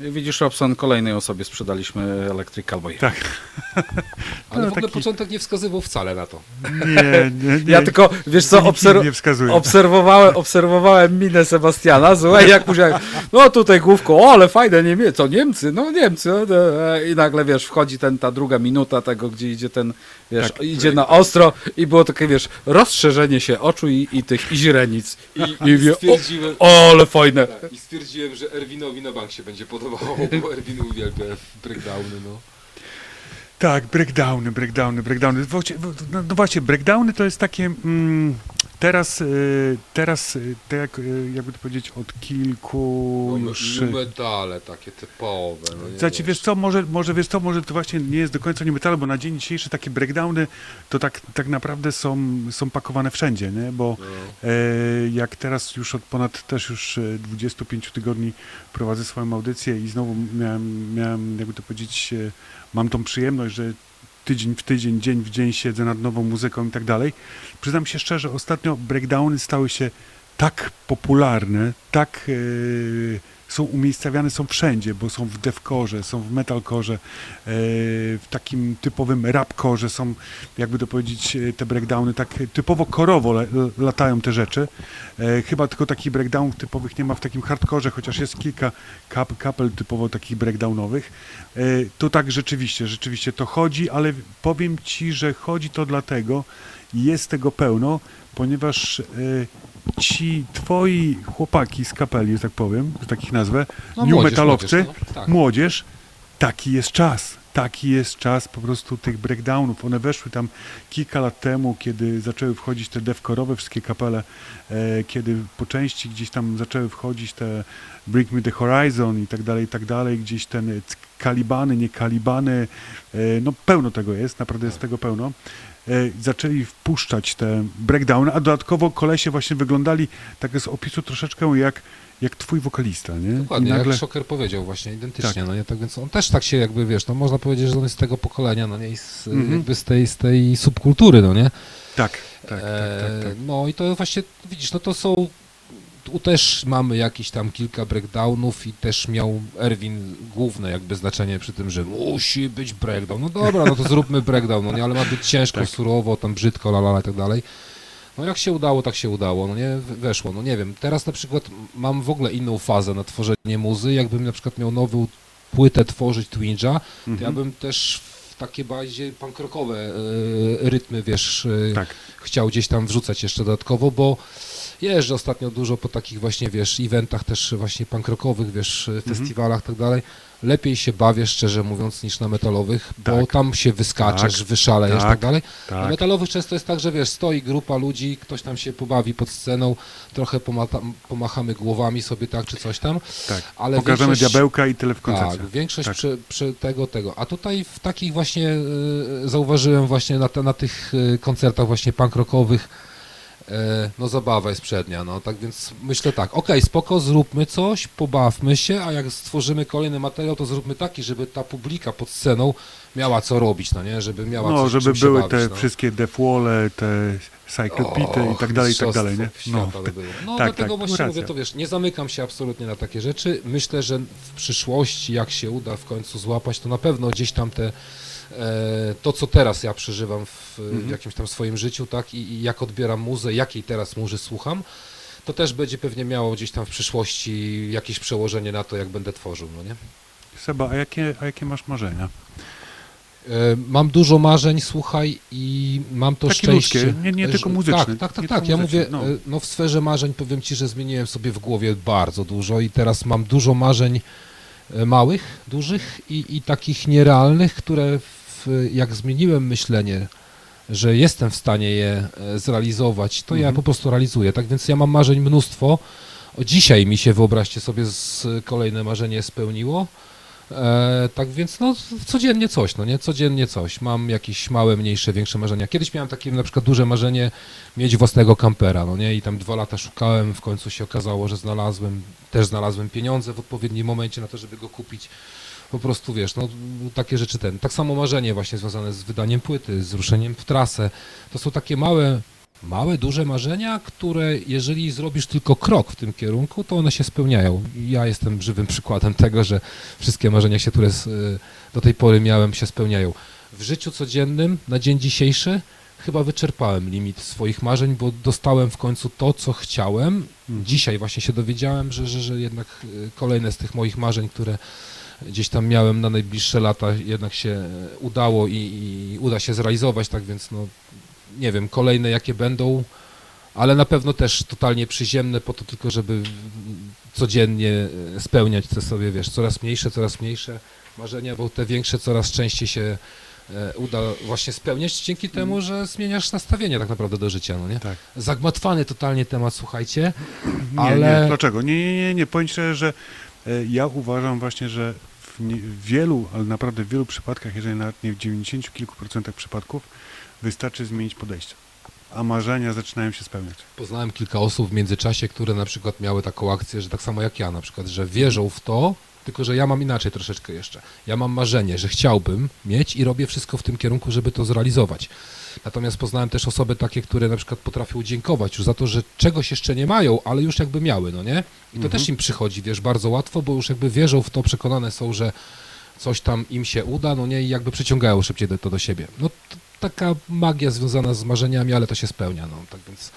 Widzisz, Robson, kolejnej osobie sprzedaliśmy Electric Cowboy. Tak. Ale No, w ogóle taki- początek nie wskazywał wcale na to. Nie, nie, nie. Ja tylko, wiesz co, obser- nie obserwowałem, obserwowałem minę Sebastiana, słuchaj, jak musiałem, no tutaj główką, o, ale fajne Niemcy, co Niemcy, no Niemcy, no, e, i nagle, wiesz, wchodzi ten, ta druga minuta tego, gdzie idzie ten, wiesz, Tak. idzie na ostro i było takie, wiesz, rozszerzenie się oczu i, i tych i źrenic. I, i wie, stwierdziłem- o, o, ale fajne. I stwierdziłem, że Erwinowi na bank się będzie podobało, bo Erwin uwielbia breakdowny, no. Tak, breakdowny, breakdowny, breakdowny. No, no właśnie, breakdowny to jest takie. Mm, teraz, y, teraz, y, tak jak, y, jakby to powiedzieć, od kilku no już. nu metale takie typowe. No Znaczy, wiesz co, może, może wiesz co, może to właśnie nie jest do końca nie metal, bo na dzień dzisiejszy takie breakdowny to tak, tak naprawdę są, są pakowane wszędzie, nie? Bo No. e, jak teraz już od ponad też już e, 25 tygodni prowadzę swoją audycję i znowu miałem, miałem jakby to powiedzieć, e, mam tą przyjemność, że tydzień w tydzień, dzień w dzień siedzę nad nową muzyką i tak dalej. Przyznam się szczerze, ostatnio breakdowny stały się tak popularne, tak e, są umiejscawiane, są wszędzie, bo są w devkorze, są w metalkorze, e, w takim typowym rapkorze, są, jakby to powiedzieć, e, te breakdowny tak typowo korowo latają te rzeczy. E, chyba tylko takich breakdownów typowych nie ma w takim hardkorze, chociaż jest kilka kap, kapel typowo takich breakdownowych. To tak rzeczywiście, rzeczywiście to chodzi, ale powiem Ci, że chodzi to dlatego, jest tego pełno, ponieważ ci twoi chłopaki z kapeli, że tak powiem, że takich nazwę, No, new młodzież, metalowcy, młodzież, no, tak. młodzież, taki jest czas. Taki jest czas po prostu tych breakdownów. One weszły tam kilka lat temu, kiedy zaczęły wchodzić te devkorowe wszystkie kapele, e, kiedy po części gdzieś tam zaczęły wchodzić te Bring Me The Horizon i tak dalej, i tak dalej, gdzieś ten kalibany, nie kalibany, e, no pełno tego jest, naprawdę jest tego pełno. E, zaczęli wpuszczać te breakdowny, a dodatkowo kolesie właśnie wyglądali tak z opisu troszeczkę jak, jak twój wokalista, nie? Dokładnie, I nagle... jak Szoker powiedział właśnie, identycznie, Tak. no nie, tak więc on też tak się jakby, wiesz, no można powiedzieć, że on jest z tego pokolenia, no nie, i z, Mhm. jakby z tej, z tej subkultury, no nie. Tak, tak, tak, tak, E, tak. No i to właśnie, widzisz, no to są, tu też mamy jakieś tam kilka breakdownów i też miał Erwin główne jakby znaczenie przy tym, że musi być breakdown. No dobra, no to zróbmy breakdown, no nie, ale ma być ciężko, Tak. surowo, tam brzydko, lalala i tak dalej. No jak się udało, tak się udało, no nie, weszło, no nie wiem, teraz na przykład mam w ogóle inną fazę na tworzenie muzy, jakbym na przykład miał nową płytę tworzyć Twinja, to Mhm. ja bym też w takie bardziej pankrokowe e, rytmy, wiesz, e, Tak. chciał gdzieś tam wrzucać jeszcze dodatkowo, bo jeżdżę ostatnio dużo po takich właśnie, wiesz, eventach też właśnie pankrokowych, wiesz, Mhm. festiwalach i tak dalej. Lepiej się bawię, szczerze mówiąc, niż na metalowych, bo Tak. tam się wyskaczesz, Tak. wyszalejesz tak Tak. dalej. Na tak. metalowych często jest tak, że wiesz, stoi grupa ludzi, ktoś tam się pobawi pod sceną, trochę pomata, pomachamy głowami sobie tak, czy coś tam, tak. ale Pokażemy większość- diabełka i tyle w koncercie. tak, większość Tak. Przy, przy tego, tego. A tutaj w takich właśnie e, zauważyłem właśnie na, na tych e, koncertach właśnie e, no zabawa jest przednia, no tak więc myślę tak, okej, spoko, zróbmy coś, pobawmy się, a jak stworzymy kolejny materiał, to zróbmy taki, żeby ta publika pod sceną miała co robić, no nie, żeby miała No, coś, żeby były bawić, te no. wszystkie defwole, te cyclepity i tak dalej, i tak dalej, nie? No, by było. No tak, dlatego tak, właśnie racja. mówię, to wiesz, nie zamykam się absolutnie na takie rzeczy. Myślę, że w przyszłości, jak się uda w końcu złapać, to na pewno gdzieś tam te e, to, co teraz ja przeżywam w, Mhm. w jakimś tam swoim życiu, tak, i, i jak odbieram muzę, jakiej teraz muzy słucham, to też będzie pewnie miało gdzieś tam w przyszłości jakieś przełożenie na to, jak będę tworzył, no nie? Seba, a jakie, a jakie masz marzenia? E, Mam dużo marzeń, słuchaj, i mam to Takie szczęście. ludzkie, nie- nie że- tylko muzyczne, Tak, tak, tak, tak. Ja muzyczne, mówię, no. no. no w sferze marzeń powiem Ci, że zmieniłem sobie w głowie bardzo dużo i teraz mam dużo marzeń e, małych, dużych i, i takich nierealnych, które w, jak zmieniłem myślenie, że jestem w stanie je e, zrealizować, to ja Mhm. po prostu realizuję. Tak więc ja mam marzeń mnóstwo. Dzisiaj mi się, wyobraźcie sobie, z, kolejne marzenie spełniło. E, tak więc no codziennie coś, no nie, codziennie coś. Mam jakieś małe, mniejsze, większe marzenia. Kiedyś miałem takie na przykład duże marzenie mieć własnego kampera, no nie, i tam dwa lata szukałem, w końcu się okazało, że znalazłem, też znalazłem pieniądze w odpowiednim momencie na to, żeby go kupić. Po prostu wiesz, no takie rzeczy ten. Tak samo marzenie właśnie związane z wydaniem płyty, z ruszeniem w trasę. To są takie małe, małe, duże marzenia, które jeżeli zrobisz tylko krok w tym kierunku, to one się spełniają. Ja jestem żywym przykładem tego, że wszystkie marzenia, się, które y, do tej pory miałem, się spełniają. W życiu codziennym, na dzień dzisiejszy, chyba wyczerpałem limit swoich marzeń, bo dostałem w końcu to, co chciałem. Dzisiaj właśnie się dowiedziałem, że, że, że jednak y, kolejne z tych moich marzeń, które gdzieś tam miałem na najbliższe lata, jednak się e, udało i, i uda się zrealizować, tak więc no nie wiem, kolejne jakie będą, ale na pewno też totalnie przyziemne po to tylko, żeby codziennie e, spełniać te sobie, wiesz, coraz mniejsze, coraz mniejsze marzenia, bo te większe coraz częściej się e, uda właśnie spełniać dzięki temu, że zmieniasz nastawienie tak naprawdę do życia, no nie? Tak. Zagmatwany totalnie temat, słuchajcie, Nie, ale... nie, dlaczego? Nie, nie, nie, nie. Szczerze, że ja uważam właśnie, że w wielu, ale naprawdę w wielu przypadkach, jeżeli nawet nie w 90 kilku procentach przypadków, wystarczy zmienić podejście. A marzenia zaczynają się spełniać. Poznałem kilka osób w międzyczasie, które na przykład miały taką akcję, że tak samo jak ja na przykład, że wierzą w to, tylko że ja mam inaczej troszeczkę jeszcze. Ja mam marzenie, że chciałbym mieć i robię wszystko w tym kierunku, żeby to zrealizować. Natomiast poznałem też osoby takie, które na przykład potrafią dziękować już za to, że czegoś jeszcze nie mają, ale już jakby miały, no nie? I to też im przychodzi, wiesz, bardzo łatwo, bo już jakby wierzą w to, przekonane są, że coś tam im się uda, no nie, i jakby przyciągają szybciej do, to do siebie. No taka magia związana z marzeniami, ale to się spełnia, no tak więc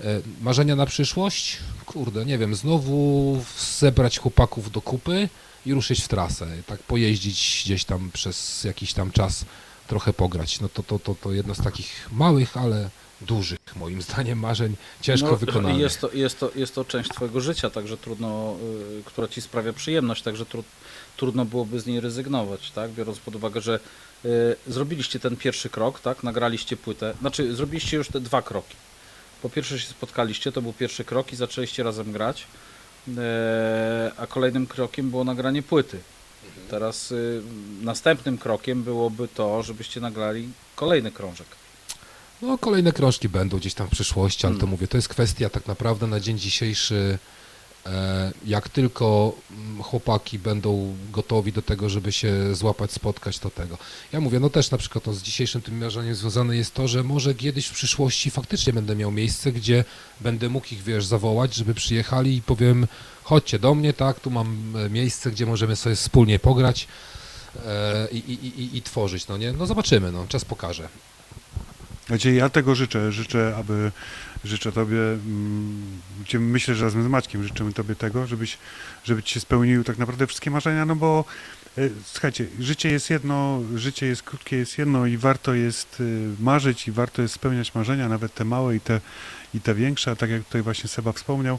e, marzenia na przyszłość? Kurde, nie wiem, znowu zebrać chłopaków do kupy i ruszyć w trasę, tak pojeździć gdzieś tam przez jakiś tam czas, trochę pograć. No to, to, to, to jedno z takich małych, ale dużych, moim zdaniem, marzeń, ciężko No, wykonanych. Jest to, jest, to, jest to część twojego życia, także trudno, y, która ci sprawia przyjemność, także tru, trudno byłoby z niej rezygnować, tak? Biorąc pod uwagę, że y, zrobiliście ten pierwszy krok, tak? Nagraliście płytę, znaczy zrobiliście już te dwa kroki. Po pierwsze się spotkaliście, to był pierwszy krok i zaczęliście razem grać, e, a kolejnym krokiem było nagranie płyty. Teraz y, następnym krokiem byłoby to, żebyście nagrali kolejny krążek. No, kolejne krążki będą gdzieś tam w przyszłości, ale to Hmm. mówię, to jest kwestia tak naprawdę na dzień dzisiejszy, e, jak tylko mm, chłopaki będą gotowi do tego, żeby się złapać, spotkać, to tego. Ja mówię, no też na przykład no, z dzisiejszym tym marzeniem związane jest to, że może kiedyś w przyszłości faktycznie będę miał miejsce, gdzie będę mógł ich, wiesz, zawołać, żeby przyjechali i powiem, chodźcie do mnie, tak, tu mam e, miejsce, gdzie możemy sobie wspólnie pograć e, i, i, i, i tworzyć, no nie? No zobaczymy, no, czas pokaże. Znaczy, ja tego życzę. Życzę, aby życzę Tobie, mm, myślę, że razem z Maćkiem życzymy Tobie tego, żebyś, żeby Ci się spełniły tak naprawdę wszystkie marzenia, no bo e, słuchajcie, życie jest jedno, życie jest krótkie, jest jedno i warto jest marzyć i warto jest spełniać marzenia, nawet te małe i te, i te większe, a tak jak tutaj właśnie Seba wspomniał,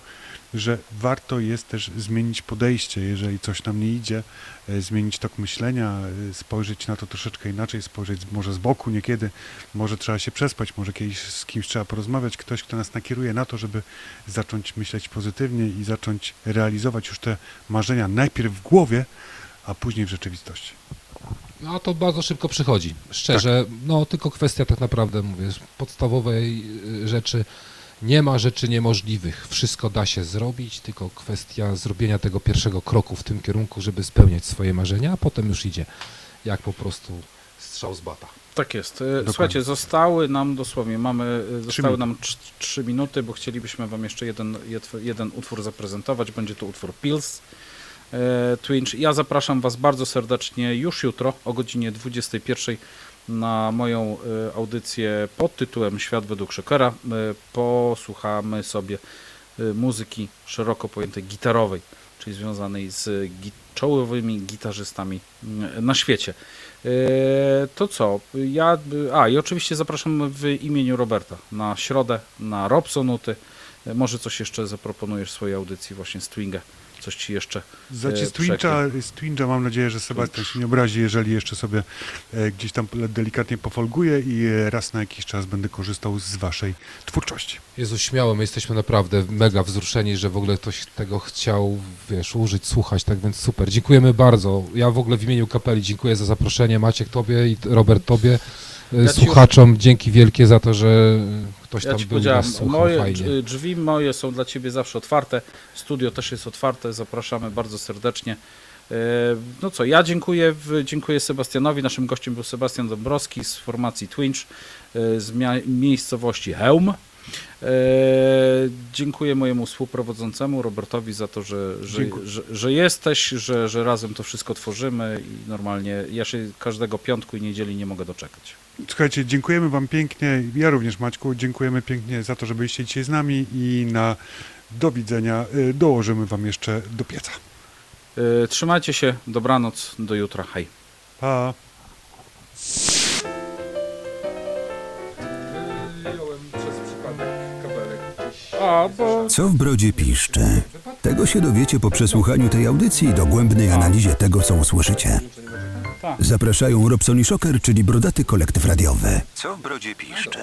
że warto jest też zmienić podejście, jeżeli coś nam nie idzie, e, zmienić tok myślenia, e, spojrzeć na to troszeczkę inaczej, spojrzeć może z boku niekiedy, może trzeba się przespać, może kiedyś z kimś trzeba porozmawiać, ktoś, kto nas nakieruje na to, żeby zacząć myśleć pozytywnie i zacząć realizować już te marzenia najpierw w głowie, a później w rzeczywistości. No to bardzo szybko przychodzi. Szczerze, no tylko kwestia tak naprawdę, mówię, podstawowej y, rzeczy. Nie ma rzeczy niemożliwych. Wszystko da się zrobić, tylko kwestia zrobienia tego pierwszego kroku w tym kierunku, żeby spełniać swoje marzenia, a potem już idzie jak po prostu strzał z bata. Tak jest. E, Słuchajcie, zostały nam dosłownie, mamy, e, zostały nam trz- trzy minuty, bo chcielibyśmy Wam jeszcze jeden, jed- jeden utwór zaprezentować. Będzie to utwór Pills. E, Twinch. Ja zapraszam Was bardzo serdecznie już jutro o godzinie 21 na moją e, audycję pod tytułem Świat według Szokera. E, Posłuchamy sobie e, muzyki szeroko pojętej gitarowej, czyli związanej z czołowymi gitarzystami na świecie. To co? Ja, a i oczywiście zapraszam w imieniu Roberta na środę na Robsonuty. Może coś jeszcze zaproponujesz w swojej audycji właśnie z Twinga. Coś ci jeszcze e, z Twincha, z Twincha mam nadzieję, że Sebastian się nie obrazi, jeżeli jeszcze sobie e, gdzieś tam delikatnie pofolguję i e, raz na jakiś czas będę korzystał z Waszej twórczości. Jezu, śmiało, my jesteśmy naprawdę mega wzruszeni, że w ogóle ktoś tego chciał, wiesz, użyć, słuchać, tak więc super. Dziękujemy bardzo. Ja w ogóle w imieniu kapeli dziękuję za zaproszenie, Maciek tobie i Robert tobie. Ja Słuchaczom dzięki wielkie za to, że ktoś Ja tam ci był nas słuchał moje fajnie. drzwi moje są dla ciebie zawsze otwarte. Studio też jest otwarte. Zapraszamy bardzo serdecznie. E, No co, ja dziękuję, dziękuję Sebastianowi. Naszym gościem był Sebastian Dąbrowski z formacji Twinch e, z miejscowości Hełm. E, dziękuję mojemu współprowadzącemu Robertowi za to, że, że, że, że jesteś, że, że razem to wszystko tworzymy i normalnie ja się każdego piątku i niedzieli nie mogę doczekać. Słuchajcie, dziękujemy Wam pięknie. Ja również, Maćku, dziękujemy pięknie za to, że byliście dzisiaj z nami i na do widzenia y, dołożymy Wam jeszcze do pieca. E, Trzymajcie się, dobranoc, do jutra, hej. Pa! Co w brodzie piszczy? Tego się dowiecie po przesłuchaniu tej audycji i dogłębnej analizie tego, co usłyszycie. Zapraszają Robson i Shocker, czyli brodaty kolektyw radiowy. Co w brodzie piszczy?